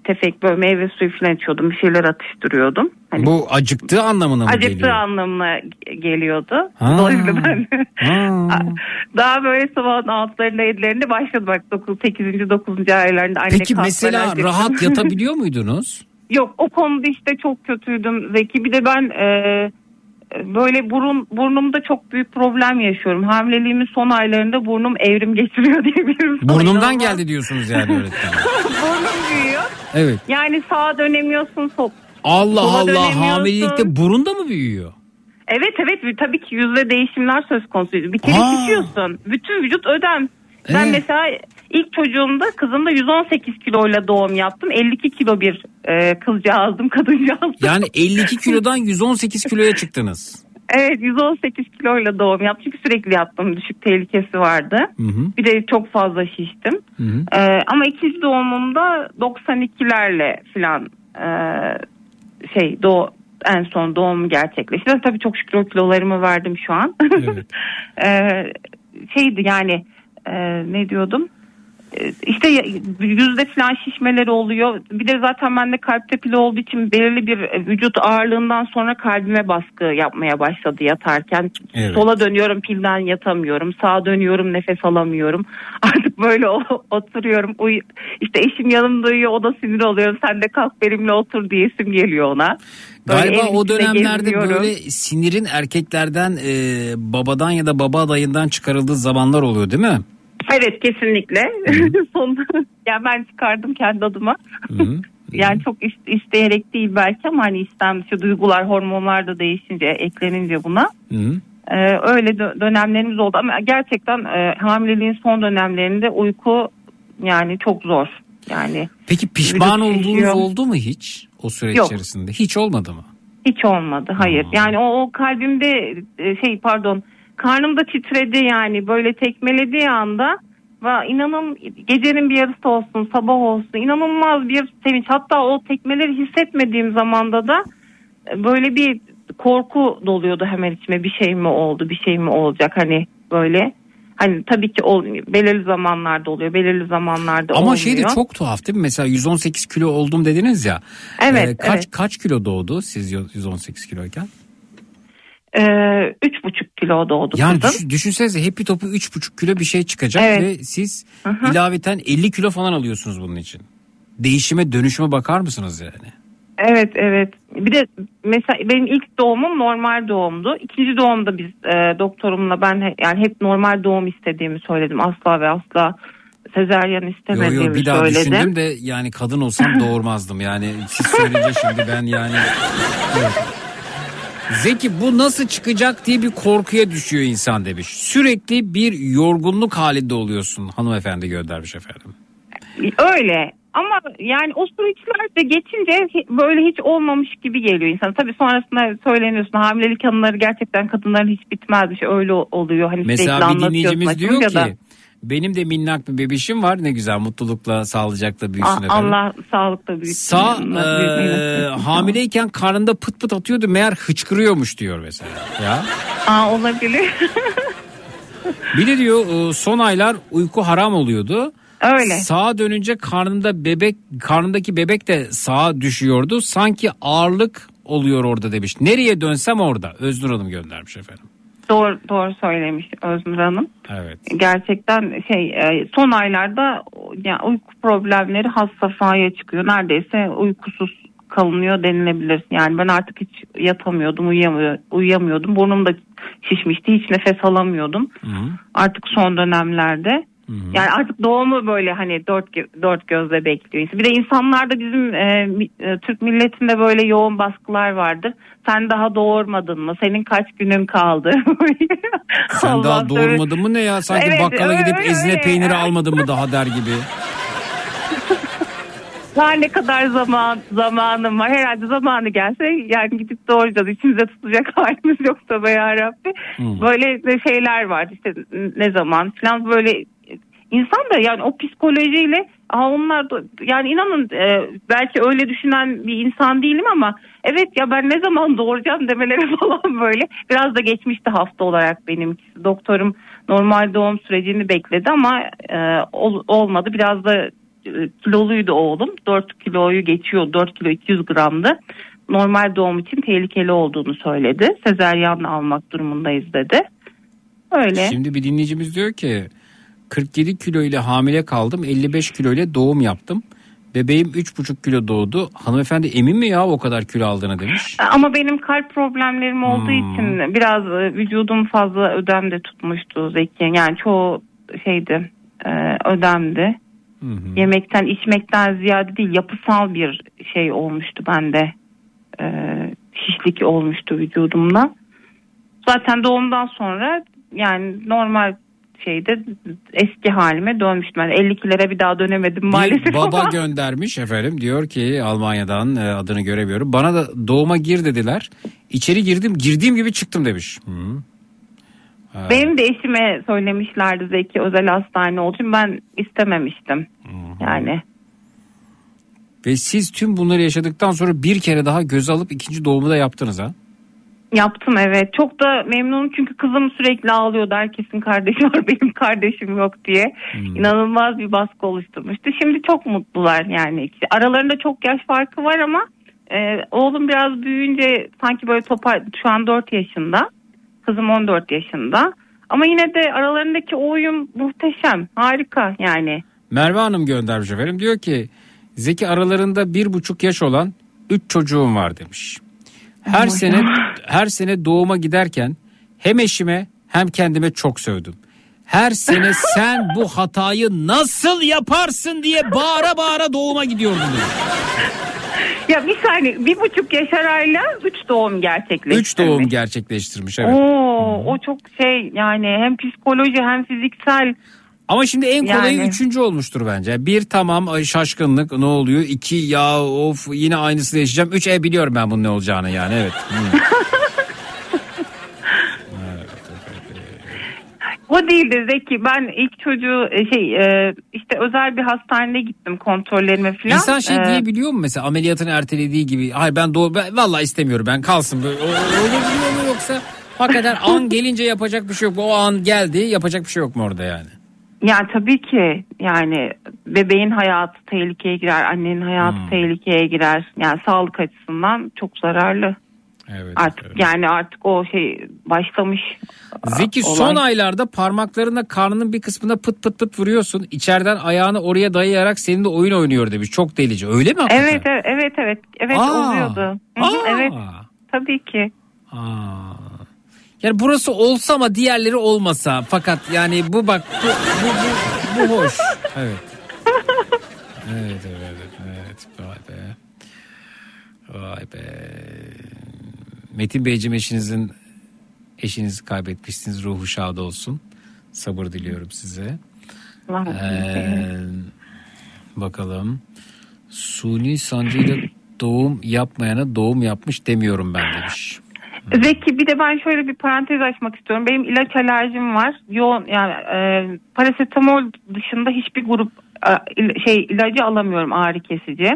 S22: tefek böyle meyve suyu falan içiyordum. Bir şeyler atıştırıyordum. Hani
S4: Bu acıktığı anlamına mı
S22: acıktığı
S4: geliyor?
S22: anlamına ge- geliyordu.
S4: Ha. <laughs>
S22: Dolayısıyla ben
S4: Ha. <laughs>
S22: daha böyle sabahın altlarında yedilerinde başladı bak 9, 8. 9. aylarında anne
S4: Peki mesela
S22: merak
S4: rahat yatabiliyor <laughs> muydunuz?
S22: Yok o konuda işte çok kötüydüm Zeki. Bir de ben e, böyle burun burnumda çok büyük problem yaşıyorum. Hamileliğimin son aylarında burnum evrim geçiriyor <laughs> diyebilirim.
S4: Burnumdan geldi diyorsunuz yani öğretmen. <laughs>
S22: Burnum büyüyor.
S4: Evet.
S22: Yani sağa dönemiyorsun sol.
S4: Allah Allah hamilelikte burun da mı büyüyor?
S22: Evet evet tabii ki yüzde değişimler söz konusu. Bir kere şişiyorsun. Bütün vücut ödem. Ben
S4: Ee?
S22: mesela ilk çocuğumda kızımda 118 kiloyla doğum yaptım. 52 kilo bir e, kızcağızdım, <laughs> kadıncağızdım.
S4: Yani 52 kilodan 118 kiloya çıktınız.
S22: Evet 118 kiloyla doğum yaptım. Çünkü sürekli yaptım. Düşük tehlikesi vardı.
S4: Hı hı.
S22: Bir de çok fazla şiştim.
S4: Hı hı.
S22: Ee, ama ikinci doğumumda 92'lerle falan e, şey doğ en son doğum gerçekleşti. Tabii çok şükür o kilolarımı verdim şu an. Ee, <laughs> şeydi yani e, ne diyordum? İşte yüzde falan şişmeleri oluyor. Bir de zaten bende kalp tepili olduğu için belirli bir e, vücut ağırlığından sonra kalbime baskı yapmaya başladı yatarken.
S23: Evet.
S22: Sola dönüyorum pilden yatamıyorum. Sağa dönüyorum nefes alamıyorum. <laughs> Artık böyle oturuyorum. Uy işte eşim yanımda uyuyor o da sinir oluyorum. Sen de kalk benimle otur diyesim geliyor ona. Böyle
S4: Galiba o dönemlerde böyle sinirin erkeklerden e, babadan ya da baba adayından çıkarıldığı zamanlar oluyor değil mi?
S22: Evet kesinlikle. <laughs> Son, yani ben çıkardım kendi adıma. <laughs> Yani çok is- isteyerek değil belki ama hani istem duygular, hormonlar da değişince, eklenince buna. Ee, öyle dö- dönemlerimiz oldu ama gerçekten e, hamileliğin son dönemlerinde uyku yani çok zor. Yani
S4: Peki pişman olduğunuz oldu mu hiç o süreç
S22: Yok.
S4: içerisinde? Hiç olmadı mı?
S22: hiç olmadı. Hayır. Yani o, o kalbimde e, şey pardon karnımda titredi yani böyle tekmelediği anda ve inanın gecenin bir yarısı olsun sabah olsun inanılmaz bir sevinç hatta o tekmeleri hissetmediğim zamanda da e, böyle bir korku doluyordu hemen içime bir şey mi oldu bir şey mi olacak hani böyle hani tabii ki ol, belirli zamanlarda oluyor belirli zamanlarda
S4: Ama
S22: olmuyor.
S4: şey de çok tuhaf değil mi? Mesela 118 kilo oldum dediniz ya.
S22: Evet,
S4: E, kaç
S22: evet.
S4: kaç kilo doğdu siz 118 kiloyken?
S22: Ee, üç buçuk kilo doğdu
S4: Yani
S22: kızım.
S4: düş, düşünsenize Happy Top'u 3,5 kilo bir şey çıkacak
S22: Evet.
S4: ve siz ilaveten 50 kilo falan alıyorsunuz bunun için. Değişime dönüşüme bakar mısınız yani?
S22: Evet evet. Bir de mesela benim ilk doğumum normal doğumdu. İkinci doğumda biz e, doktorumla ben he- yani hep normal doğum istediğimi söyledim. Asla ve asla sezaryen
S4: Yo
S22: istemediğimi
S4: yo bir daha
S22: söyledim.
S4: düşündüm de yani kadın olsam doğurmazdım. Yani siz söyleyince şimdi ben yani... Evet. <laughs> Zeki bu nasıl çıkacak diye bir korkuya düşüyor insan demiş. Sürekli bir yorgunluk halinde oluyorsun hanımefendi göndermiş efendim.
S22: Öyle ama yani o süreçler de geçince böyle hiç olmamış gibi geliyor insan. Tabii sonrasında söyleniyorsun hamilelik anıları gerçekten kadınların hiç bitmezmiş öyle o- oluyor. Hani
S4: Mesela bir dinleyicimiz diyor ki
S22: da.
S4: Benim de minnak bir bebişim var ne güzel mutlulukla sağlıcakla büyüsün efendim.
S22: Allah sağlıkla büyütsün.
S4: Sağ e, hamileyken karnında pıt pıt atıyordu meğer hıçkırıyormuş diyor mesela. Ya.
S22: Aa, olabilir. <laughs>
S4: Bir de diyor e, son aylar uyku haram oluyordu.
S22: Öyle.
S4: Sağa dönünce karnında bebek karnındaki bebek de sağa düşüyordu. Sanki ağırlık oluyor orada demiş. Nereye dönsem orada. Öznur Hanım göndermiş efendim.
S22: Doğru, doğru söylemiş Öznur Hanım.
S4: Evet.
S22: Gerçekten şey e, son aylarda yani uyku problemleri has safhaya çıkıyor. Neredeyse uykusuz kalınıyor denilebilir. Yani ben artık hiç yatamıyordum, uyuyamıyor, uyuyamıyordum. Burnum da şişmişti, hiç nefes alamıyordum. Artık son dönemlerde. Yani artık doğumu böyle hani dört dört gözle bekliyor. Bir de insanlarda bizim e, e, Türk milletinde böyle yoğun baskılar vardır. Sen daha doğurmadın mı? Senin kaç günün kaldı? <laughs>
S4: Sen
S22: Allah
S4: daha doğurmadın mı ne ya? Sanki
S22: Evet,
S4: bakkala gidip
S22: öyle,
S4: ezine
S22: öyle.
S4: peyniri almadın mı daha der gibi. <laughs>
S22: Daha ne kadar zaman zamanım var. Herhalde zamanı gelse yani gidip doğuracağız. İçimize tutacak <laughs> halimiz yok tabii yarabbi.
S23: Hmm.
S22: Böyle şeyler var işte ne zaman falan böyle insan da yani o psikolojiyle Aa onlar da yani inanın e, belki öyle düşünen bir insan değilim ama evet ya ben ne zaman <laughs> doğuracağım demeleri <laughs> falan böyle. Biraz da geçmişti hafta olarak benim doktorum normal doğum sürecini bekledi ama e, ol- olmadı. Biraz da e, kiloluydu oğlum. 4 kiloyu geçiyor 4 kilo 200 gramdı. Normal doğum için tehlikeli olduğunu söyledi. Sezeryan almak durumundayız dedi. Öyle.
S4: Şimdi bir dinleyicimiz diyor ki 47 kilo ile hamile kaldım 55 kilo ile doğum yaptım. Bebeğim 3,5 kilo doğdu. Hanımefendi emin mi ya o kadar kilo aldığını demiş.
S22: Ama benim kalp problemlerim olduğu
S4: Hmm.
S22: için biraz e, vücudum fazla ödemde tutmuştu Zeki. Yani çoğu şeydi e, ödemdi. Yemekten içmekten ziyade değil yapısal bir şey olmuştu bende. E, şişlik olmuştu vücudumda. Zaten doğumdan sonra yani normal şeyde eski halime dönmüştüm. Yani 52'lere bir daha dönemedim maalesef
S4: Bir baba
S22: ama.
S4: göndermiş efendim diyor ki Almanya'dan e, adını göremiyorum. Bana da doğuma gir dediler. İçeri girdim girdiğim gibi çıktım demiş. Hı. Ha.
S22: Benim de eşime söylemişlerdi Zeki özel hastane olduğu için ben istememiştim. Yani
S4: Ve siz tüm bunları yaşadıktan sonra bir kere daha göz alıp ikinci doğumu da yaptınız ha.
S22: Yaptım evet. Çok da memnunum çünkü kızım sürekli ağlıyordu. Herkesin kardeşi var <laughs> benim kardeşim yok diye. İnanılmaz bir baskı oluşturmuştu. Şimdi çok mutlular yani. Aralarında çok yaş farkı var ama e, oğlum biraz büyüyünce sanki böyle topar şu an 4 yaşında. Kızım 14 yaşında. Ama yine de aralarındaki o uyum muhteşem. Harika yani.
S4: Merve Hanım göndermiş efendim. Diyor ki Zeki aralarında bir buçuk yaş olan üç çocuğum var demiş. Her sene her sene doğuma giderken hem eşime hem kendime çok sövdüm. Her sene <laughs> sen bu hatayı nasıl yaparsın diye bağıra bağıra doğuma gidiyordum.
S22: Ya bir saniye bir buçuk yaş arayla üç doğum gerçekleştirmiş.
S4: Üç doğum gerçekleştirmiş evet.
S22: Oo, o çok şey yani hem psikoloji hem fiziksel.
S4: Ama şimdi en kolayı
S22: Yani.
S4: üçüncü olmuştur bence. Bir tamam şaşkınlık ne oluyor? İki ya of yine aynısını yaşayacağım. Üç e biliyorum ben bunun ne olacağını yani evet. <laughs>
S22: O değildi Zeki. Ben ilk çocuğu e, şey e, işte özel bir hastaneye gittim kontrollerime falan.
S4: İnsan şey
S22: Ee,
S4: diyebiliyor mu mesela ameliyatını ertelediği gibi hayır ben doğru ben, vallahi istemiyorum ben kalsın böyle öyle mu yoksa hakikaten an <laughs> gelince yapacak bir şey yok. O an geldi yapacak bir şey yok mu orada yani?
S22: Yani tabii ki yani bebeğin hayatı tehlikeye girer, annenin hayatı
S4: Hmm.
S22: tehlikeye girer. Yani sağlık açısından çok zararlı.
S4: Evet.
S22: Artık yani artık o şey başlamış.
S4: Zeki
S22: olay.
S4: son aylarda parmaklarına karnının bir kısmına pıt pıt pıt vuruyorsun. İçeriden ayağını oraya dayayarak seninle oyun oynuyor demiş. Çok delici. Öyle mi hakikaten?
S22: Evet evet evet evet, evet
S4: Aa.
S22: oluyordu.
S4: Aa.
S22: evet tabii ki.
S4: Aa. Yani burası olsa ama diğerleri olmasa. Fakat yani bu bak bu bu, bu, bu hoş. Evet. Evet evet evet. Vay be. Vay be. Metin Beyciğim eşinizin eşinizi kaybetmişsiniz. Ruhu şad olsun. Sabır diliyorum size. Ee, bakalım. Suni sancıyla doğum yapmayana doğum yapmış demiyorum ben demiş.
S22: Zeki bir de ben şöyle bir parantez açmak istiyorum. Benim ilaç alerjim var. Yoğun yani e, parasetamol dışında hiçbir grup e, şey ilacı alamıyorum ağrı kesici.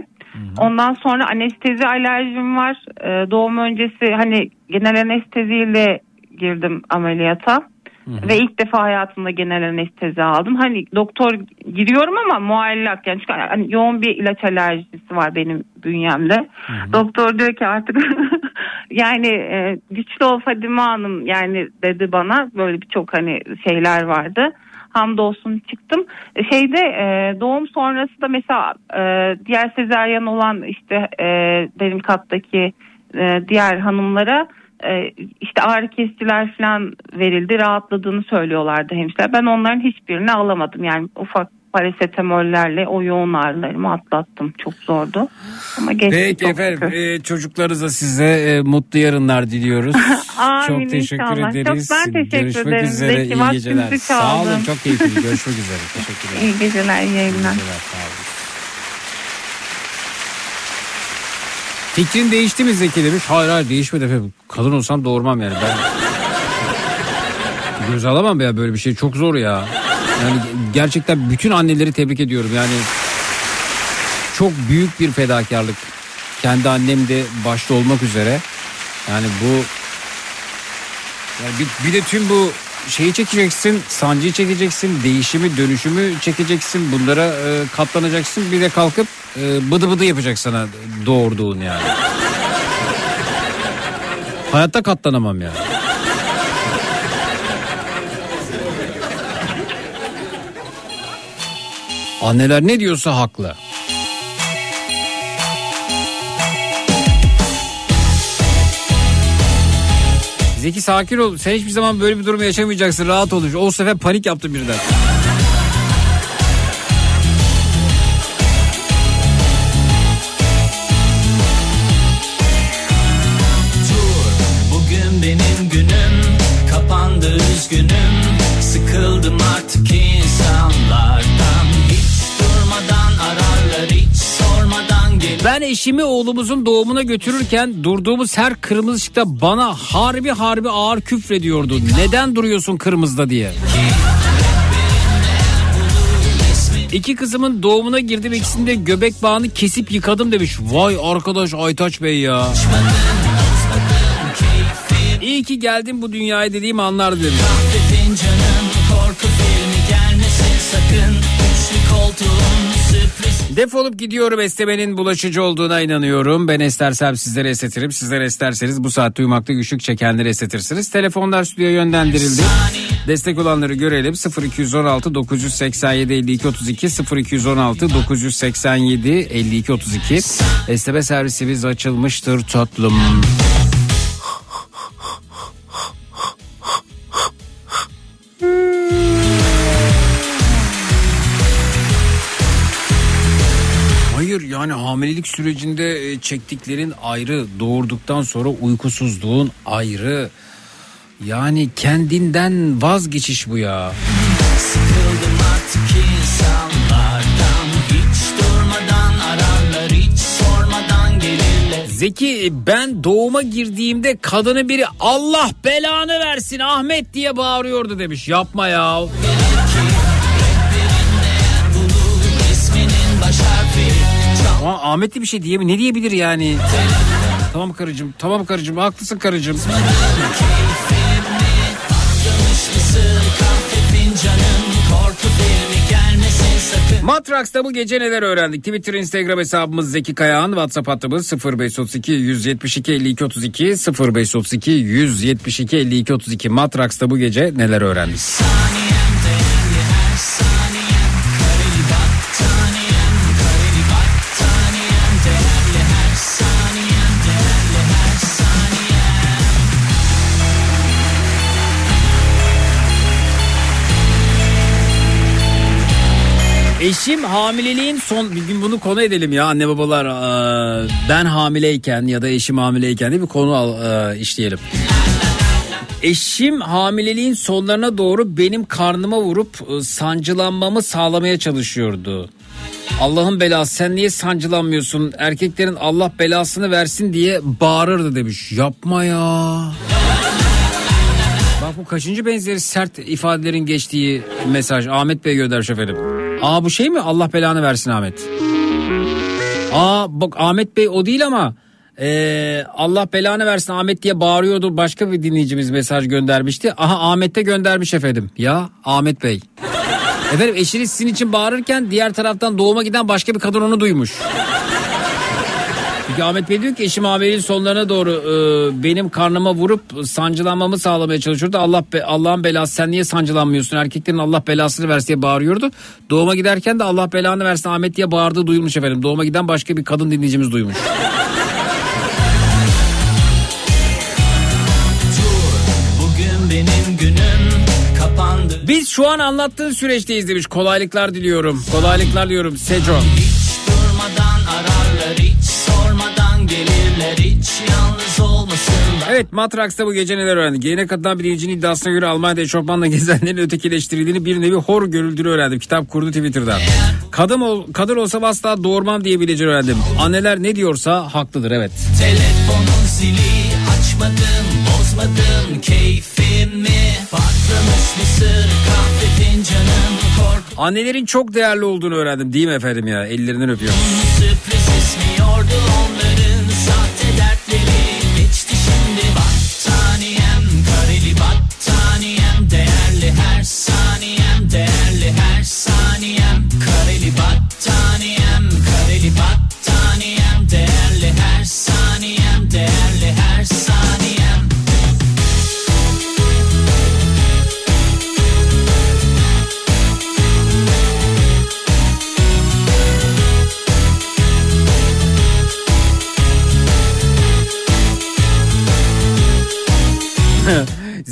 S22: Ondan sonra anestezi alerjim var. E, doğum öncesi hani genel anesteziyle girdim ameliyata. Ve ilk defa hayatımda genel anestezi aldım. Hani doktor giriyorum ama muallak yani çünkü hani yoğun bir ilaç alerjisi var benim bünyemde. Doktor diyor ki artık <laughs> yani e, güçlü ol Fadime Hanım yani dedi bana böyle birçok hani şeyler vardı. Hamdolsun çıktım. E, Şeyde e, doğum sonrası da mesela e, diğer sezaryen olan işte e, benim kattaki e, diğer hanımlara e, işte ağrı kesiciler falan verildi rahatladığını söylüyorlardı hemşireler. Ben onların hiçbirini alamadım yani ufak parasetamollerle o yoğun ağrılarımı atlattım. Çok zordu. Ama geçti
S4: Peki
S22: çok
S4: efendim
S22: şükür.
S4: e, çocuklarınıza size e, mutlu yarınlar diliyoruz. <laughs>
S22: Amin
S4: çok teşekkür
S22: inşallah.
S4: ederiz.
S22: Çok ben teşekkür
S4: Görüşmek
S22: ederim.
S4: üzere.
S22: Zeki,
S4: iyi geceler. Sağ olun. Çok keyifli. Görüşmek üzere. Teşekkürler.
S22: İyi geceler, iyi yayınlar.
S4: geceler, sağ olun. Fikrin değişti mi Zeki demiş. Hayır hayır değişmedi efendim. Kadın olsam doğurmam yani. Ben <laughs> göz alamam ya böyle bir şey. Çok zor ya. Yani gerçekten bütün anneleri tebrik ediyorum. Yani çok büyük bir fedakarlık. Kendi annem de başta olmak üzere. Yani bu yani bir, bir de tüm bu şeyi çekeceksin, sancıyı çekeceksin, değişimi, dönüşümü çekeceksin. Bunlara e, katlanacaksın. Bir de kalkıp e, bıdı bıdı yapacak sana doğurduğun yani. Hayatta katlanamam yani. Anneler ne diyorsa haklı. Zeki sakin ol. Sen hiçbir zaman böyle bir durum yaşamayacaksın. Rahat ol. O sefer panik yaptım birden. Ben eşimi oğlumuzun doğumuna götürürken durduğumuz her kırmızı ışıkta bana harbi harbi ağır küfrediyordu. Neden duruyorsun kırmızıda diye. İki kızımın doğumuna girdim ikisinde göbek bağını kesip yıkadım demiş. Vay arkadaş Aytaç Bey ya. İyi ki geldim bu dünyaya dediğim anlar demiş.
S24: Sakın üçlü koltuğun sürpriz
S4: Defolup gidiyorum esnemenin bulaşıcı olduğuna inanıyorum. Ben estersem sizlere esnetirim. Sizler esterseniz bu saatte uyumakta güçlük çekenleri esnetirsiniz. Telefonlar stüdyoya yönlendirildi. Destek olanları görelim. 0216 987 52 32 0216 987 52 32 Esneme servisimiz açılmıştır tatlım. Hayır yani hamilelik sürecinde e, çektiklerin ayrı, doğurduktan sonra uykusuzluğun ayrı. Yani kendinden vazgeçiş bu ya.
S24: Sıkıldım artık insanlardan Hiç durmadan ararlar hiç sormadan gelirler
S4: Zeki ben doğuma girdiğimde kadını biri Allah belanı versin Ahmet diye bağırıyordu demiş. Yapma ya.
S24: İsminin
S4: Ama Ahmet bir şey diyemi ne diyebilir yani? Tamam karıcığım, tamam karıcığım, haklısın karıcığım. Matraks'ta bu gece neler öğrendik? Twitter, Instagram hesabımız Zeki Kayağan. WhatsApp hattımız 0532 172 52 32 0532 172 52 32. Matraks'ta bu gece neler öğrendik?
S24: Saniyem
S4: Eşim hamileliğin son bir gün bunu konu edelim ya anne babalar Ee, ben hamileyken ya da eşim hamileyken diye bir konu al, e, işleyelim. Eşim hamileliğin sonlarına doğru benim karnıma vurup e, sancılanmamı sağlamaya çalışıyordu. Allah'ın belası sen niye sancılanmıyorsun erkeklerin Allah belasını versin diye bağırırdı demiş. Yapma ya. Bak bu kaçıncı benzeri sert ifadelerin geçtiği mesaj Ahmet Bey göndermiş efendim. Aa bu şey mi Allah belanı versin Ahmet. Aa bak Ahmet Bey o değil ama ee, Allah belanı versin Ahmet diye bağırıyordu. Başka bir dinleyicimiz mesaj göndermişti. Aha Ahmet de göndermiş efendim. Ya Ahmet Bey. Efendim eşiniz sizin için bağırırken diğer taraftan doğuma giden başka bir kadın onu duymuş. Çünkü Ahmet Bey diyor ki eşim hamileliğin sonlarına doğru e, benim karnıma vurup sancılanmamı sağlamaya çalışıyordu. Allah be, Allah'ın belası sen niye sancılanmıyorsun erkeklerin Allah belasını versin diye bağırıyordu. Doğuma giderken de Allah belanı versin Ahmet diye bağırdığı duyulmuş efendim. Doğuma giden başka bir kadın dinleyicimiz duymuş. Biz şu an anlattığın süreçteyiz demiş. Kolaylıklar diliyorum. Kolaylıklar diliyorum Seco.
S24: Hiç yalnız olmasınlar
S4: Evet Matraks'ta bu gece neler öğrendik? Yayına katılan bir dinleyicinin iddiasına göre Almanya'da eşofmanla <laughs> gezenlerin ötekileştirildiğini bir nevi hor görüldüğünü öğrendim. Kitap kurdu Twitter'da. Kadın, ol, kadın olsam asla doğurmam diyebileceğini öğrendim. Anneler ne diyorsa haklıdır evet.
S24: Telefonun zili açmadım bozmadım keyfimi Patlamış mısır kahve fincanım korku
S4: Annelerin çok değerli olduğunu öğrendim değil mi efendim ya? Ellerinden öpüyorum.
S24: sürpriz ismiyordu onların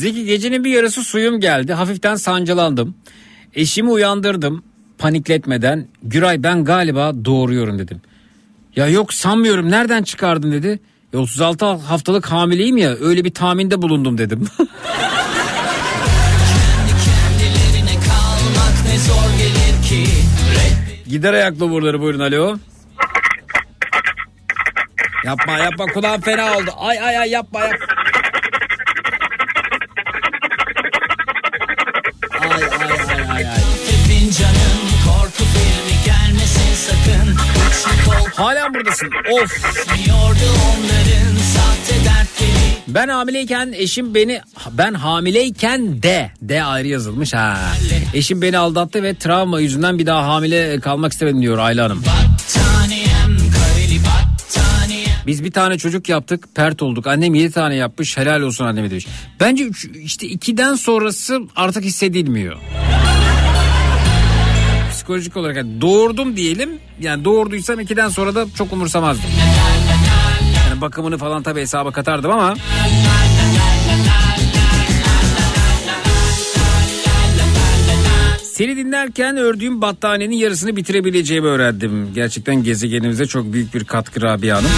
S4: Zeki gecenin bir yarısı suyum geldi. Hafiften sancılandım. Eşimi uyandırdım panikletmeden. Güray ben galiba doğuruyorum dedim. Ya yok sanmıyorum nereden çıkardın dedi. "E, 36 haftalık hamileyim ya öyle bir tahminde bulundum dedim. <laughs> Gider ayaklı buraları buyurun alo. Yapma yapma kulağım fena oldu. Ay ay ay yapma yap. Hala buradasın. Of. Ben hamileyken eşim beni ben hamileyken de de ayrı yazılmış ha. Eşim beni aldattı ve travma yüzünden bir daha hamile kalmak istemedim diyor Ayla Hanım. Biz bir tane çocuk yaptık pert olduk. Annem yedi tane yapmış helal olsun anneme demiş. Bence üç, işte ikiden sonrası artık hissedilmiyor. Psikolojik olarak yani doğurdum diyelim. Yani doğurduysam ikiden sonra da çok umursamazdım. Yani bakımını falan tabii hesaba katardım ama. Seni dinlerken ördüğüm battaniyenin yarısını bitirebileceğimi öğrendim. Gerçekten gezegenimize çok büyük bir katkı Rabia Hanım.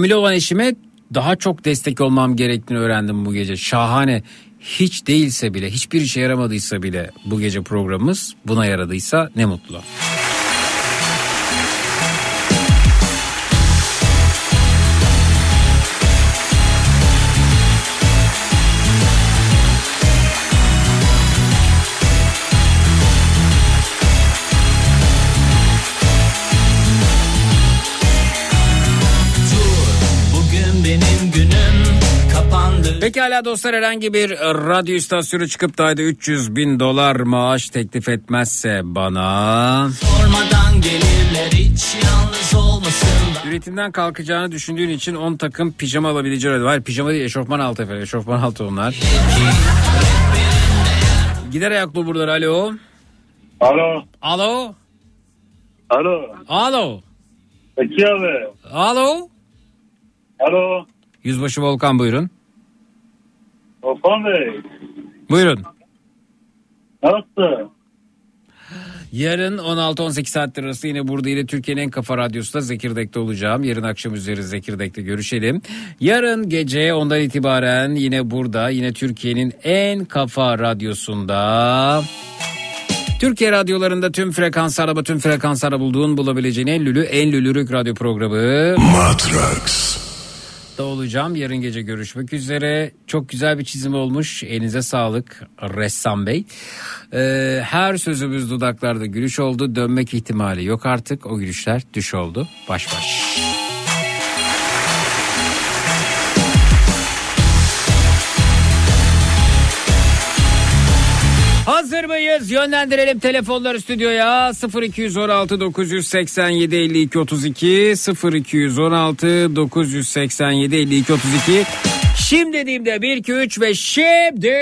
S4: Hamile olan eşime daha çok destek olmam gerektiğini öğrendim bu gece. Şahane. Hiç değilse bile, hiçbir işe yaramadıysa bile bu gece programımız buna yaradıysa ne mutlu. Dostlar herhangi bir radyo istasyonu çıkıp da ayda 300 bin dolar maaş teklif etmezse bana...
S24: Sormadan gelirler hiç yalnız olmasınlar
S4: Üretimden kalkacağını düşündüğün için 10 takım pijama alabileceği Hayır pijama değil eşofman altı efendim eşofman altı onlar. Gider ayaklı buralar alo.
S23: Alo.
S4: Alo.
S23: Alo.
S4: Alo.
S23: Peki abi.
S4: Alo.
S23: Alo.
S4: Yüzbaşı Volkan buyurun.
S23: Volkan Bey.
S4: Buyurun.
S23: Nasılsın?
S4: Yarın 16-18 saatler arası yine burada yine Türkiye'nin en kafa radyosunda Zekirdek'te olacağım. Yarın akşam üzeri Zekirdek'te görüşelim. Yarın gece ondan itibaren yine burada yine Türkiye'nin en kafa radyosunda... Türkiye radyolarında tüm frekanslarda tüm frekanslarda bulduğun bulabileceğin en lülü en lülürük radyo programı.
S18: Matrax.
S4: Da olacağım. Yarın gece görüşmek üzere. Çok güzel bir çizim olmuş. Elinize sağlık ressam bey. Ee, her sözümüz dudaklarda gülüş oldu. Dönmek ihtimali yok artık. O gülüşler düş oldu. Baş baş. Hazır mıyız? Yönlendirelim telefonları stüdyoya. 0216 987 52 32 0216 987 52 32 Şimdi dediğimde 1 2 3 ve şimdi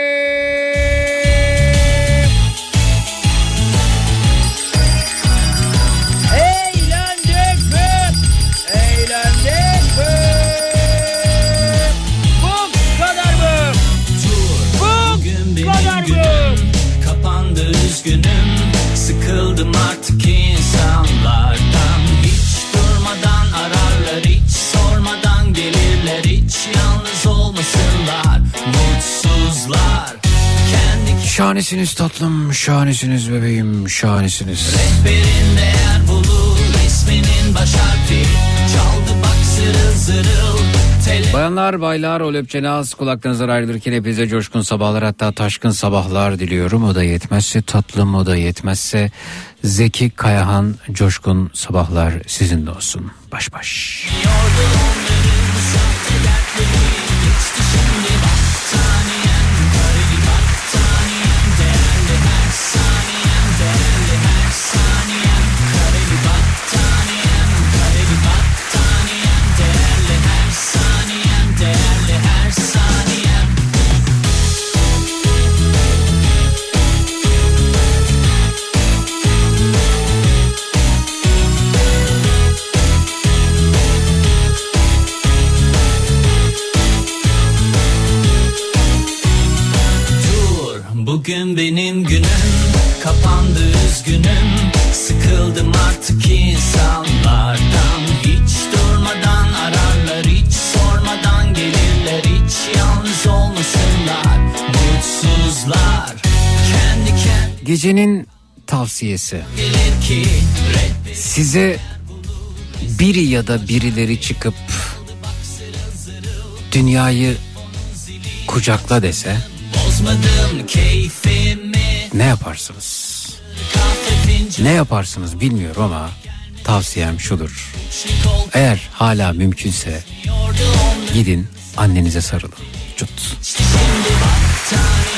S4: Şahanesiniz tatlım, şahanesiniz bebeğim, şahanesiniz.
S24: rehberinde yer bulur Resminin baş harfi çaldı bak zırıl zırıl Tele
S4: Bayanlar, baylar, o löpçenaz kulaklarınızdan ayrılırken hepinize coşkun sabahlar hatta taşkın sabahlar diliyorum. O da yetmezse tatlım, o da yetmezse Zeki Kayahan coşkun sabahlar sizinle olsun. Baş baş.
S24: Benim günüm Kapandı üzgünüm. Sıkıldım artık insanlardan. Hiç durmadan ararlar Hiç sormadan gelirler. Hiç yalnız olmasınlar Mutsuzlar. Kendi kendine
S4: Gecenin tavsiyesi. Size biri ya da birileri çıkıp dünyayı kucakla dese
S24: Bozmadım keyfimi
S4: ne yaparsınız? Ne yaparsınız bilmiyorum ama tavsiyem şudur. Eğer hala mümkünse gidin annenize sarılın. Cut.
S24: Şimdi battaniyem